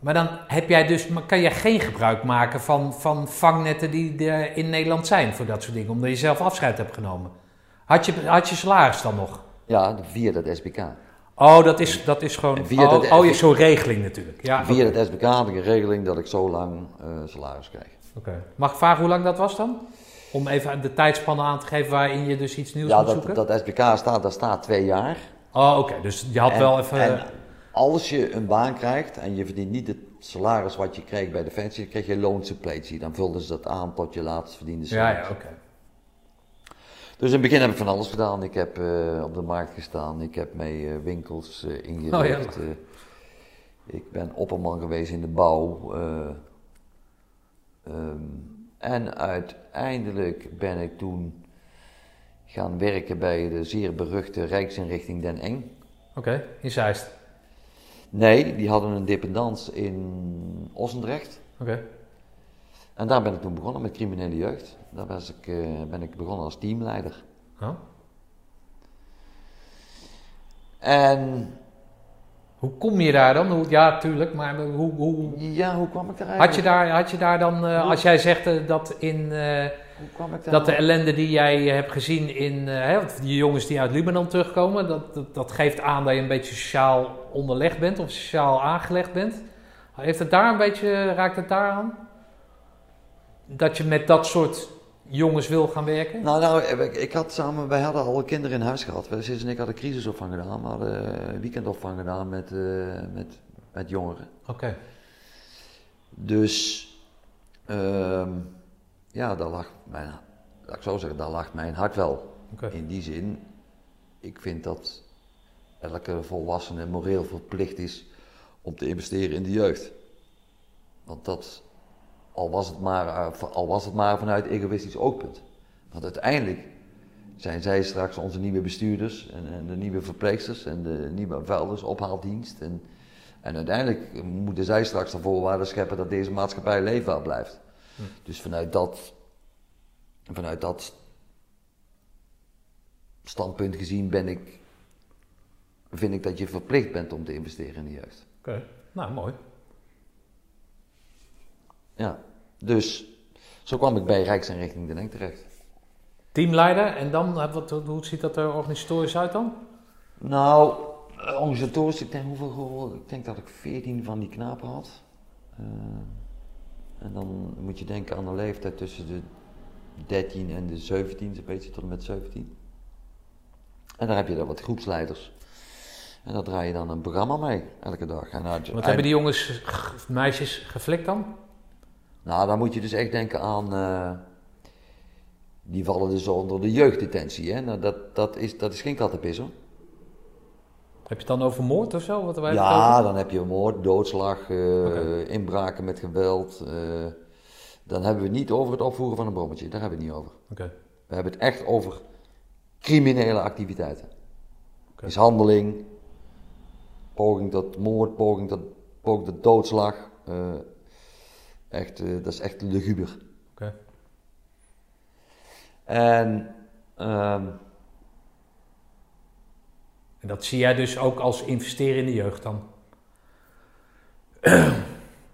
Maar dan heb jij dus, maar kan je geen gebruik maken van, van vangnetten die er in Nederland zijn voor dat soort dingen, omdat je zelf afscheid hebt genomen. Had je, had je salaris dan nog? Ja, via dat SBK. Oh, dat is, dat is gewoon. En via oh, dat- oh, je zo'n regeling natuurlijk. Ja, Via het SBK had ik een regeling dat ik zo lang eh, salaris krijg. Oké. Mag ik vragen hoe lang dat was dan? Om even de tijdspannen aan te geven waarin je dus iets nieuws Ja, moet dat, zoeken? dat SBK staat, daar staat twee jaar. Oh, oké. Dus je had En- wel even... En als je een baan krijgt en je verdient niet het salaris wat je kreeg bij Defensie, dan krijg je loonsuppletie. Dan vulden ze dat aan tot je laatst verdiende ja, salaris. ja, oké. Dus in het begin heb ik van alles gedaan. Ik heb eh, op de markt gestaan, ik heb mee eh, winkels eh ingericht. Oh, eh, ik ben opperman geweest in de bouw. Eh, ehm, en uiteindelijk ben ik toen gaan werken bij de zeer beruchte Rijksinrichting Den Eng. Oké, in Zeist. Nee, die hadden een dependance in Ossendrecht. Oké. En daar ben ik toen begonnen met criminele jeugd. Daar was ik, eh, ben ik begonnen als teamleider. Oh. En Hoe kom je daar dan? Hoe, ja, tuurlijk, maar hoe, hoe, ja, hoe kwam ik daar had, je daar, had je daar dan, eh, als jij zegt eh, dat in... eh, Hoe kwam ik daar Dat de ellende die jij hebt gezien in die jongens die uit Libanon terugkomen, dat, dat, dat geeft aan dat je een beetje sociaal onderlegd bent of sociaal aangelegd bent. Heeft het daar een beetje, raakt het daar aan? Dat je met dat soort jongens wil gaan werken? Nou, nou, ik, ik had samen, wij hadden al kinderen in huis gehad. Wij, Sis en ik hadden crisisopvang gedaan. We hadden eh, weekendopvang gedaan met, eh, met, met jongeren. Oké, Dus, ehm, ja, daar lag mijn, laat ik zo zeggen, daar lag mijn hart wel. In die zin, ik vind dat elke volwassene moreel verplicht is om te investeren in de jeugd. Want dat, al was het maar, eh, al was het maar vanuit egoïstisch oogpunt. Want uiteindelijk zijn zij straks onze nieuwe bestuurders en, en de nieuwe verpleegsters en de nieuwe vuilders, ophaaldienst. En, en uiteindelijk moeten zij straks de voorwaarden scheppen dat deze maatschappij leefbaar blijft. Dus vanuit dat, vanuit dat standpunt gezien ben ik, vind ik dat je verplicht bent om te investeren in de jeugd. Oké, nou mooi. Ja, dus zo kwam ik bij Rijksinrichting Den Eng terecht. Teamleider en dan, eh, wat, hoe ziet dat er organisatorisch uit dan? Nou, eh, organisatorisch, ik denk, hoeveel, ik denk dat ik 14 van die knapen had. Eh, en dan moet je denken aan een leeftijd tussen de 13 en de 17, zo'n beetje tot en met 17. En dan heb je daar wat groepsleiders. En daar draai je dan een programma mee, elke dag. En Wat hebben die jongens, meisjes geflikt dan? Nou, dan moet je dus echt denken aan. eh, die vallen dus onder de jeugddetentie. Hè? Nou, dat, dat, is, dat is geen kattenpis hoor. Heb je het dan over moord of zo? Wat wij Ja, dan heb je moord, doodslag, eh, inbraken met geweld. eh, dan hebben we het niet over het opvoeren van een brommetje. Daar hebben we het niet over. We hebben het echt over criminele activiteiten. Mishandeling, poging tot moord, poging tot, poging tot doodslag. Echt, eh, dat is echt luguber. oké. En ehm, En dat zie jij dus ook als investeren in de jeugd dan?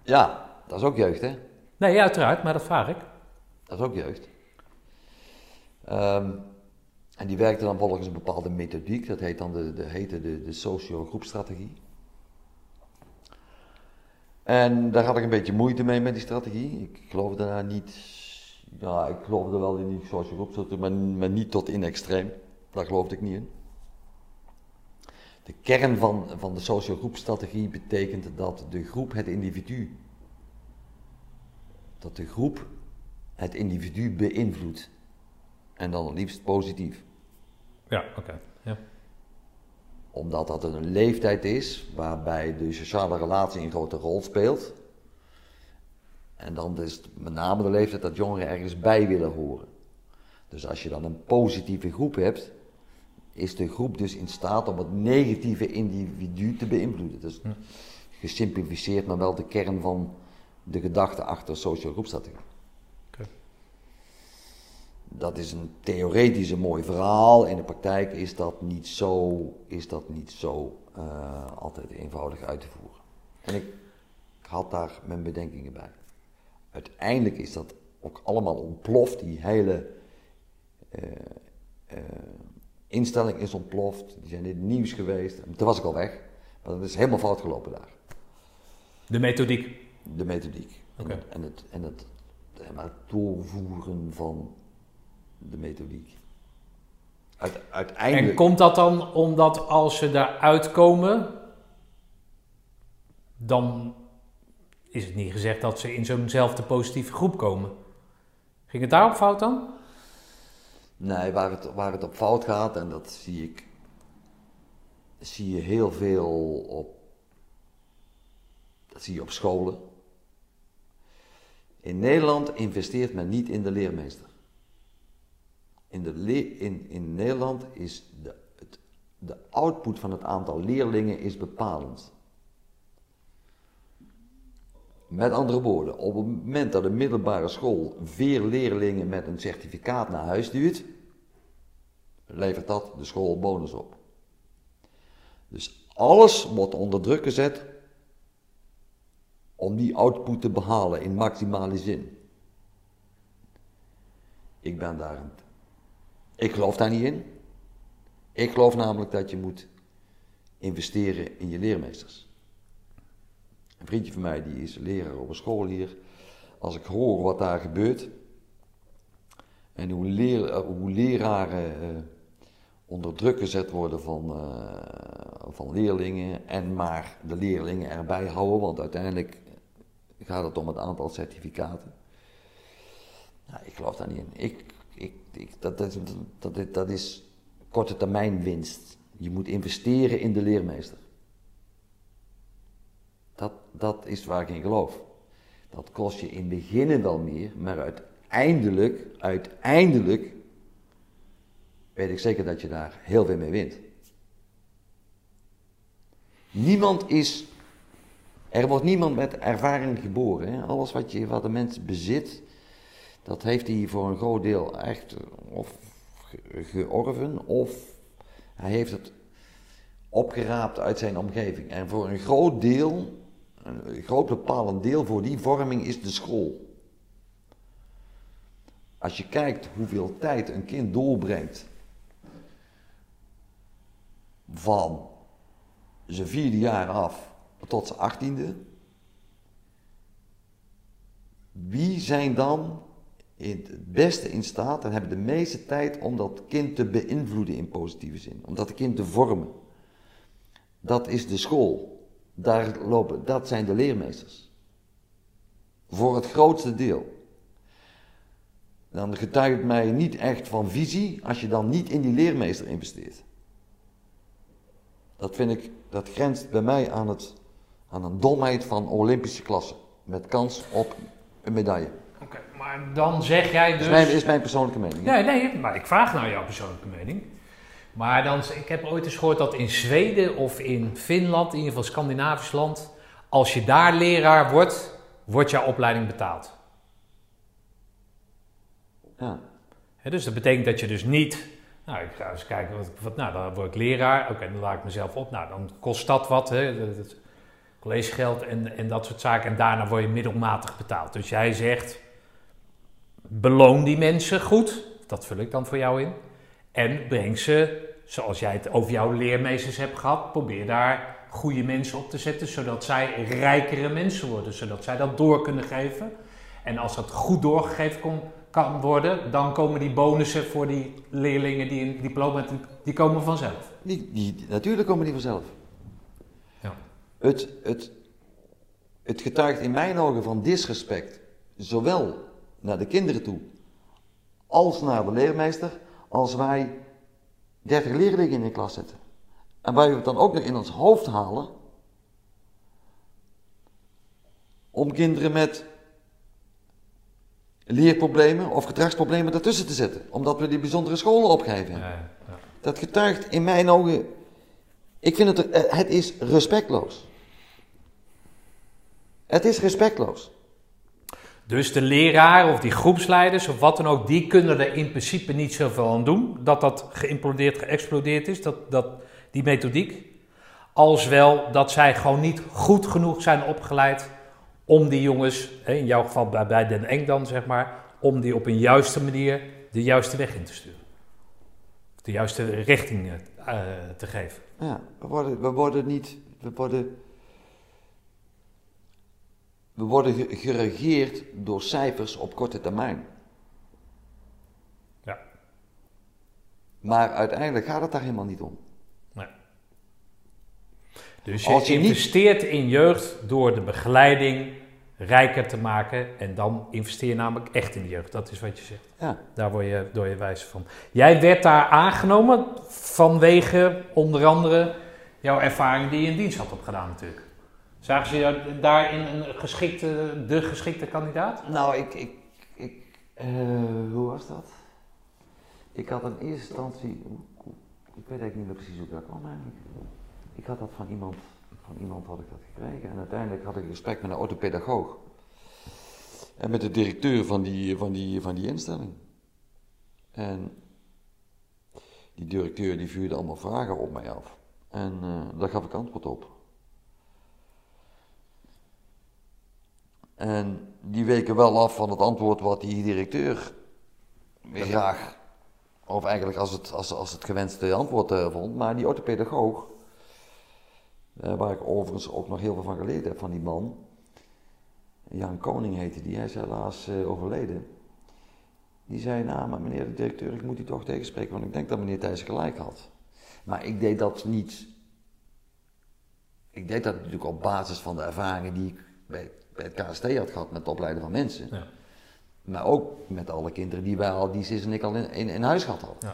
ja, dat is ook jeugd, hè? Nee, uiteraard, maar dat vraag ik. Dat is ook jeugd. Ehm, en die werkte dan volgens een bepaalde methodiek, dat heet dan de, de, heette de, de socio-groepstrategie. En daar had ik een beetje moeite mee met die strategie. Ik geloofde daar niet, ja, ik geloofde wel in die socio-groepstrategie, maar, maar niet tot in extreem. Daar geloofde ik niet in. De kern van, van de socio-groepstrategie betekent dat de groep het individu, dat de groep het individu beïnvloedt. En dan liefst positief. Ja, oké. Omdat dat een leeftijd is waarbij de sociale relatie een grote rol speelt. En dan is het met name de leeftijd dat jongeren ergens bij willen horen. Dus als je dan een positieve groep hebt, is de groep dus in staat om het negatieve individu te beïnvloeden. Dus gesimplificeerd, maar wel de kern van de gedachte achter social groepstrategie. Dat is een theoretisch een mooi verhaal. In de praktijk is dat niet zo, is dat niet zo eh, altijd eenvoudig uit te voeren. En ik had daar mijn bedenkingen bij. Uiteindelijk is dat ook allemaal ontploft. Die hele eh, eh, instelling is ontploft. Die zijn in het nieuws geweest. Toen was ik al weg. Maar dat is helemaal fout gelopen daar. De methodiek. De methodiek. Oké. En, en het, en het, en het doorvoeren van de methodiek. Uit, uiteindelijk. En komt dat dan omdat als ze daaruit komen, dan is het niet gezegd dat ze in zo'nzelfde positieve groep komen? Ging het daarop fout dan? Nee, waar het, waar het op fout gaat, en dat zie ik, zie je heel veel op, dat zie je op scholen. In Nederland investeert men niet in de leermeester. In, de in, in Nederland is de, het, de output van het aantal leerlingen is bepalend. Met andere woorden, op het moment dat een middelbare school vier leerlingen met een certificaat naar huis stuurt, levert dat de school bonus op. Dus alles wordt onder druk gezet om die output te behalen in maximale zin. Ik ben daar. Ik geloof daar niet in. Ik geloof namelijk dat je moet investeren in je leermeesters. Een vriendje van mij die is leraar op een school hier. Als ik hoor wat daar gebeurt en hoe, leer, eh, hoe leraren eh, onder druk gezet worden van, eh, van leerlingen en maar de leerlingen erbij houden, want uiteindelijk gaat het om het aantal certificaten. Nou, ik geloof daar niet in. Ik, ik, dat, dat, dat is korte termijn winst. Je moet investeren in de leermeester. Dat, dat is waar ik in geloof. Dat kost je in het begin wel meer, maar uiteindelijk, uiteindelijk weet ik zeker dat je daar heel veel mee wint. Niemand is, er wordt niemand met ervaring geboren. Hè? Alles wat, je, wat een mens bezit, dat heeft hij voor een groot deel echt eh, of ge- georven of hij heeft het opgeraapt uit zijn omgeving. En voor een groot deel, een groot bepalend deel voor die vorming is de school. Als je kijkt hoeveel tijd een kind doorbrengt van zijn vierde jaar af tot zijn achttiende, wie zijn dan het beste in staat en hebben de meeste tijd om dat kind te beïnvloeden in positieve zin, om dat kind te vormen? Dat is de school. Daar lopen, dat zijn de leermeesters. Voor het grootste deel. Dan getuigt mij niet echt van visie als je dan niet in die leermeester investeert. Dat vind ik, dat grenst bij mij aan, het, aan een domheid van Olympische klasse. Met kans op een medaille. Maar dan zeg jij dus... is mijn, is mijn persoonlijke mening. Nee, nee, maar ik vraag naar jouw persoonlijke mening. Maar dan, ik heb ooit eens gehoord dat in Zweden of in Finland, in ieder geval Scandinavisch land, als je daar leraar wordt, wordt jouw opleiding betaald. Ja. Dus dat betekent dat je dus niet, nou ik ga eens kijken, wat, wat, nou dan word ik leraar, oké dan laat ik mezelf op, nou dan kost dat wat, hè, collegegeld en, en dat soort zaken en daarna word je middelmatig betaald. Dus jij zegt, beloon die mensen goed, dat vul ik dan voor jou in, en breng ze, zoals jij het over jouw leermeesters hebt gehad, probeer daar goede mensen op te zetten, zodat zij rijkere mensen worden, zodat zij dat door kunnen geven. En als dat goed doorgegeven kan worden, dan komen die bonussen voor die leerlingen die een diploma hebben, die komen vanzelf. Die, die, natuurlijk komen die vanzelf. Ja. Het, het, het getuigt in mijn ogen van disrespect, zowel naar de kinderen toe, als naar de leermeester, als wij 30 leerlingen in de klas zetten. En wij het dan ook nog in ons hoofd halen om kinderen met leerproblemen of gedragsproblemen daartussen te zetten, omdat we die bijzondere scholen hebben. Ja, ja. Dat getuigt in mijn ogen. Ik vind het, het is respectloos. Het is respectloos. Dus de leraar of die groepsleiders of wat dan ook, die kunnen er in principe niet zoveel aan doen. Dat dat geïmplodeerd, geëxplodeerd is, dat, dat, die methodiek. Als wel dat zij gewoon niet goed genoeg zijn opgeleid om die jongens, in jouw geval bij, bij Den Eng dan zeg maar, om die op een juiste manier de juiste weg in te sturen. De juiste richting eh, te geven. Ja, we worden, we worden niet. We worden. We worden ge- geregeerd door cijfers op korte termijn. Ja. Maar uiteindelijk gaat het daar helemaal niet om. Dus je, Als je niet- investeert in jeugd door de begeleiding rijker te maken. En dan investeer je namelijk echt in de jeugd. Dat is wat je zegt. Ja. Daar word je, door je wijs van. Jij werd daar aangenomen vanwege onder andere jouw ervaring die je in dienst had opgedaan natuurlijk. Zagen ze daarin een geschikte, de geschikte kandidaat? Nou, ik, ik, ik eh, hoe was dat? Ik had in eerste instantie, ik weet eigenlijk niet meer precies hoe dat kwam eigenlijk. Ik had dat van iemand, van iemand had ik dat gekregen en uiteindelijk had ik een gesprek met een orthopedagoog. En met de directeur van die, van die, van die instelling. En die directeur die vuurde allemaal vragen op mij af. En eh, daar gaf ik antwoord op. En die weken wel af van het antwoord wat die directeur graag, of eigenlijk als het, als, als het gewenste antwoord eh, vond. Maar die orthopedagoog, eh, waar ik overigens ook nog heel veel van geleerd heb van die man, Jan Koning heette die, hij is helaas eh, overleden. Die zei, nou maar meneer de directeur, ik moet u toch tegenspreken, want ik denk dat meneer Thijs gelijk had. Maar ik deed dat niet, ik deed dat natuurlijk op basis van de ervaringen die ik bij, bij het KST had gehad met het opleiden van mensen. Ja. Maar ook met alle kinderen die wij al, die Sis en ik al in, in, in huis gehad hadden.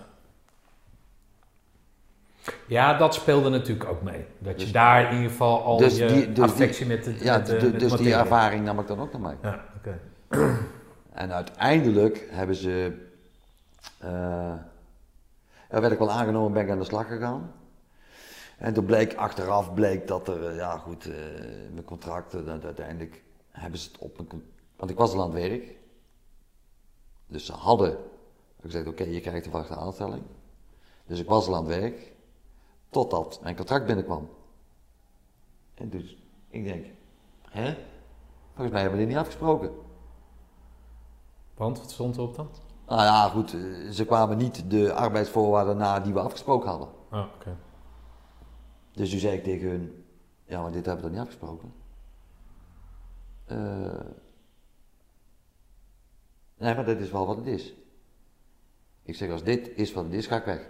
Ja, dat speelde natuurlijk ook mee. Dat je Dus- daar in ieder geval al dus je die- dus affectie met de, Ja, met de, de- met de dus die ervaring nam ik dan ook naar mij. Ja, oké. En uiteindelijk hebben ze. ja, werd ik wel aangenomen, ben ik aan de slag gegaan. En toen bleek achteraf bleek dat er, eh, ja goed, eh, mijn contracten, dat uiteindelijk hebben ze het op een. Want ik was al aan het werk. Dus ze hadden gezegd: oké, je krijgt een vaste aanstelling. Dus ik was al aan het werk. Totdat mijn contract binnenkwam. En dus ik denk: hè? Volgens mij hebben we dit niet afgesproken. Want, wat stond erop dan? Nou ja, goed, eh, ze kwamen niet de arbeidsvoorwaarden na die we afgesproken hadden. Oh, oké. Dus toen zei ik tegen hun, ja, maar dit hebben we toch niet afgesproken? Eh, nee, maar dit is wel wat het is. Ik zeg, als dit is wat het is, ga ik weg.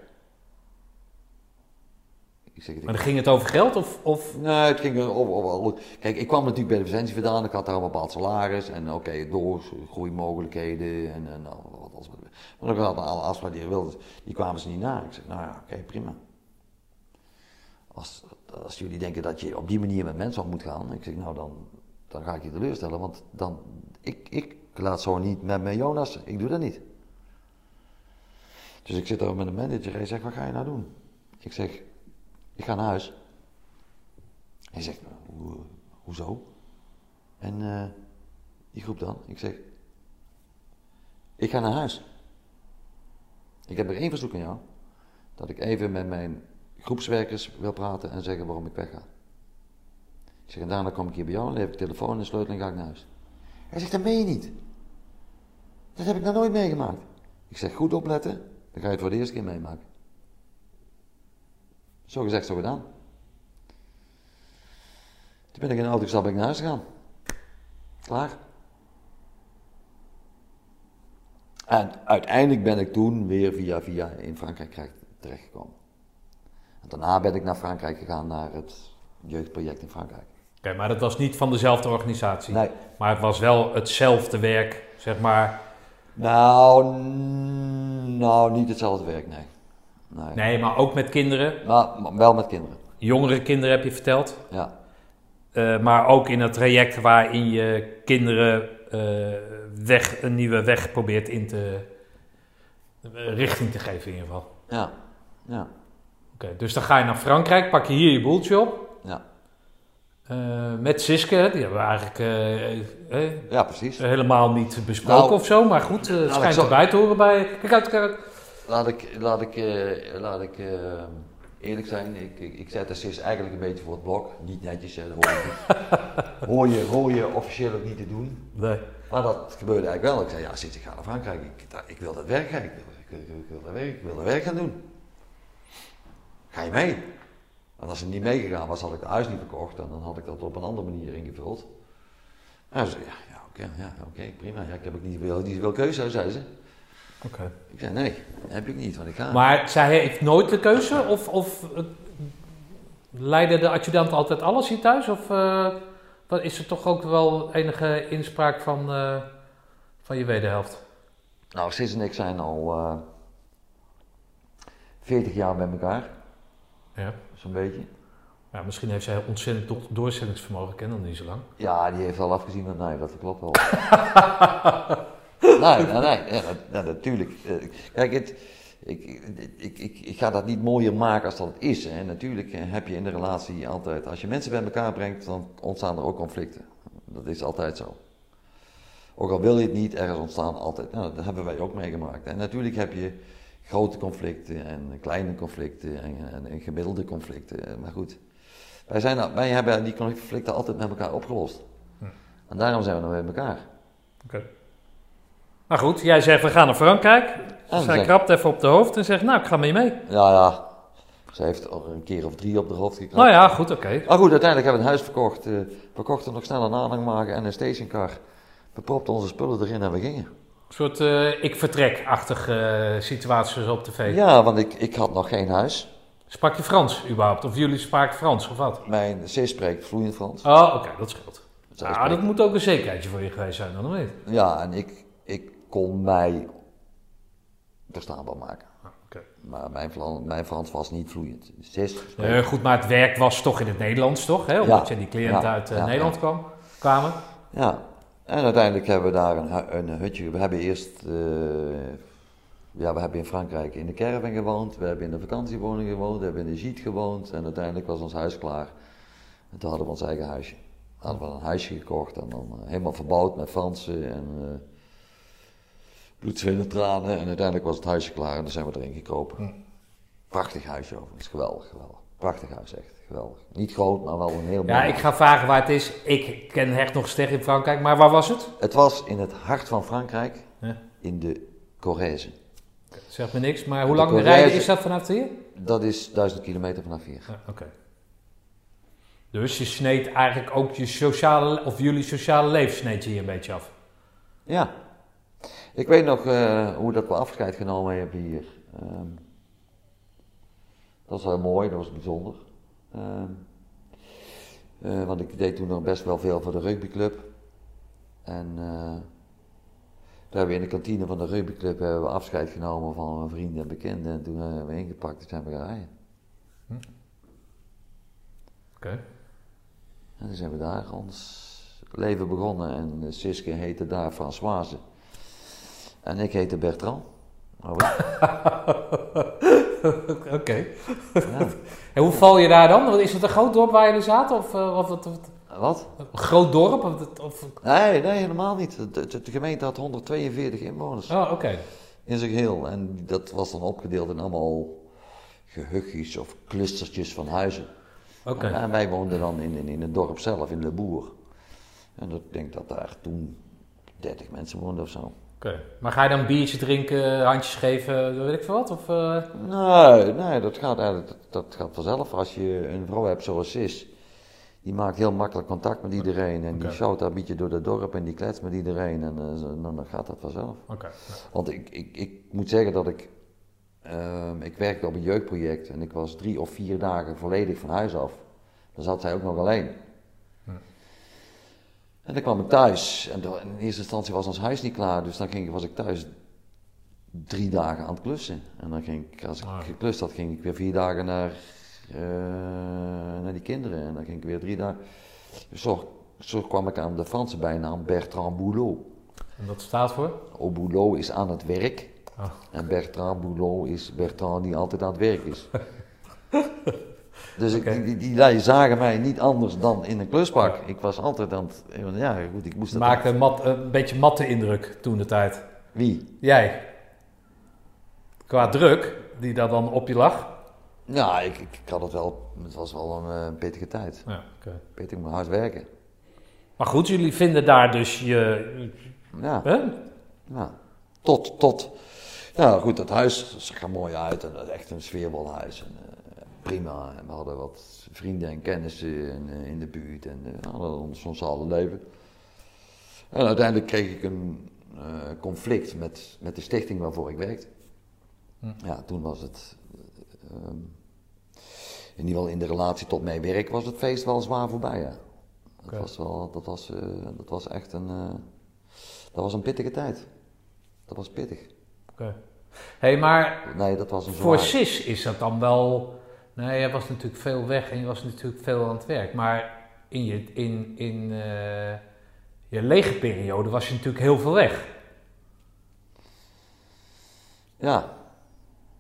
Ik zeg, Maar dan ging het over geld of... of... Nee, het ging er over, over- Kijk, ik kwam natuurlijk bij de Defensie vandaan. Ik had daar een bepaald salaris. En oké, door groeimogelijkheden. En, en al- wat als. Maar ik had alle afspraken die je wilde. Die kwamen ze niet na. Ik zei, nou ja, oké, prima. Als, als jullie denken dat je op die manier met mensen om moet gaan. Ik zeg, nou dan, dan ga ik je teleurstellen. Want dan, ik, ik laat zo niet met mijn Jonas. Ik doe dat niet. Dus ik zit daar met een manager. Hij zegt, wat ga je nou doen? Ik zeg, ik ga naar huis. Hij zegt, nou, hoe, hoezo? En eh, die groep dan? Ik zeg, ik ga naar huis. Ik heb er één verzoek aan jou. Dat ik even met mijn groepswerkers wil praten en zeggen waarom ik wegga. Ik zeg, en daarna kom ik hier bij jou, dan heb ik telefoon en sleutel en ga ik naar huis. Hij zegt, dat meen je niet. Dat heb ik nog nooit meegemaakt. Ik zeg, goed opletten, dan ga je het voor de eerste keer meemaken. Zo gezegd, zo gedaan. Toen ben ik in de auto gestapt en ben ik naar huis gegaan. Klaar. En uiteindelijk ben ik toen weer via via in Frankrijk terechtgekomen. En daarna ben ik naar Frankrijk gegaan, naar het jeugdproject in Frankrijk. Oké, maar dat was niet van dezelfde organisatie. Nee. Maar het was wel hetzelfde werk, zeg maar. Nou, nou niet hetzelfde werk, nee. Nee. Nee, maar ook met kinderen. Maar, maar wel met kinderen, Jongere kinderen heb je verteld. ja. Eh, maar ook in het traject waarin je kinderen eh, weg, een nieuwe weg probeert in te... eh, richting te geven in ieder geval. Ja, ja, Oké, dus dan ga je naar Frankrijk, pak je hier je boeltje op. ja. Eh, met Siske, die hebben we eigenlijk eh, eh, Ja, precies. helemaal niet besproken Nou, of zo. Maar goed, het ik schijnt zal- erbij te horen bij... Kijk uit, kijk uit. Laat ik, laat ik, laat ik eerlijk zijn, ik, ik, ik zet SIS eigenlijk een beetje voor het blok. Niet netjes, hè, dat hoor je, hoor, je, hoor je officieel ook niet te doen. Nee. Maar dat gebeurde eigenlijk wel. Ik zei, ja SIS, ik ga naar Frankrijk, ik, daar- ik wil dat werk gaan, ik wil, ik, wil- ik, wil dat werk, ik wil dat werk gaan doen. Ga je mee? En als ze niet meegegaan was, had ik het huis niet verkocht en dan had ik dat op een andere manier ingevuld. En ze zei, ja, ja oké, ja, oké, prima. Ja, ik heb ook niet veel, niet keuze, zei ze. Oké. Ik zei, nee, dat heb ik niet, want ik ga. Maar zij heeft nooit de keuze? Of, of eh, leidde de adjudant altijd alles hier thuis? Of eh, wat is er toch ook wel enige inspraak van, eh, van je wederhelft? Nou, Sis en ik zijn al eh 40 jaar bij elkaar, Ja. Zo'n beetje. ja. Misschien heeft zij ontzettend do- doorzettingsvermogen, ik ken dat niet zo lang. Ja, die heeft al afgezien met mij, dat klopt wel. nee, nee, nee, ja, natuurlijk. Eh, Kijk, het, ik, ik, ik, ik ga dat niet mooier maken als dat het is. Hè. Natuurlijk eh, heb je in de relatie altijd, als je mensen bij elkaar brengt, dan ontstaan er ook conflicten. Dat is altijd zo. Ook al wil je het niet, ergens ontstaan altijd. Nou, dat hebben wij ook meegemaakt. En natuurlijk heb je grote conflicten en kleine conflicten en, en, en gemiddelde conflicten. Maar goed, wij, zijn, wij hebben die conflicten altijd met elkaar opgelost. Hm. En daarom zijn we nog bij elkaar. Oké. Maar goed, jij zegt we gaan naar Frankrijk. dan zij krabt even op de hoofd en zegt nou ik ga met je mee. Ja, ja. Ze heeft een keer of drie op de hoofd gekregen. Nou ja, goed, oké. Maar goed, uiteindelijk hebben we een huis verkocht. eh we kochten nog snel een aanhangwagen en een stationcar. We propten onze spullen erin en we gingen. Een soort eh, ik vertrek-achtige eh, situatie zoals op tv. Ja, want ik, ik had nog geen huis. Sprak je Frans überhaupt? Of jullie spraken Frans of wat? Mijn zus spreekt vloeiend Frans. Oh, oké, dat scheelt. Zij Ah, spreekt- dat moet ook een zekerheidje voor je geweest zijn, dan weet. Ja, en ik, ik kon mij verstaanbaar maken. Oké. Maar mijn, mijn Frans was niet vloeiend. Spreekt- Eh, goed, maar het werk was toch in het Nederlands, toch? Hè? Omdat je die cliënten Ja, uit ja, Nederland ja. kwam, kwamen. Ja, en uiteindelijk hebben we daar een, een hutje. We hebben eerst, eh, ja, we hebben in Frankrijk in de caravan gewoond. We hebben in de vakantiewoning gewoond. We hebben in de gîte gewoond. En uiteindelijk was ons huis klaar. En toen hadden we ons eigen huisje. Hadden we een huisje gekocht en dan eh, helemaal verbouwd met Fransen en uh, bloed, zweet en tranen. En uiteindelijk was het huisje klaar en dan zijn we erin gekropen. Prachtig huisje overigens, geweldig, geweldig. Prachtig huis, echt, Niet groot, maar wel een heel mooi Ja, ik ga vragen waar het is. Ik ken Hecht nog steeds in Frankrijk, maar waar was het? Het was in het hart van Frankrijk, Ja. in de Corrèze. Zeg me niks, maar hoe lang Corrèze- rijden is dat vanaf hier? Dat is duizend kilometer vanaf hier. Ja, Oké. Dus je sneed eigenlijk ook je sociale, of jullie sociale leven sneed je hier een beetje af. Ja. Ik weet nog eh, hoe dat we afscheid genomen hebben hier. Ehm, dat was wel mooi, dat was bijzonder. Ehm, eh, want ik deed toen nog best wel veel voor de rugbyclub. En eh, toen hebben we in de kantine van de rugbyclub hebben we afscheid genomen van mijn vrienden en bekenden. En toen hebben we ingepakt en zijn we gaan rijden. Oké. En toen zijn we daar ons leven begonnen. En eh, Siske heette daar Françoise. En ik heette Bertrand. Oké. ja. En hoe val je daar dan? Is het een groot dorp waar jullie zaten? Of, eh, of, of, of- Wat? een groot dorp? Of, of, Nee, nee, helemaal niet. De, de- de gemeente had 142 inwoners oh, oké. in zijn geheel. En dat was dan opgedeeld in allemaal gehugjes of clustertjes van huizen. Oké. En wij woonden dan in, in, in het dorp zelf, in Le Boer. En dat- ik denk dat daar toen 30 mensen woonden of zo. Oké. Maar ga je dan biertje drinken, handjes geven, weet ik veel wat? Of, eh, Nee, nee, dat gaat eigenlijk dat, dat gaat vanzelf. Als je een vrouw hebt zoals ze is, die maakt heel makkelijk contact met iedereen. En die sjouwt daar een beetje door het dorp en die kletst met iedereen. En eh, dan gaat dat vanzelf. Oké. Want ik, ik, ik moet zeggen dat ik, ehm, ik werkte op een jeugdproject en ik was drie of vier dagen volledig van huis af. Dan zat zij ook nog alleen. En dan kwam ik thuis en in eerste instantie was ons huis niet klaar, dus dan ging, was ik thuis drie dagen aan het klussen. En dan ging ik, als ik Ah. geklust had, ging ik weer vier dagen naar, eh, naar die kinderen. En dan ging ik weer drie dagen. Dus zo, zo kwam ik aan de Franse bijnaam Bertrand Boulot. En dat staat voor? Au boulot is aan het werk. Ah. En Bertrand Boulot is Bertrand die altijd aan het werk is. dus ik, Oké. die, die, lui zagen mij niet anders dan in een kluspak. Ik was altijd aan het... Ja, goed, ik moest dat... Maakte een, mat, een beetje matte indruk toen de tijd. Wie? Jij. Qua druk, die daar dan op je lag. Ja, ik, ik, had het wel... Het was wel een eh, pittige tijd. Ja, oké. Pittig, maar hard werken. Maar goed, jullie vinden daar dus je... Ja, Hè? ja. Tot, tot... Ja, goed, dat huis zag er mooi uit. En dat is echt een sfeervol huis. En, eh, prima. En we hadden wat vrienden en kennissen in, eh, in de buurt. En eh, we hadden ons sociale leven. En uiteindelijk kreeg ik een, eh, conflict met, met de stichting waarvoor ik werkte. Hm. Ja, toen was het, eh, ehm, in ieder geval in de relatie tot mijn werk, was het feest wel zwaar voorbij, ja. Dat, was, wel, dat, was, dat was echt een, dat was een pittige tijd. Dat was pittig. Oké. hey, maar Nee, dat was een voor. Sis is dat dan wel... Nee, jij was natuurlijk veel weg en je was natuurlijk veel aan het werk. Maar in je, in, in, eh, je lege periode was je natuurlijk heel veel weg. Ja,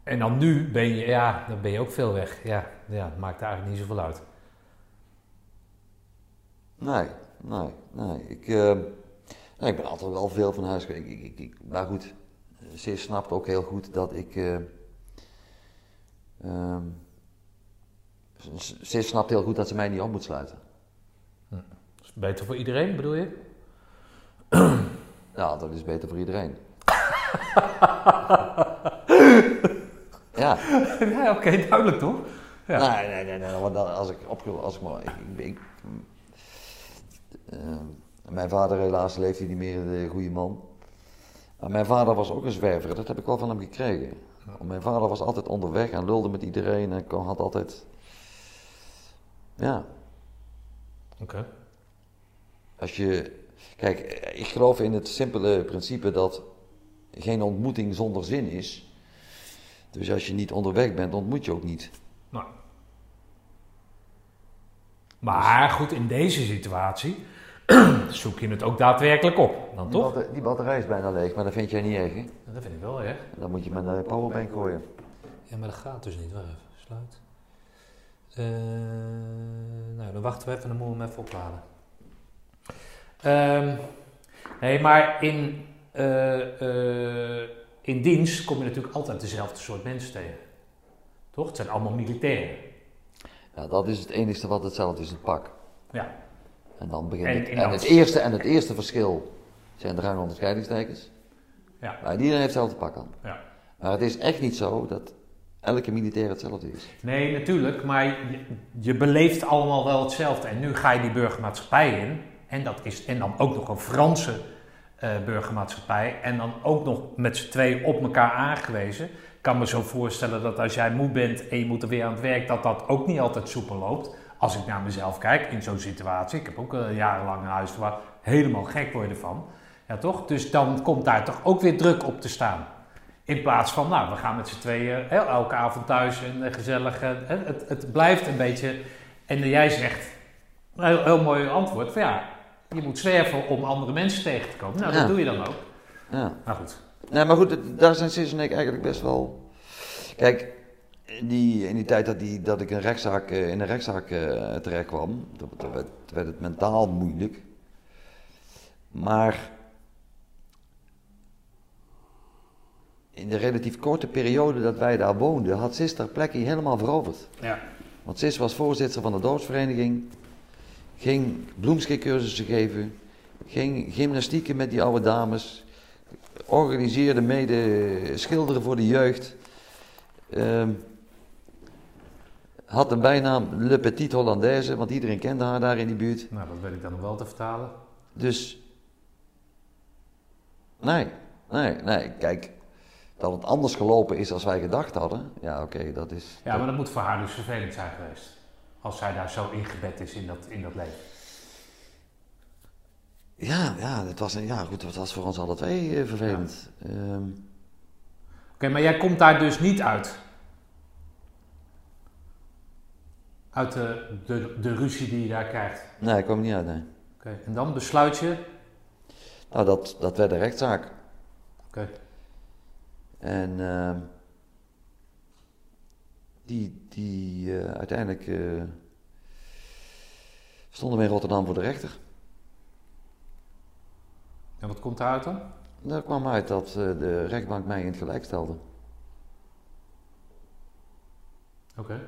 En dan nu ben je, ja, dan ben je ook veel weg. Ja, ja dat maakt eigenlijk niet zoveel uit. nee, nee, nee. Ik, eh, nee, ik ben altijd wel veel van huis geweest. Ik, ik, ik, maar goed, ze snapt ook heel goed dat ik. eh ehm, ze- snapt heel goed dat ze mij niet op moet sluiten. Dat is beter voor iedereen, bedoel je? Ja, dat is beter voor iedereen. ja. ja, oké, duidelijk toch? Ja. Nee, nee, nee, nee. Want als ik op, als ik maar, ik, ik, ik- eh, mijn vader helaas leeft hij niet meer, de goede man. Maar mijn vader was ook een zwerver, dat heb ik wel van hem gekregen. Mijn vader was altijd onderweg en lulde met iedereen en had altijd, ja, Oké. als je, kijk, ik geloof in het simpele principe dat geen ontmoeting zonder zin is. Dus als je niet onderweg bent, ontmoet je ook niet. Nou. Maar goed, in deze situatie zoek je het ook daadwerkelijk op, dan Die, toch? batter- die batterij is bijna leeg, maar dat vind jij niet erg, hè? Dat vind ik wel erg. Dan moet je met een powerbank gooien. Ja, maar dat gaat dus niet. Wacht even, sluit. Eh, nou, dan wachten we even en dan moeten we hem even opladen. Ehm, nee, maar in, eh, eh, in dienst kom je natuurlijk altijd dezelfde soort mensen tegen. Toch? Het zijn allemaal militairen. Ja, dat is het enige wat hetzelfde is, het pak. Ja. En dan begint En het. En het, eerste, en het eerste verschil zijn de rangonderscheidingstekens. Ja. Maar iedereen heeft hetzelfde pak aan. Ja. Maar het is echt niet zo dat elke militair hetzelfde is. Nee, natuurlijk, maar je, beleeft allemaal wel hetzelfde. En nu ga je die burgermaatschappij in. En, dat is, en dan ook nog een Franse eh, burgermaatschappij. En dan ook nog met z'n twee op elkaar aangewezen. Ik kan me zo voorstellen dat als jij moe bent en je moet er weer aan het werk, dat dat ook niet altijd soepel loopt. Als ik naar mezelf kijk in zo'n situatie. Ik heb ook eh, jarenlang een huis waar helemaal gek worden van. Ja, toch? Dus dan komt daar toch ook weer druk op te staan. In plaats van, nou, we gaan met z'n tweeën hè, elke avond thuis en eh, gezellig. eh, hè, het, het blijft een beetje. En jij zegt, een heel, heel mooi antwoord, van ja, je moet zwerven om andere mensen tegen te komen. Nou, Ja. dat doe je dan ook. Ja. Nou goed. Nee, maar goed, daar zijn Sis en ik eigenlijk best wel. Kijk, in die, in die tijd dat, die, dat ik een rechtszaak, in een rechtszaak eh, terecht kwam, werd het mentaal moeilijk. Maar in de relatief korte periode dat wij daar woonden, had Sis ter plekke helemaal veroverd. Ja. Want Sis was voorzitter van de dorpsvereniging, ging bloemschikcursussen geven, ging gymnastieken met die oude dames, organiseerde mede schilderen voor de jeugd. Ehm, had een bijnaam Le Petit Hollandaise, want iedereen kende haar daar in die buurt. Nou, dat weet ik dan nog wel te vertalen. Dus, nee, nee, nee, kijk, dat het anders gelopen is als wij gedacht hadden, ja oké, dat is... Ja, maar dat moet voor haar dus vervelend zijn geweest. Als zij daar zo ingebed is in dat, in dat leven. Ja, ja, het was, ja, goed, het was voor ons alle twee eh, vervelend. Ehm, Oké, maar jij komt daar dus niet uit. Uit de, de, de ruzie die je daar krijgt. nee, ik kwam er niet uit, nee. Oké, en dan besluit je. Nou, dat, dat werd een rechtszaak. Oké. En ehm, die, die eh, uiteindelijk eh, stonden we in Rotterdam voor de rechter. En wat komt eruit dan? Daar kwam uit dat eh, de rechtbank mij in het gelijk stelde. Oké.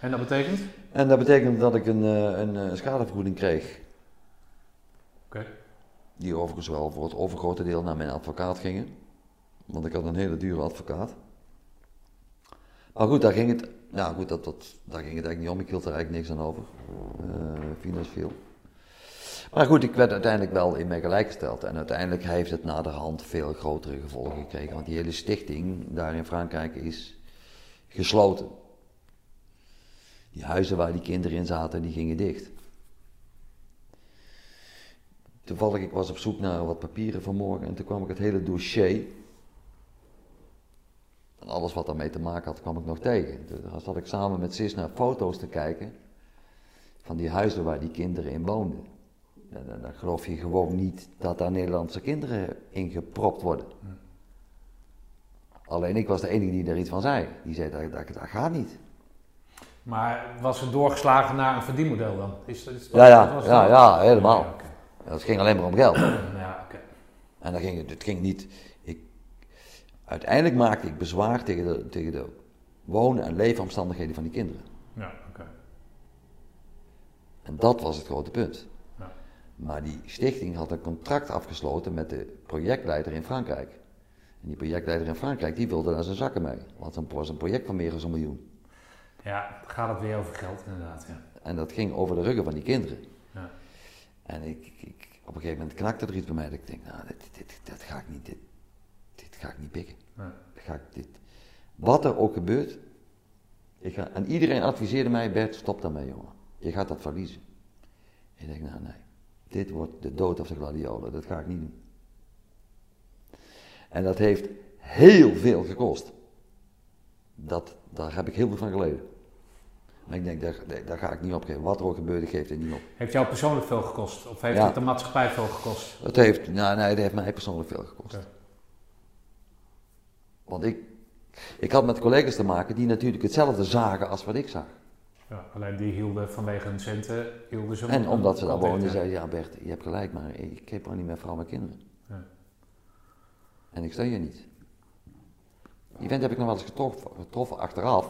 En dat betekent? En dat betekent dat ik een, een, schadevergoeding kreeg. Oké. Die overigens wel voor het overgrote deel naar mijn advocaat gingen. Want ik had een hele dure advocaat. Maar goed, daar ging het, nou goed, dat, dat, daar ging het eigenlijk niet om. Ik hield er eigenlijk niks aan over. eh, financieel. Maar goed, ik werd uiteindelijk wel in mij gelijk gesteld. En uiteindelijk heeft het naderhand veel grotere gevolgen gekregen. Want die hele stichting daar in Frankrijk is gesloten. Die huizen waar die kinderen in zaten, die gingen dicht. Toevallig, ik was op zoek naar wat papieren vanmorgen en toen kwam ik het hele dossier. En alles wat daarmee te maken had, kwam ik nog tegen. Toen zat ik samen met Sis naar foto's te kijken van die huizen waar die kinderen in woonden. Dan, dan- dan geloof je gewoon niet dat daar Nederlandse kinderen in gepropt worden. Alleen ik was de enige die daar iets van zei. Die zei dat, dat, dat gaat niet. Maar was het doorgeslagen naar een verdienmodel dan? Is, dat- Ja, ja, was ja, dat- ja, helemaal. Het ging alleen maar om geld. Ja. En dan ging het ging niet. Uiteindelijk maakte ik bezwaar tegen de, tegen de wonen- en leefomstandigheden van die kinderen. Ja, oké. En dat was het grote punt. Ja. Maar die stichting had een contract afgesloten met de projectleider in Frankrijk. En die projectleider in Frankrijk die wilde daar zijn zakken mee. Want het was een project van meer dan een miljoen. Ja, gaat het weer over geld inderdaad, ja. En dat ging over de ruggen van die kinderen. Ja. En ik, ik, op een gegeven moment knakte er iets bij mij. Dat ik denk, nou, dit, dit, dit ga ik niet, dit ga ik niet pikken. Ja. Dat ga ik, dit. Wat er ook gebeurt. Ik ga, en iedereen adviseerde mij, Bert, stop daarmee jongen. Je gaat dat verliezen. Ik denk, nou nee, dit wordt de dood of de gladiolen. Dat ga ik niet doen. En dat heeft heel veel gekost. Dat, daar heb ik heel veel van geleden. Maar ik denk, daar, daar ga ik niet opgeven. Wat er ook gebeurt, ik geef het niet op. Heeft jou persoonlijk veel gekost? Of heeft Ja. het de maatschappij veel gekost? Dat heeft, nou, nee, dat heeft mij persoonlijk veel gekost. Want ik, ik had met collega's te maken die natuurlijk hetzelfde zagen als wat ik zag. Ja, alleen die hielden vanwege hun centen, hielden ze... En omdat ze daar woonden, ja. zei ja Bert, je hebt gelijk, maar ik heb gewoon niet meer vrouw en kinderen. Ja. En ik steun je niet. Die vent heb ik nog wel eens getroffen, getroffen achteraf.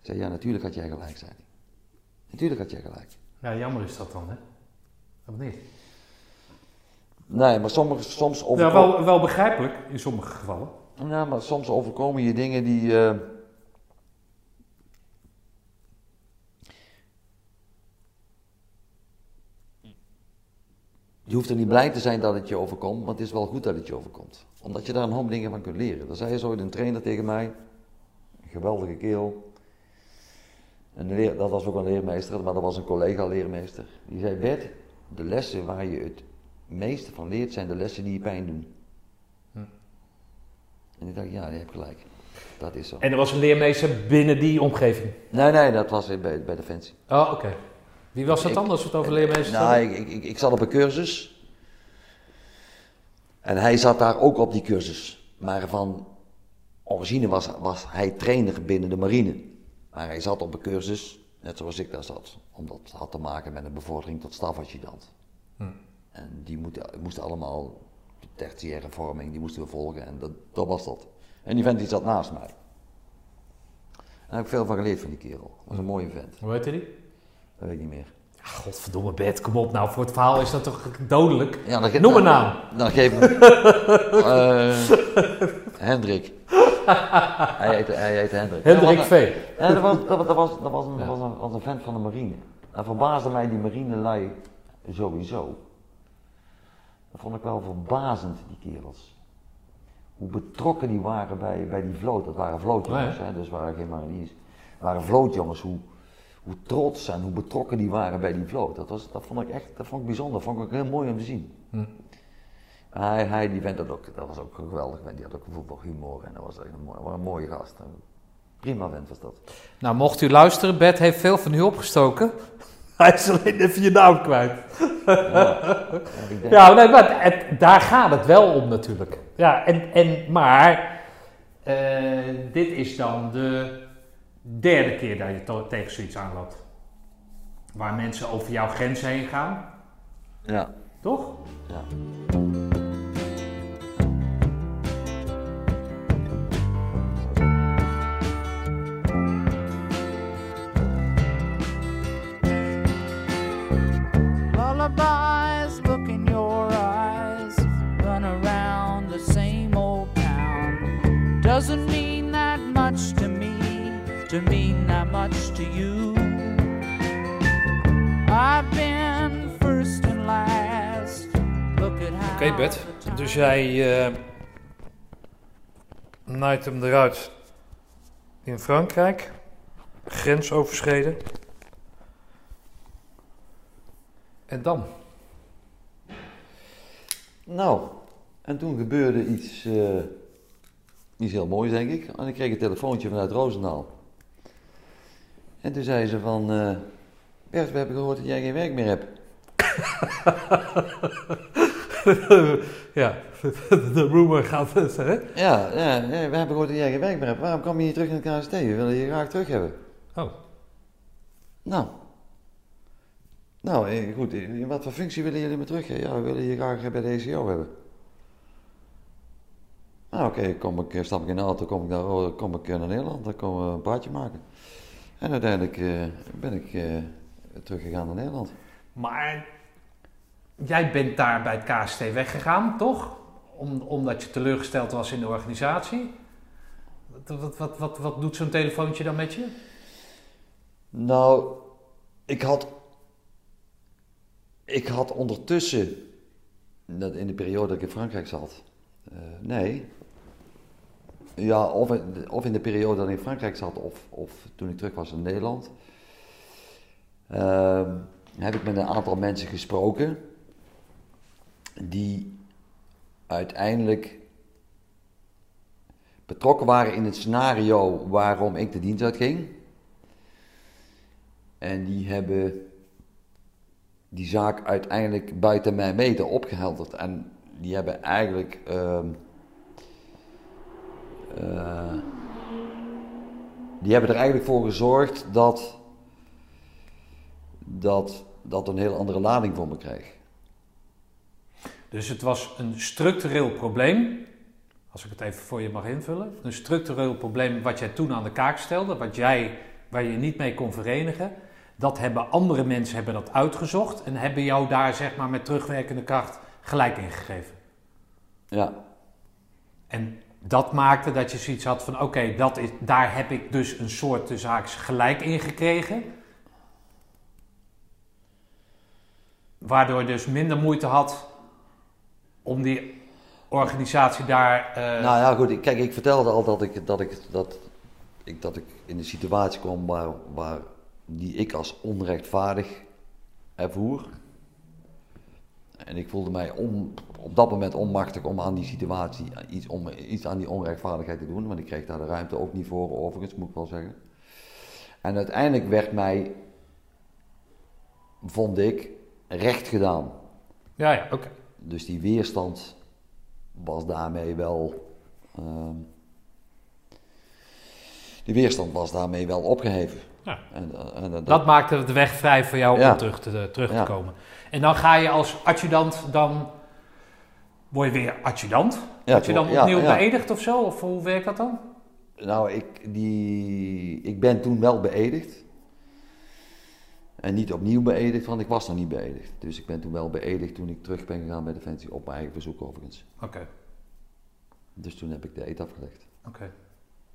Ik zei, ja natuurlijk had jij gelijk, zei hij. Natuurlijk had jij gelijk. Ja, jammer is dat dan, hè? Of niet? Nee, maar sommige, soms, Ja, wel, wel begrijpelijk in sommige gevallen. Ja, maar soms overkomen je dingen die... eh, Je hoeft er niet blij te zijn dat het je overkomt, want het is wel goed dat het je overkomt. Omdat je daar een hoop dingen van kunt leren. Er zei zo een trainer tegen mij, een geweldige kerel. En de leer, dat was ook een leermeester, maar dat was een collega-leermeester. Die zei, Bert, de lessen waar je het meeste van leert, zijn de lessen die je pijn doen. En ik dacht, ja, die heb gelijk. Dat is zo. En er was een leermeester binnen die omgeving. Nee, nee, dat was bij, bij Defensie. Oh, oké. Wie was dat Ik- dan, als we het over leermeesters Nou, ik, ik, ik, ik zat op een cursus. En hij zat daar ook op die cursus. Maar van origine was, was hij trainer binnen de marine. Maar hij zat op een cursus, net zoals ik daar zat. Omdat het had te maken met een bevordering tot stafadjudant. Hm. En die moeten, moesten allemaal tertiaire vorming, die moesten we volgen. En dat, dat was dat. En die vent die zat naast mij. En daar heb ik veel van geleerd van die kerel. Dat was een mooie vent. Hoe heette die? Dat weet ik niet meer. Ja, godverdomme Bert, kom op nou. Voor het verhaal is dat toch dodelijk? Ja, dan Noem een naam. Dan geef ik Eh, Hendrik. hij, heette, hij heette Hendrik. Hendrik Ja, V. Ja, dat was, dat, dat was, dat was, een, was, een, was een vent van de marine. En verbaasde mij die marinelui sowieso. Dat vond ik wel verbazend, die kerels. Hoe betrokken die waren bij, bij die vloot. Dat waren vlootjongens, Ja, hè, dus waren geen mariniers. Het waren vlootjongens, hoe, hoe trots en hoe betrokken die waren bij die vloot. Dat, was, dat vond ik echt dat vond ik bijzonder. Dat vond ik ook heel mooi om te zien. Hm. Hij, hij die vent dat ook, dat was ook geweldig. Die had ook voetbalhumor en dat was echt een, mooi, was een mooie gast. Prima vent was dat. Nou, mocht u luisteren, Bert heeft veel van u opgestoken. Hij is alleen even je naam kwijt. Denk, Ja, nee, maar het- daar gaat het wel om natuurlijk. Ja, en, en, maar eh, dit is dan de derde keer dat je tegen zoiets aanloopt. Waar mensen over jouw grenzen heen gaan, ja, toch? ja. To mean that much to you. I've been first and last. Oké, Bert. Dus jij eh naait hem eruit in Frankrijk. Grens overschreden. En dan? Nou, en toen gebeurde iets, eh, iets heel moois, denk ik. En ik kreeg een telefoontje vanuit Roosendaal. En toen zei ze van... eh Bert, we hebben gehoord dat jij geen werk meer hebt. ja, de rumor gaat het, hè? Ja, ja, we hebben gehoord dat jij geen werk meer hebt. Waarom kom je niet terug in het KST? We willen je graag terug hebben. Oh, Nou. Nou, eh, goed. In wat voor functie willen jullie me terug? Ja, we willen je graag bij de ECO hebben. Nou, oké, kom ik, eh, stap ik in de auto, kom ik naar, kom ik eh, naar Nederland, dan komen we een praatje maken. En uiteindelijk eh, ben ik eh, teruggegaan naar Nederland. maar jij bent daar bij het KST weggegaan, toch? Om, omdat je teleurgesteld was in de organisatie. Wat, wat, wat, wat, wat doet zo'n telefoontje dan met je? Nou, ik had. Ik had ondertussen, dat in de periode dat ik in Frankrijk zat, eh, nee. Ja, of in, of in de periode dat ik in Frankrijk zat, of, of toen ik terug was in Nederland, ehm, heb ik met een aantal mensen gesproken die uiteindelijk betrokken waren in het scenario waarom ik de dienst uitging. En die hebben die zaak uiteindelijk buiten mij mede opgehelderd. En die hebben eigenlijk. ehm, eh, die hebben er eigenlijk voor gezorgd dat. dat dat een heel andere lading voor me kreeg. Dus het was een structureel probleem, als ik het even voor je mag invullen. Een structureel probleem wat jij toen aan de kaak stelde, wat jij, waar je niet mee kon verenigen. Dat hebben andere mensen hebben dat uitgezocht en hebben jou daar zeg maar met terugwerkende kracht gelijk in gegeven. Ja, En dat maakte dat je zoiets had van oké, dat is daar heb ik dus een soort haakjes gelijk in gekregen. Waardoor je dus minder moeite had om die organisatie daar... eh, Nou ja, goed. Kijk, ik vertelde al dat ik, dat ik, dat ik, dat ik in een situatie kwam waar, waar die ik als onrechtvaardig ervoer. En ik voelde mij on, op dat moment onmachtig om aan die situatie iets, om iets aan die onrechtvaardigheid te doen. Want ik kreeg daar de ruimte ook niet voor, overigens, moet ik wel zeggen. En uiteindelijk werd mij, vond ik, recht gedaan. ja, ja, oké. Dus die weerstand was daarmee wel. ehm, die weerstand was daarmee wel opgeheven. Ja. En, eh, en, dat, Dat maakte de weg vrij voor jou Ja. om terug te, terug te Ja. komen. En dan ga je als adjudant, dan word je weer adjudant. Ja, Word je dan ja, opnieuw ja. beëdigd of zo? Of hoe werkt dat dan? Nou, ik, die, ik ben toen wel beëdigd. En niet opnieuw beëdigd, want ik was nog niet beëdigd. Dus ik ben toen wel beëdigd toen ik terug ben gegaan bij Defensie, op mijn eigen verzoek overigens. Oké, Dus toen heb ik de eet afgelegd. oké.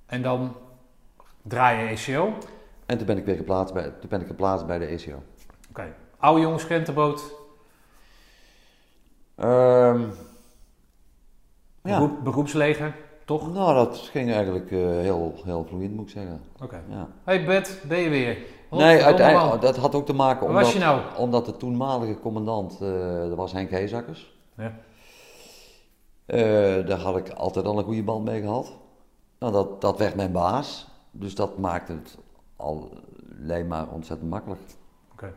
En dan draai je ECO. En toen ben ik weer geplaatst bij, toen ben ik geplaatst bij de ECO. Oké. Oude jongens krentenboot, Ehm, ja. beroep- beroepsleger, toch? Nou, dat ging eigenlijk eh, heel, heel vloeiend, moet ik zeggen. Oké. Ja. Hey Bert, ben je weer? Nee, uiteindelijk, dat had ook te maken Waar omdat, was je nou? omdat de toenmalige commandant, eh, dat was Henk Heezakkers. Ja. Eh, daar had ik altijd al een goede band mee gehad. Nou, dat, dat werd mijn baas, dus dat maakte het alleen maar ontzettend makkelijk. Oké.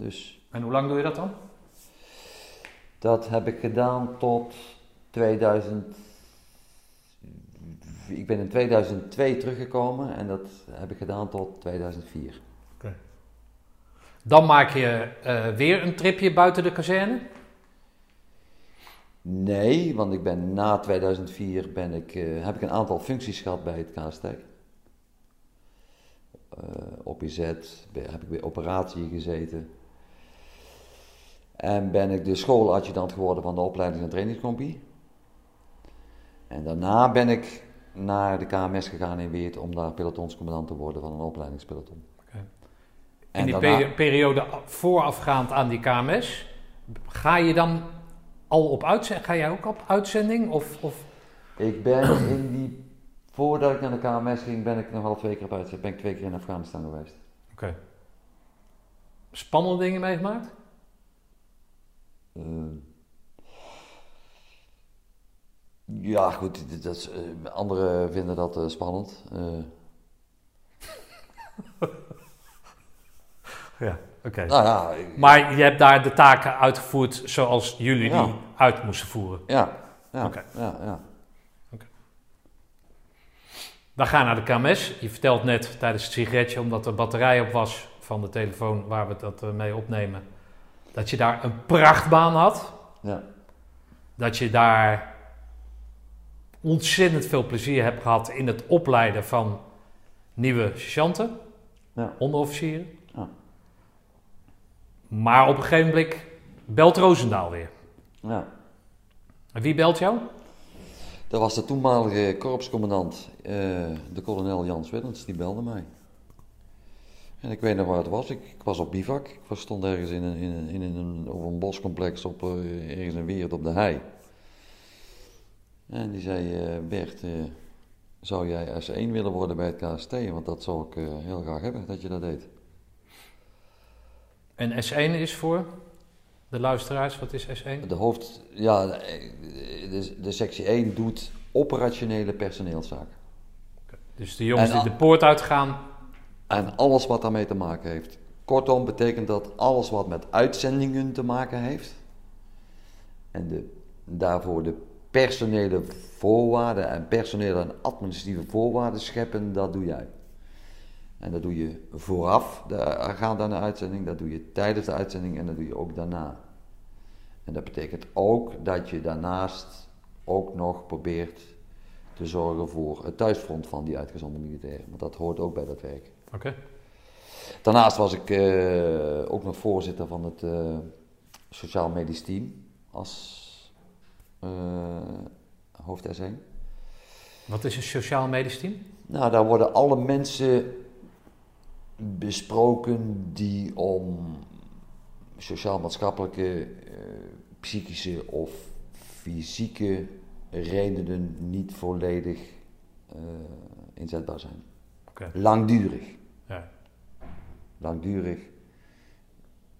Dus En hoe lang doe je dat dan? dat heb ik gedaan tot 2000. Ik ben in 2002 teruggekomen en dat heb ik gedaan tot 2004. Dan maak je eh, weer een tripje buiten de kazerne. Nee, want ik ben na 2004 ben ik, eh, heb ik een aantal functies gehad bij het KST. Eh op IZ be- heb ik bij operatie gezeten. En ben ik de schooladjudant geworden van de opleidings- en trainingscompie. En daarna ben ik naar de KMS gegaan in Weert om daar pelotonscommandant te worden van een opleidingspeloton. Oké. In die daarna- periode voorafgaand aan die KMS, Ga je dan al op uitzending? Ga jij ook op uitzending? Of, of... Ik ben in die, voordat ik naar de KMS ging, ben ik nog wel twee keer op uitzending. Ben ik twee keer in Afghanistan geweest. Oké. Spannende dingen meegemaakt? Eh, ja, goed, dat is, eh, anderen vinden dat eh, spannend. Eh, Ja, oké. nou ja, ik- Maar je hebt daar de taken uitgevoerd zoals jullie Ja. die uit moesten voeren. ja, ja, Oké. ja, ja. We gaan naar de KMS. Je vertelt net tijdens het sigaretje, omdat er batterij op was van de telefoon waar we dat mee opnemen, dat je daar een prachtbaan had. ja. Dat je daar ontzettend veel plezier hebt gehad in het opleiden van nieuwe sergeanten, Ja. onderofficieren. Ja. Maar op een gegeven moment belt Roosendaal weer. ja. En wie belt jou? Dat was de toenmalige korpscommandant, eh, de kolonel Jans Willens, die belde mij. En ik weet nog waar het was. Ik, ik was op bivak. Ik was, stond ergens in een, in een, in een, op een boscomplex op, eh, ergens in Weert op de hei. En die zei, eh, Bert, eh, zou jij S1 willen worden bij het KST? Want dat zou ik heel graag hebben, dat je dat deed. En S1 is voor de luisteraars, wat is S1? De hoofd, ja, de, sectie 1 doet operationele personeelszaken. Dus de jongens En die de poort uitgaan, En alles wat daarmee te maken heeft. Kortom betekent dat alles wat met uitzendingen te maken heeft. En de, daarvoor de personele voorwaarden en personele en administratieve voorwaarden scheppen, dat doe jij. En dat doe je vooraf, de, gaande aan de uitzending, dat doe je tijdens de uitzending en dat doe je ook daarna. En dat betekent ook dat je daarnaast ook nog probeert te zorgen voor het thuisfront van die uitgezonden militairen. Want dat hoort ook bij dat werk. Oké. Daarnaast was ik eh, ook nog voorzitter van het eh, Sociaal Medisch Team als eh, hoofd S1. Wat is een sociaal medisch team? Nou, daar worden alle mensen besproken die om sociaal-maatschappelijke, psychische of fysieke redenen niet volledig inzetbaar zijn. Oké. Langdurig. Langdurig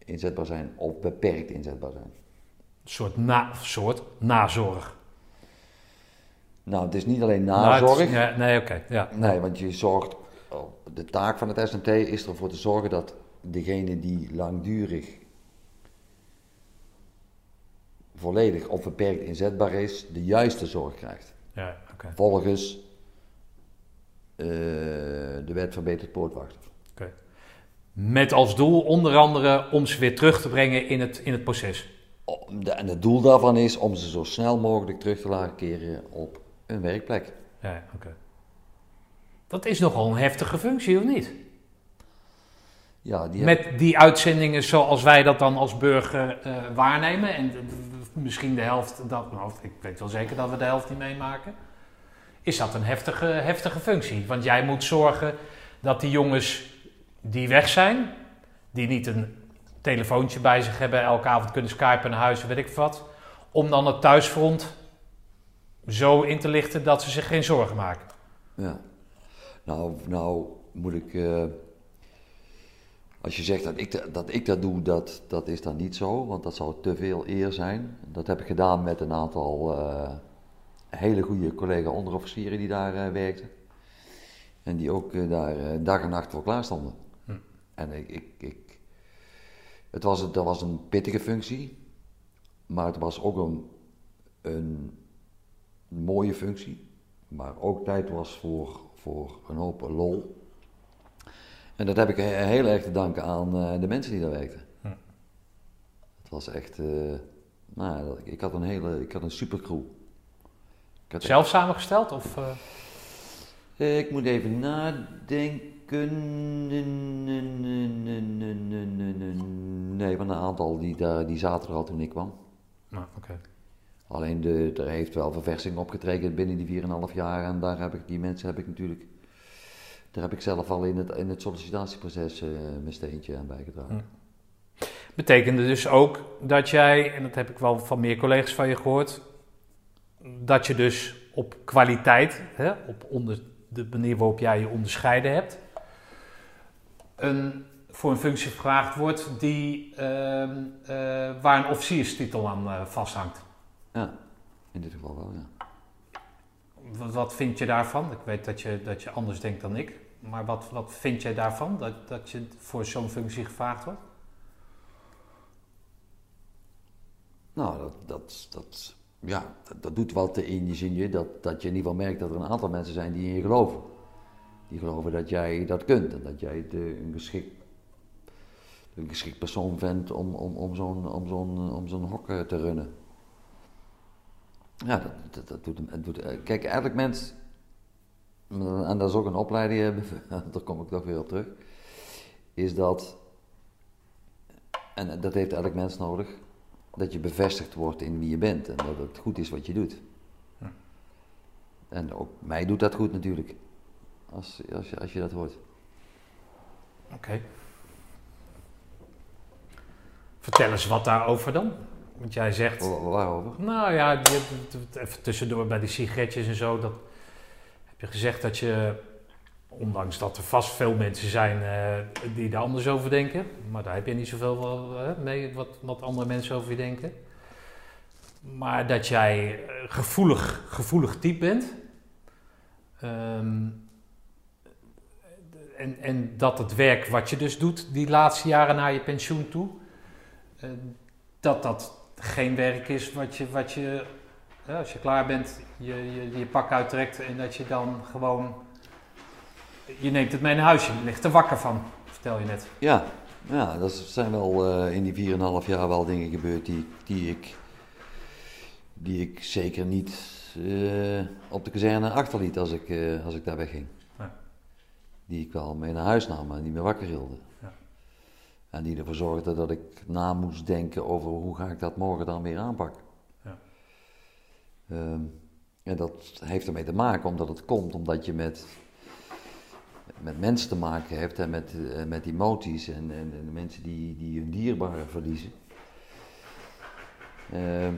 inzetbaar zijn of beperkt inzetbaar zijn. Een soort, na, soort nazorg. Nou, het is niet alleen Nou, het nazorg. nee, oké. ja. Nee, want je zorgt. De taak van het SNT is ervoor te zorgen dat degene die langdurig volledig of beperkt inzetbaar is, de juiste zorg krijgt. ja oké. Volgens eh, de wet verbeterd poortwachter. Met als doel onder andere om ze weer terug te brengen in het, in het proces. En het doel daarvan is om ze zo snel mogelijk terug te laten keren op een werkplek. Ja, oké. Dat is nogal een heftige functie, of niet? Ja, die Met die uitzendingen zoals wij dat dan als burger eh, waarnemen. En misschien de helft, dat, nou, ik weet wel zeker dat we de helft niet meemaken. Is dat een heftige, heftige functie? Want jij moet zorgen dat die jongens die weg zijn, die niet een telefoontje bij zich hebben, elke avond kunnen skypen naar huis, weet ik wat. Om dan het thuisfront zo in te lichten dat ze zich geen zorgen maken. Ja. Nou, nou moet ik. eh, als je zegt dat ik, da- dat ik dat doe, dat, dat is dan niet zo, want dat zou te veel eer zijn. Dat heb ik gedaan met een aantal eh, hele goede collega-onderofficieren die daar eh, werkten. En die ook daar dag en nacht voor klaar stonden. En ik, ik, ik, het was, dat was een pittige functie, maar het was ook een, een mooie functie. Maar ook tijd was voor, voor een hoop lol. En dat heb ik he- heel erg te danken aan eh, de mensen die daar werkten. Hm. Het was echt, eh, nou, ik had een hele, ik had een supercrew. Ik, had Zelf samengesteld? Of, Eh, ik moet even nadenken. Nee, maar een aantal die, daar, die zaten er al toen ik kwam. nou, oké. Alleen de, er heeft wel verversing opgetreden binnen die 4,5 jaar. En daar heb ik, die mensen heb ik natuurlijk. Daar heb ik zelf al in het, in het sollicitatieproces eh, mijn steentje aan bijgedragen. Betekende dus ook dat jij, en dat heb ik wel van meer collega's van je gehoord, dat je dus op kwaliteit, hè, op onder, de manier waarop jij je onderscheiden hebt, een, voor een functie gevraagd wordt die, ehm, eh, waar een officierstitel aan eh, vasthangt. Ja, in dit geval wel, ja. Wat, wat vind je daarvan? Ik weet dat je, dat je anders denkt dan ik. Maar wat, wat vind jij daarvan, dat, dat je voor zo'n functie gevraagd wordt? Nou, dat, dat, dat, ja, dat, dat doet wat in je zin je dat, dat je in ieder geval merkt dat er een aantal mensen zijn die in je geloven. Die geloven dat jij dat kunt en dat jij de, een, geschikt, een geschikt persoon bent om, om, om zo'n om zo'n om zo'n hok eh, te runnen. Ja, dat, dat, dat doet, het doet. eh, Kijk, elk mens, en dat is ook een opleiding, eh, daar kom ik toch weer op terug, is dat, en dat heeft elk mens nodig, dat je bevestigd wordt in wie je bent en dat het goed is wat je doet. Ja. En ook mij doet dat goed natuurlijk, als, als, je, als je dat hoort. Oké. Vertel eens wat daarover dan. Want jij zegt, Wa- Waarover? nou ja, even tussendoor bij die sigaretjes en zo, dat heb je gezegd dat je, ondanks dat er vast veel mensen zijn eh, die daar anders over denken, maar daar heb je niet zoveel eh, mee wat, wat andere mensen over je denken. Maar dat jij eh, gevoelig, gevoelig type bent. Ehm, en, en dat het werk wat je dus doet, die laatste jaren naar je pensioen toe, eh, dat dat geen werk is wat je, wat je als je klaar bent, je, je, je pak uittrekt en dat je dan gewoon, je neemt het mee naar huis, je ligt er wakker van, vertel je net. Ja, ja, dat zijn wel eh, in die 4,5 jaar wel dingen gebeurd die, die, ik, die ik zeker niet eh, op de kazerne achterliet als ik, als ik daar wegging. Die ik wel mee naar huis nam en die me wakker hielden. Ja. En die ervoor zorgden dat ik na moest denken over hoe ga ik dat morgen dan weer aanpakken. Ja. Ehm, en dat heeft ermee te maken omdat het komt omdat je met, met mensen te maken hebt en met, eh, met emoties en, en, en de mensen die, die hun dierbaren verliezen. Ehm,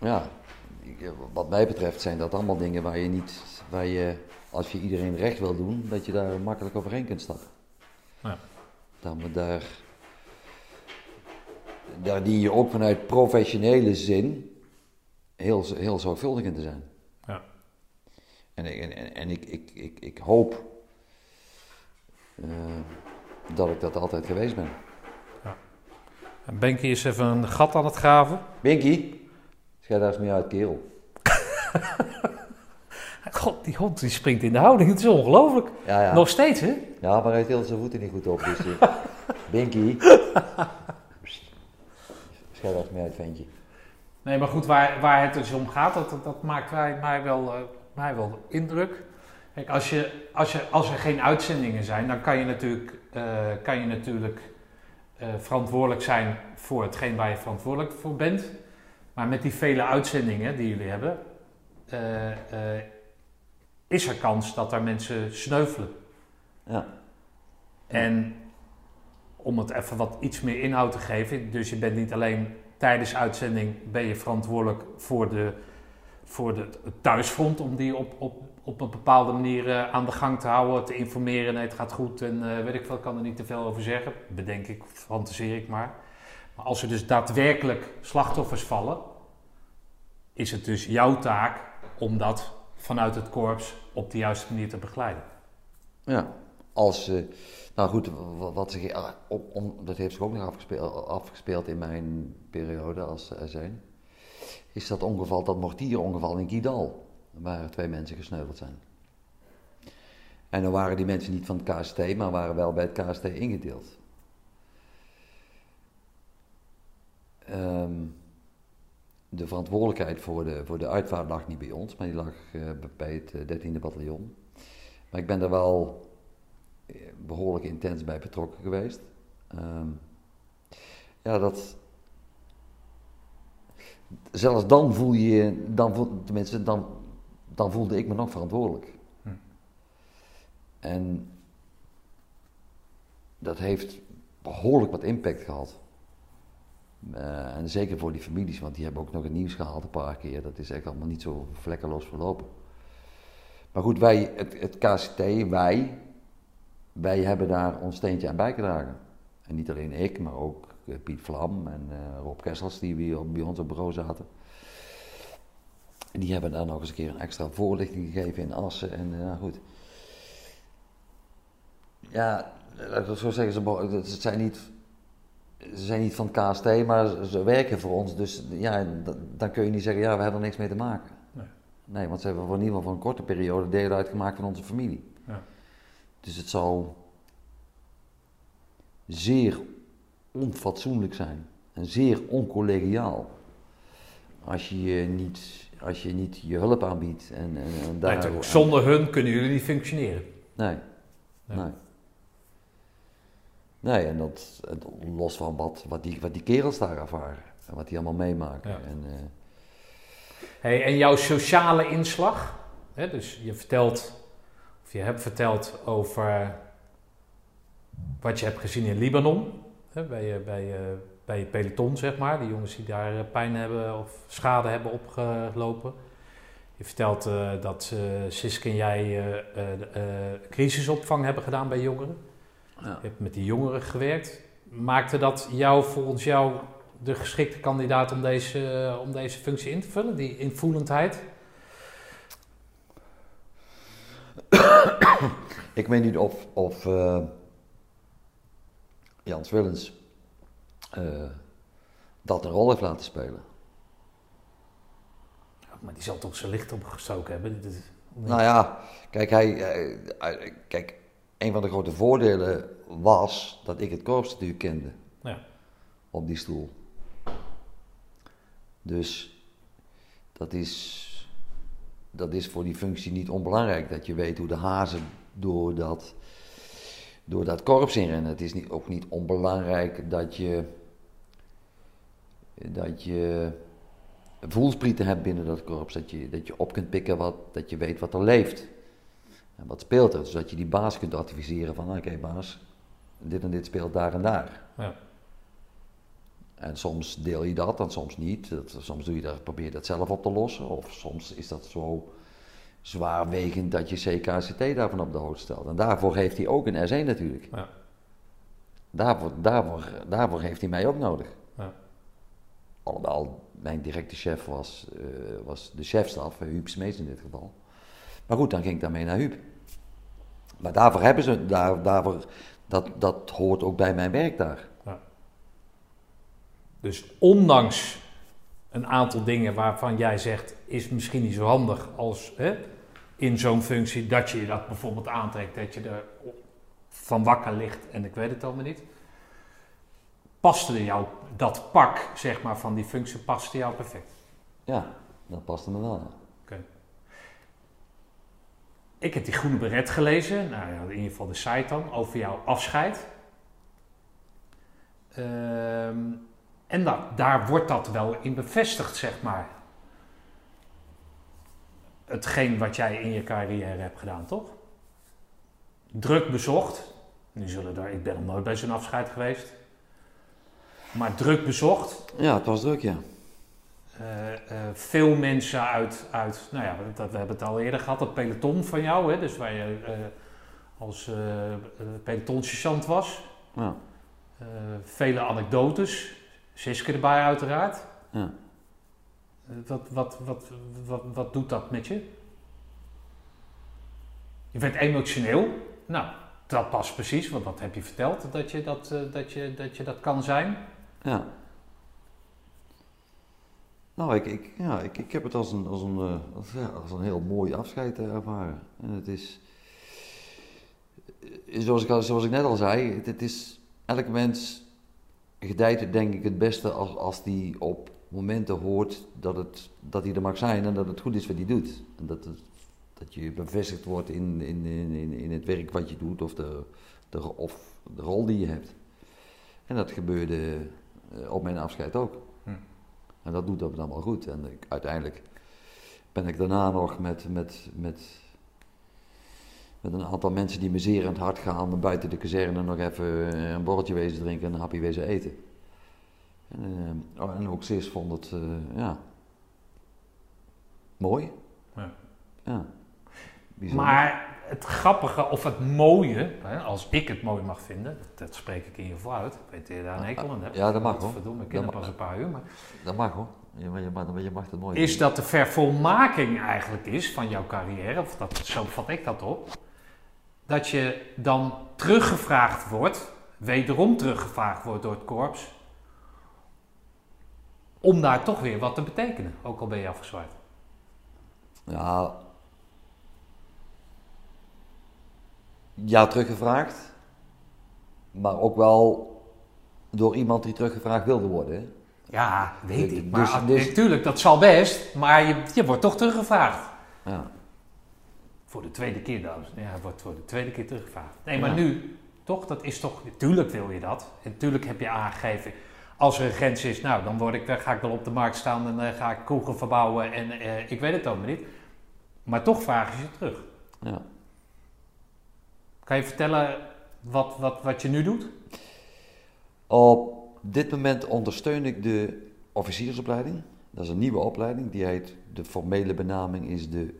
ja, wat mij betreft zijn dat allemaal dingen waar je niet, waar je, als je iedereen recht wil doen, dat je daar makkelijk overheen kunt stappen. Ja. Dan, maar daar, daar dien je ook vanuit professionele zin heel, heel zorgvuldig in te zijn. Ja. En, ik- en, en ik, ik, ik, ik hoop eh, dat ik dat altijd geweest ben. En Benkie is even een gat aan het graven. Binky, schijt daar eens mee uit, kerel. God, die hond die springt in de houding, het is ongelooflijk. Ja, ja. Nog steeds, hè? Ja, maar hij tilt zijn voeten niet goed op. Dus, eh, Binky. Eens mee uit, ventje. Nee, maar goed, waar, waar het dus om gaat, dat, dat maakt mij, mij, wel, eh, mij wel indruk. Kijk, als, je, als, je, als er geen uitzendingen zijn, dan kan je natuurlijk, eh, kan je natuurlijk verantwoordelijk zijn voor hetgeen waar je verantwoordelijk voor bent. Maar met die vele uitzendingen die jullie hebben, is er kans dat er mensen sneuvelen. Ja. En om het even wat iets meer inhoud te geven, dus je bent niet alleen tijdens uitzending ben je verantwoordelijk voor, de, voor de, het thuisfront, om die op, op, op een bepaalde manier eh, aan de gang te houden, te informeren, nee, het gaat goed en eh, weet ik veel, kan er niet te veel over zeggen, bedenk ik, fantaseer ik maar. Maar als er dus daadwerkelijk slachtoffers vallen, is het dus jouw taak om dat vanuit het korps op de juiste manier te begeleiden. Ja, als, eh, nou goed, wat, zich, ah, dat heeft zich ook nog afgespeeld, afgespeeld in mijn periode als er zijn, is dat ongeval, dat mortierongeval in Kidal, waar twee mensen gesneuveld zijn. En dan waren die mensen niet van het KST, maar waren wel bij het KST ingedeeld. Ehm, de verantwoordelijkheid voor de, voor de uitvaart lag niet bij ons, maar die lag eh, bij het eh, 13e bataljon. Maar ik ben er wel eh, behoorlijk intens bij betrokken geweest. Ehm, ja, dat. Zelfs dan voel je je, dan voel, tenminste, dan, dan voelde ik me nog verantwoordelijk. Hm. En dat heeft behoorlijk wat impact gehad. Eh, en zeker voor die families, want die hebben ook nog het nieuws gehaald een paar keer. Dat is echt allemaal niet zo vlekkeloos verlopen. Maar goed, wij, het, het KCT, wij, wij hebben daar ons steentje aan bijgedragen. En niet alleen ik, maar ook eh, Piet Vlam en eh, Rob Kessels, die bij, bij ons op bureau zaten. En die hebben daar nog eens een keer een extra voorlichting gegeven in Assen. En nou goed. Ja, zo zeggen, ze, het zijn niet, ze zijn niet van het KST, maar ze, werken voor ons. Dus ja, dan kun je niet zeggen, ja, we hebben er niks mee te maken. Nee. Nee, want ze hebben voor in ieder geval voor een korte periode deel uitgemaakt van onze familie. Ja. Dus het zou zeer onfatsoenlijk zijn en zeer oncollegiaal als je je niet, als je, niet je hulp aanbiedt. En, en, en daar, Natuurlijk, zonder hun kunnen jullie niet functioneren. Nee. Nee. Nee. Nee, en dat, los van wat, wat, die, wat die kerels daar ervaren en wat die allemaal meemaken. Ja. En, eh, Hey, en jouw sociale inslag, hè, dus je vertelt, of je hebt verteld over wat je hebt gezien in Libanon, hè, bij, je, bij, je, bij je peloton, zeg maar, die jongens die daar eh, pijn hebben of schade hebben opgelopen. Je vertelt eh, dat uh, Siske en jij crisisopvang hebben gedaan bij jongeren. Ja. Je hebt met die jongeren gewerkt. Maakte dat jou volgens jou de geschikte kandidaat om deze, eh, om deze functie in te vullen, die invoelendheid? Ik weet niet of, of eh, Jans Willens eh, dat een rol heeft laten spelen. Maar die zal toch zijn licht opgestoken hebben? Nou ja, kijk, hij, hij- kijk, een van de grote voordelen was dat ik het korps natuurlijk kende Ja. op die stoel. Dus dat is, dat is voor die functie niet onbelangrijk, dat je weet hoe de hazen door dat, door dat korps inrennen. Het is niet, ook niet onbelangrijk dat je, dat je voelsprieten hebt binnen dat korps. Dat je, dat je op kunt pikken wat, dat je weet wat er leeft. En wat speelt er. Zodat je die baas kunt adviseren van, oké baas, dit en dit speelt daar en daar. Ja. En soms deel je dat en soms niet. Dat, soms doe je dat, probeer je dat zelf op te lossen. Of soms is dat zo zwaarwegend dat je CKCT daarvan op de hoogte stelt. En daarvoor heeft hij ook een S1 natuurlijk. Ja. Daarvoor, daarvoor, daarvoor heeft hij mij ook nodig. Ja. Alhoewel, mijn directe chef was, eh, was de chefstaf, Huub Smeets in dit geval. Maar goed, dan ging ik daarmee naar Huub. Maar daarvoor hebben ze, daar, daarvoor, dat, dat hoort ook bij mijn werk daar. Dus ondanks een aantal dingen waarvan jij zegt, is misschien niet zo handig als hè, in zo'n functie dat je dat bijvoorbeeld aantrekt, dat je er van wakker ligt en ik weet het allemaal niet. Paste jou dat pak, zeg maar, van die functie, paste jou perfect? Ja, dat paste me wel. ja. Ik heb die groene beret gelezen, nou ja, in ieder geval de site dan, over jouw afscheid. Ehm, en da- daar wordt dat wel in bevestigd, zeg maar. Hetgeen wat jij in je carrière hebt gedaan, toch? Druk bezocht. Nu zullen er, ik ben nog nooit bij zo'n afscheid geweest. Maar druk bezocht. Ja, het was druk, ja. Eh, eh, veel mensen uit, uit nou ja, dat, we hebben het al eerder gehad, het peloton van jou, hè, dus waar je eh, als pelotonsergeant was. Ja, vele anekdotes, Siske erbij uiteraard. ja. Wat, wat, wat, wat, wat doet dat met je? Je bent emotioneel. Nou, dat past precies, want dat heb je verteld, dat je dat, dat, je, dat, je dat kan zijn. ja. Nou, ik, ik, ja, ik, ik heb het als een, als, een, eh, als, als een heel mooi afscheid eh, ervaren. En het is, eh, zoals ik, al- zoals ik net al zei, het, is, elk mens gedijt denk ik het beste als, als die op momenten hoort dat, het, dat hij er mag zijn en dat het goed is wat hij doet. En dat, dat je bevestigd wordt in, in, in, in, het werk wat je doet of de, de, of de rol die je hebt. En dat gebeurde op mijn afscheid ook. En dat doet dat dan wel goed. En ik, uiteindelijk ben ik daarna nog met, met, met, met een aantal mensen die me zeer aan het hart gaan, buiten de kazerne nog even een borreltje wezen drinken en een hapje wezen eten. En, eh, oh, en ook Sis vond het, eh, ja, mooi. Ja. Ja. Bijzonder. Maar het grappige of het mooie, hè, als ik het mooi mag vinden, dat, dat spreek ik in je uit. Ik weet dat je daar een hekel aan hebt. Ja, dat mag, hoor. Verdomme, ik Dat ken mag. pas een paar uur. Maar Dat mag hoor. Je, maar je, mag, je mag het mooi is dat de vervolmaking eigenlijk is van jouw carrière, of dat, zo vat ik dat op, dat je dan teruggevraagd wordt, wederom teruggevraagd wordt door het korps, om daar toch weer wat te betekenen, ook al ben je afgezwaaid. Ja. Ja, teruggevraagd. Maar ook wel door iemand die teruggevraagd wilde worden. Ja, weet Dus- ik. Maar dus- natuurlijk, dat zal best, maar je, je wordt toch teruggevraagd. Ja. Voor de tweede keer, dames. Ja, wordt voor de tweede keer teruggevraagd. Nee, maar Ja. nu, toch, dat is toch, natuurlijk wil je dat. En natuurlijk heb je aangegeven, als er een grens is, nou, dan, word ik, dan ga ik wel op de markt staan en eh, ga ik kroegen verbouwen en eh, ik weet het allemaal niet. Maar toch vragen ze terug. ja. Kan je vertellen wat, wat, wat je nu doet? Op dit moment ondersteun ik de officiersopleiding. Dat is een nieuwe opleiding. Die heet, de formele benaming is de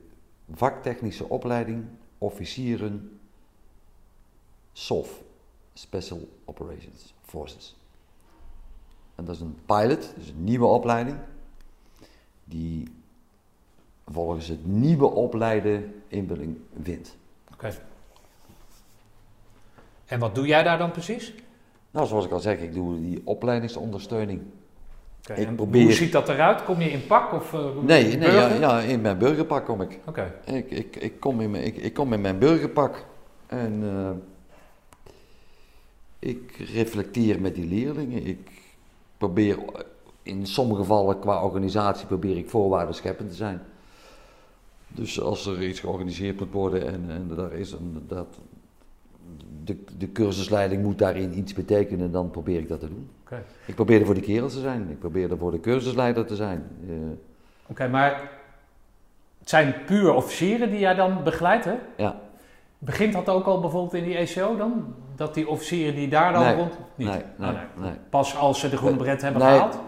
vaktechnische opleiding officieren SOF, Special Operations Forces. En dat is een pilot, dus een nieuwe opleiding, die volgens het nieuwe opleiden invulling wint. Oké. En wat doe jij daar dan precies? Nou, zoals ik al zeg, ik doe die opleidingsondersteuning. Ik probeer- Hoe ziet dat eruit? Kom je in pak of eh, Nee, nee ja, ja, in mijn burgerpak kom ik. Oké. Ik, ik, ik, kom in mijn, ik, ik kom in mijn burgerpak en eh, ik reflecteer met die leerlingen. Ik probeer in sommige gevallen qua organisatie probeer ik voorwaarden scheppend te zijn. Dus als er iets georganiseerd moet worden en, en daar is een, dat, de, de cursusleiding moet daarin iets betekenen, dan probeer ik dat te doen. Ik probeer er voor de kerels te zijn, ik probeer er voor de cursusleider te zijn. Eh, Oké, maar het zijn puur officieren die jij dan begeleidt, hè? ja, Begint dat ook al bijvoorbeeld in die ECO dan? Dat die officieren die daar dan Nee, rond... Niet? nee, nee, nee. Pas als ze de groene bret hebben gehaald?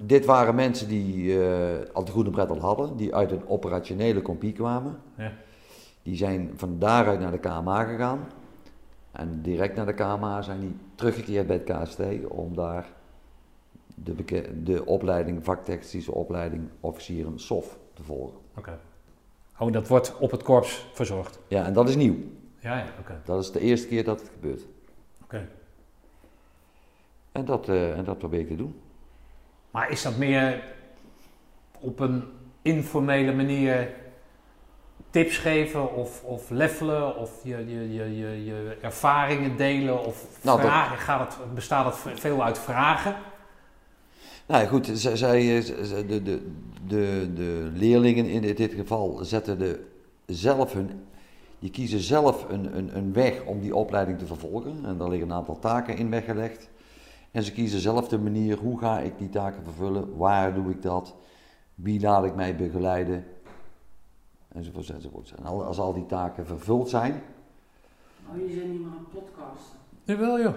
Dit waren mensen die eh, al de groene bret al hadden, die uit een operationele compie kwamen. Ja. Die zijn van daaruit naar de KMA gegaan. En direct naar de KMA zijn die teruggekeerd bij het KST om daar de, de opleiding, vaktechnische opleiding officieren SOF te volgen. Oké. Oh, dat wordt op het korps verzorgd? Ja, en dat is nieuw. Ja, ja, oké. Dat is de eerste keer dat het gebeurt. Oké. En dat, eh, en dat probeer ik te doen. Maar is dat meer op een informele manier tips geven of, of levelen of je, je, je, je, je ervaringen delen of Nou, dat- vragen? Gaat het, bestaat het veel uit vragen? Nou goed, zij, zij, eh, z- z- de, de, de, de leerlingen in dit geval zetten de, zelf hun, die kiezen zelf een, een, een weg om die opleiding te vervolgen. En daar liggen een aantal taken in weggelegd. En ze kiezen zelf de manier, hoe ga ik die taken vervullen, waar doe ik dat, wie laat ik mij begeleiden, enzovoort, enzovoort. En al- als al die taken vervuld zijn, Oh, jullie zijn niet meer aan het podcasten. Jawel joh. Oh.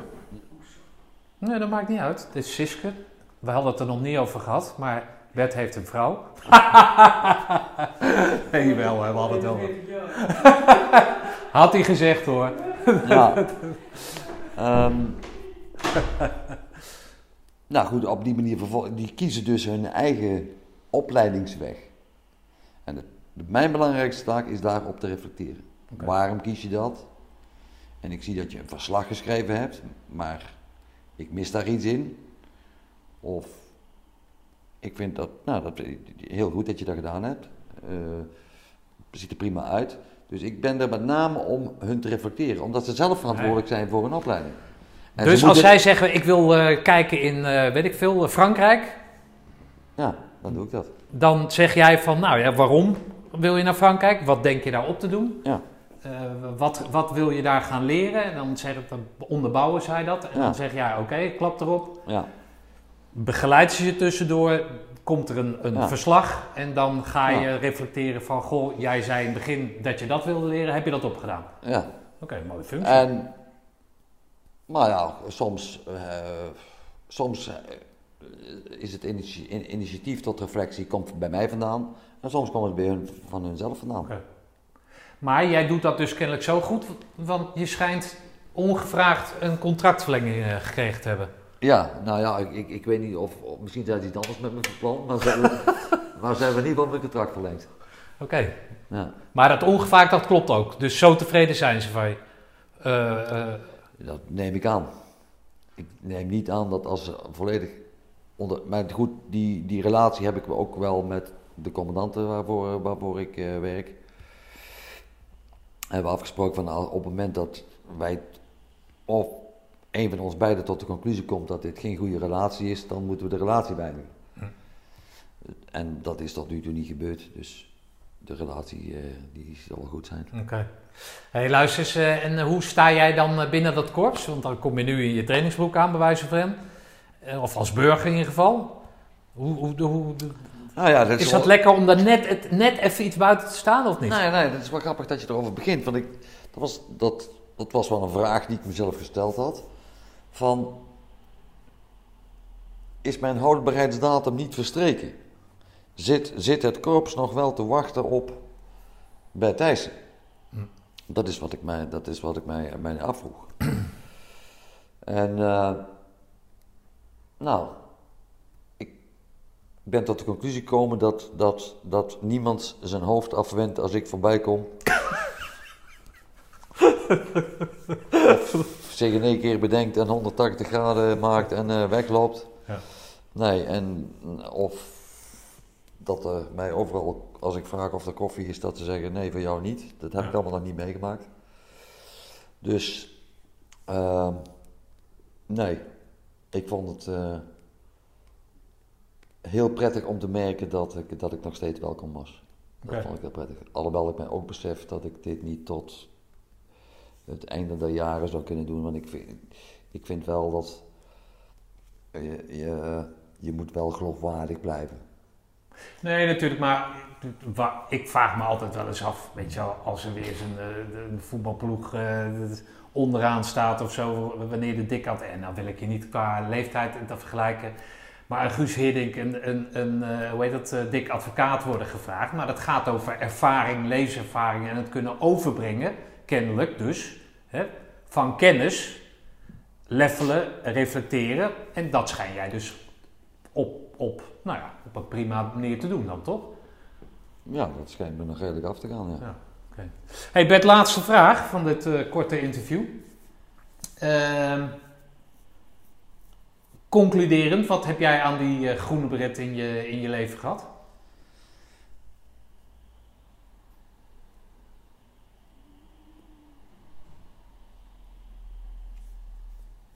Nee, dat maakt niet uit. Het is Siske. We hadden het er nog niet over gehad, maar Bert heeft een vrouw. nee, wel, we hadden het wel. Had hij gezegd hoor. Ja. Ehm, nou goed, op die manier die kiezen dus hun eigen opleidingsweg. Mijn belangrijkste taak is daarop te reflecteren. Waarom kies je dat? En ik zie dat je een verslag geschreven hebt, maar ik mis daar iets in. Of ik vind dat, nou, dat heel goed dat je dat gedaan hebt. Het ziet er prima uit. Dus ik ben er met name om hun te reflecteren, omdat ze zelf verantwoordelijk zijn voor hun opleiding. En dus als zij zeggen, ik wil eh, kijken in, eh, weet ik veel, Frankrijk. Ja, dan doe ik dat. Dan zeg jij van, nou ja, waarom wil je naar Frankrijk? Wat denk je daar op te doen? Ja. Eh, wat, wat wil je daar gaan leren? En dan, zeg ik, dan onderbouwen zij dat. En Ja. dan zeg jij, oké, klap erop. Ja, Begeleid ze je tussendoor. Komt er een, een Ja. verslag. En dan ga je Ja. reflecteren van, goh, jij zei in het begin dat je dat wilde leren. Heb je dat opgedaan? ja. Oké, mooie functie. En, maar ja, soms, eh, soms eh, is het initiatief tot reflectie komt bij mij vandaan. En soms komt het bij hun, van hunzelf vandaan. Maar jij doet dat dus kennelijk zo goed, want je schijnt ongevraagd een contractverlenging eh, gekregen te hebben. Ja, nou ja, ik, ik, ik weet niet of, of misschien zijn ze iets anders met me van plan, maar ze hebben, maar ze hebben in ieder geval mijn contract verlengd. Oké. Ja, Maar dat ongevraagd, dat klopt ook. Dus zo tevreden zijn ze van je. Eh, eh, dat neem ik aan. Ik neem niet aan dat als ze volledig onder. Maar goed, die, die relatie heb ik ook wel met de commandanten waarvoor, waarvoor ik eh, werk. Hebben we afgesproken van nou, op het moment dat wij of een van ons beiden tot de conclusie komt dat dit geen goede relatie is, dan moeten we de relatie beëindigen. En dat is tot nu toe niet gebeurd, dus de relatie eh, die zal wel goed zijn. Oké. Hey, luister eens, eh, en hoe sta jij dan binnen dat korps? Want dan kom je nu in je trainingsbroek aan, bij wijze van. Eh, Of als burger in ieder geval. Hoe, hoe, hoe, Nou ja, dat is wel- dat lekker om daar net, het- net even iets buiten te staan of niet? Nee, nee, dat is wel grappig dat je erover begint. Want ik, dat, was, dat, dat was wel een vraag die ik mezelf gesteld had. Van, is mijn houdbaarheidsdatum niet verstreken? Zit, zit het korps nog wel te wachten op bij Thijssen? Hm. Dat is wat ik mij, dat is wat ik mij, mij afvroeg. en, eh, nou, ben tot de conclusie gekomen dat, dat, dat niemand zijn hoofd afwendt als ik voorbij kom. of zich in één keer bedenkt en 180 graden maakt en eh, wegloopt. Ja. Nee, en of dat er mij overal, als ik vraag of er koffie is, dat ze zeggen nee, voor jou niet. Dat heb ik allemaal nog niet meegemaakt. Dus, ehm, nee, ik vond het eh, heel prettig om te merken dat ik, dat ik nog steeds welkom was. Dat vond ik heel prettig. Alhoewel ik mij ook besef dat ik dit niet tot het einde der jaren zou kunnen doen. Want ik vind, ik vind wel dat je, je, je moet wel geloofwaardig blijven. Nee, natuurlijk, maar ik vraag me altijd wel eens af, weet je wel, als er weer zo'n eh, een voetbalploeg eh, onderaan staat of zo, wanneer de dik had, en dan wil ik je niet qua leeftijd te vergelijken, maar een Guus Hiddink en een, een, eh, hoe heet dat, dik advocaat worden gevraagd, maar dat gaat over ervaring, leeservaring en het kunnen overbrengen, kennelijk dus, hè, van kennis, levelen, reflecteren, en dat schijn jij dus op, op, nou ja, op een prima manier te doen dan, toch? Ja, dat schijnt me nog redelijk af te gaan. Ja. Ja. Hey Bert, laatste vraag van dit eh, korte interview. Ehm, concluderend, wat heb jij aan die eh, groene beret in je, in je leven gehad?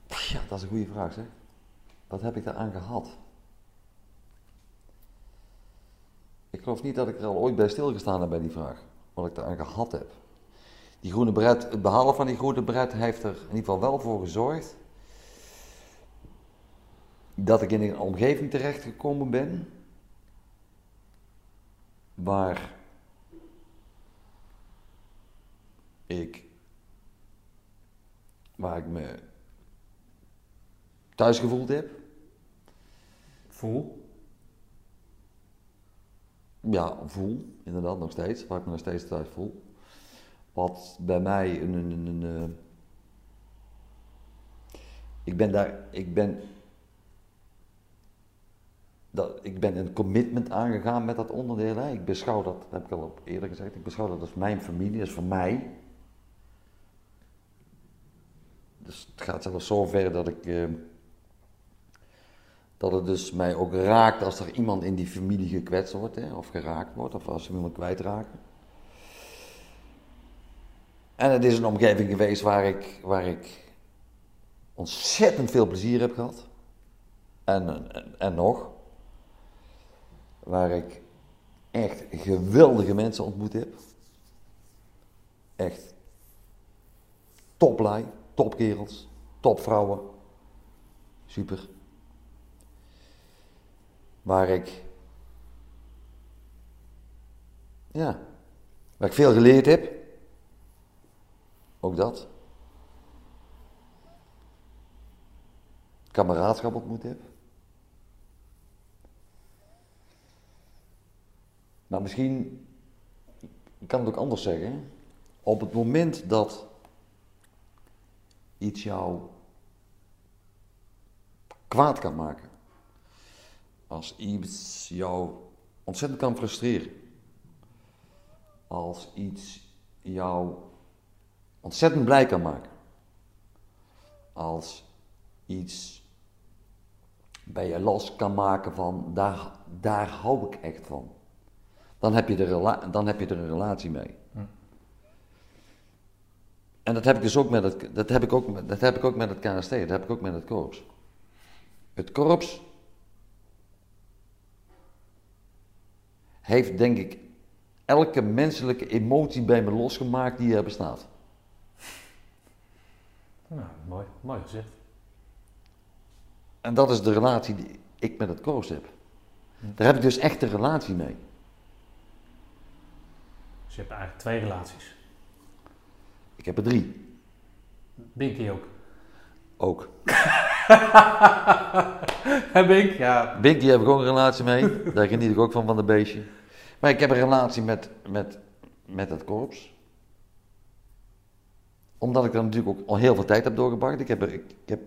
Ja, dat is een goede vraag zeg. Wat heb ik daaraan gehad? Ik geloof niet dat ik er al ooit bij stilgestaan heb bij die vraag. Wat ik daaraan gehad heb. Die groene bret, het behalen van die groene bret heeft er in ieder geval wel voor gezorgd dat ik in een omgeving terechtgekomen ben waar ik waar ik me thuis gevoeld heb. Voel. Ja, voel, inderdaad, nog steeds. Waar ik me nog steeds thuis voel. Wat bij mij een. een, een, een, eh, ik ben daar. Ik ben. Dat, ik ben een commitment aangegaan met dat onderdeel. Hè. Ik beschouw dat, dat heb ik al eerder gezegd, ik beschouw dat als mijn familie, dat is voor mij. Dus het gaat zelfs zo ver dat ik. eh, dat het dus mij ook raakt als er iemand in die familie gekwetst wordt, hè, of geraakt wordt, of als ze iemand kwijtraken. En het is een omgeving geweest waar ik, waar ik ontzettend veel plezier heb gehad. En, en, en nog. Waar ik echt geweldige mensen ontmoet heb. Echt toplui, topkerels, topvrouwen. Super waar ik, ja, waar ik veel geleerd heb. Ook dat. Kameraadschap ontmoet heb. Maar misschien ik kan het ook anders zeggen. Op het moment dat iets jou kwaad kan maken, als iets jou ontzettend kan frustreren, als iets jou ontzettend blij kan maken, als iets bij je los kan maken van daar, daar hou ik echt van. Dan heb je, de rela- dan heb je er een relatie mee. En dat heb ik dus ook met het, dat heb ik ook, met- dat heb ik ook met het KST, dat heb ik ook met het korps. Het korps heeft denk ik elke menselijke emotie bij me losgemaakt die er bestaat. Nou, mooi, mooi gezegd. En dat is de relatie die ik met het korps heb. Daar heb ik dus echt een relatie mee. Dus je hebt eigenlijk twee relaties. Ik heb er drie. Binky ook. Ook. Heb ik? Ja. Binky heb ik ook een relatie mee. Daar geniet ik ook van, van de beestje. Maar ik heb een relatie met, met, met het korps. Omdat ik er natuurlijk ook al heel veel tijd heb doorgebracht. Ik heb, ik, ik heb,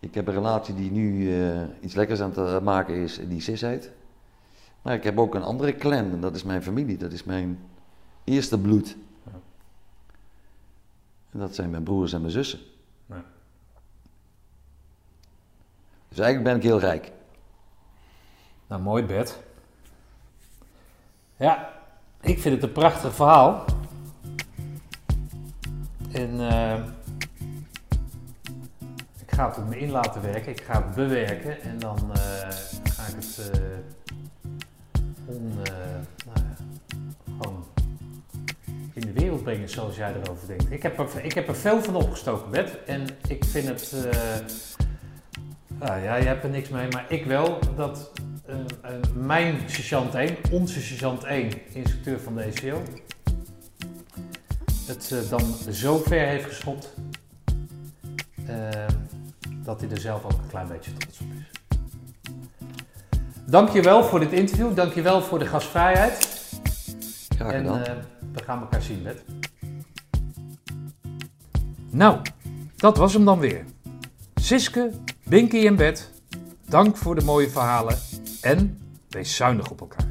ik heb een relatie die nu eh, iets lekkers aan het maken is, die Sis heet. Maar ik heb ook een andere clan en dat is mijn familie. Dat is mijn eerste bloed. En dat zijn mijn broers en mijn zussen. Ja. Dus eigenlijk ben ik heel rijk. Nou, mooi bed. Ja, ik vind het een prachtig verhaal. En eh, ik ga het op me in laten werken. Ik ga het bewerken en dan eh, ga ik het eh, eh, nou ja, gewoon in de wereld brengen zoals jij erover denkt. Ik heb er, ik heb er veel van opgestoken, Bert. En ik vind het... eh, nou ja, je hebt er niks mee, maar ik wel dat eh, mijn sergeant 1, onze sergeant 1, instructeur van de ECO, het dan zo ver heeft geschopt dat hij er zelf ook een klein beetje trots op is. Dankjewel voor dit interview, dankjewel voor de gastvrijheid. Graag En gedaan. eh, we gaan elkaar zien, Bert. Nou, dat was hem dan weer. Siske, Binky en Bet, dank voor de mooie verhalen en wees zuinig op elkaar.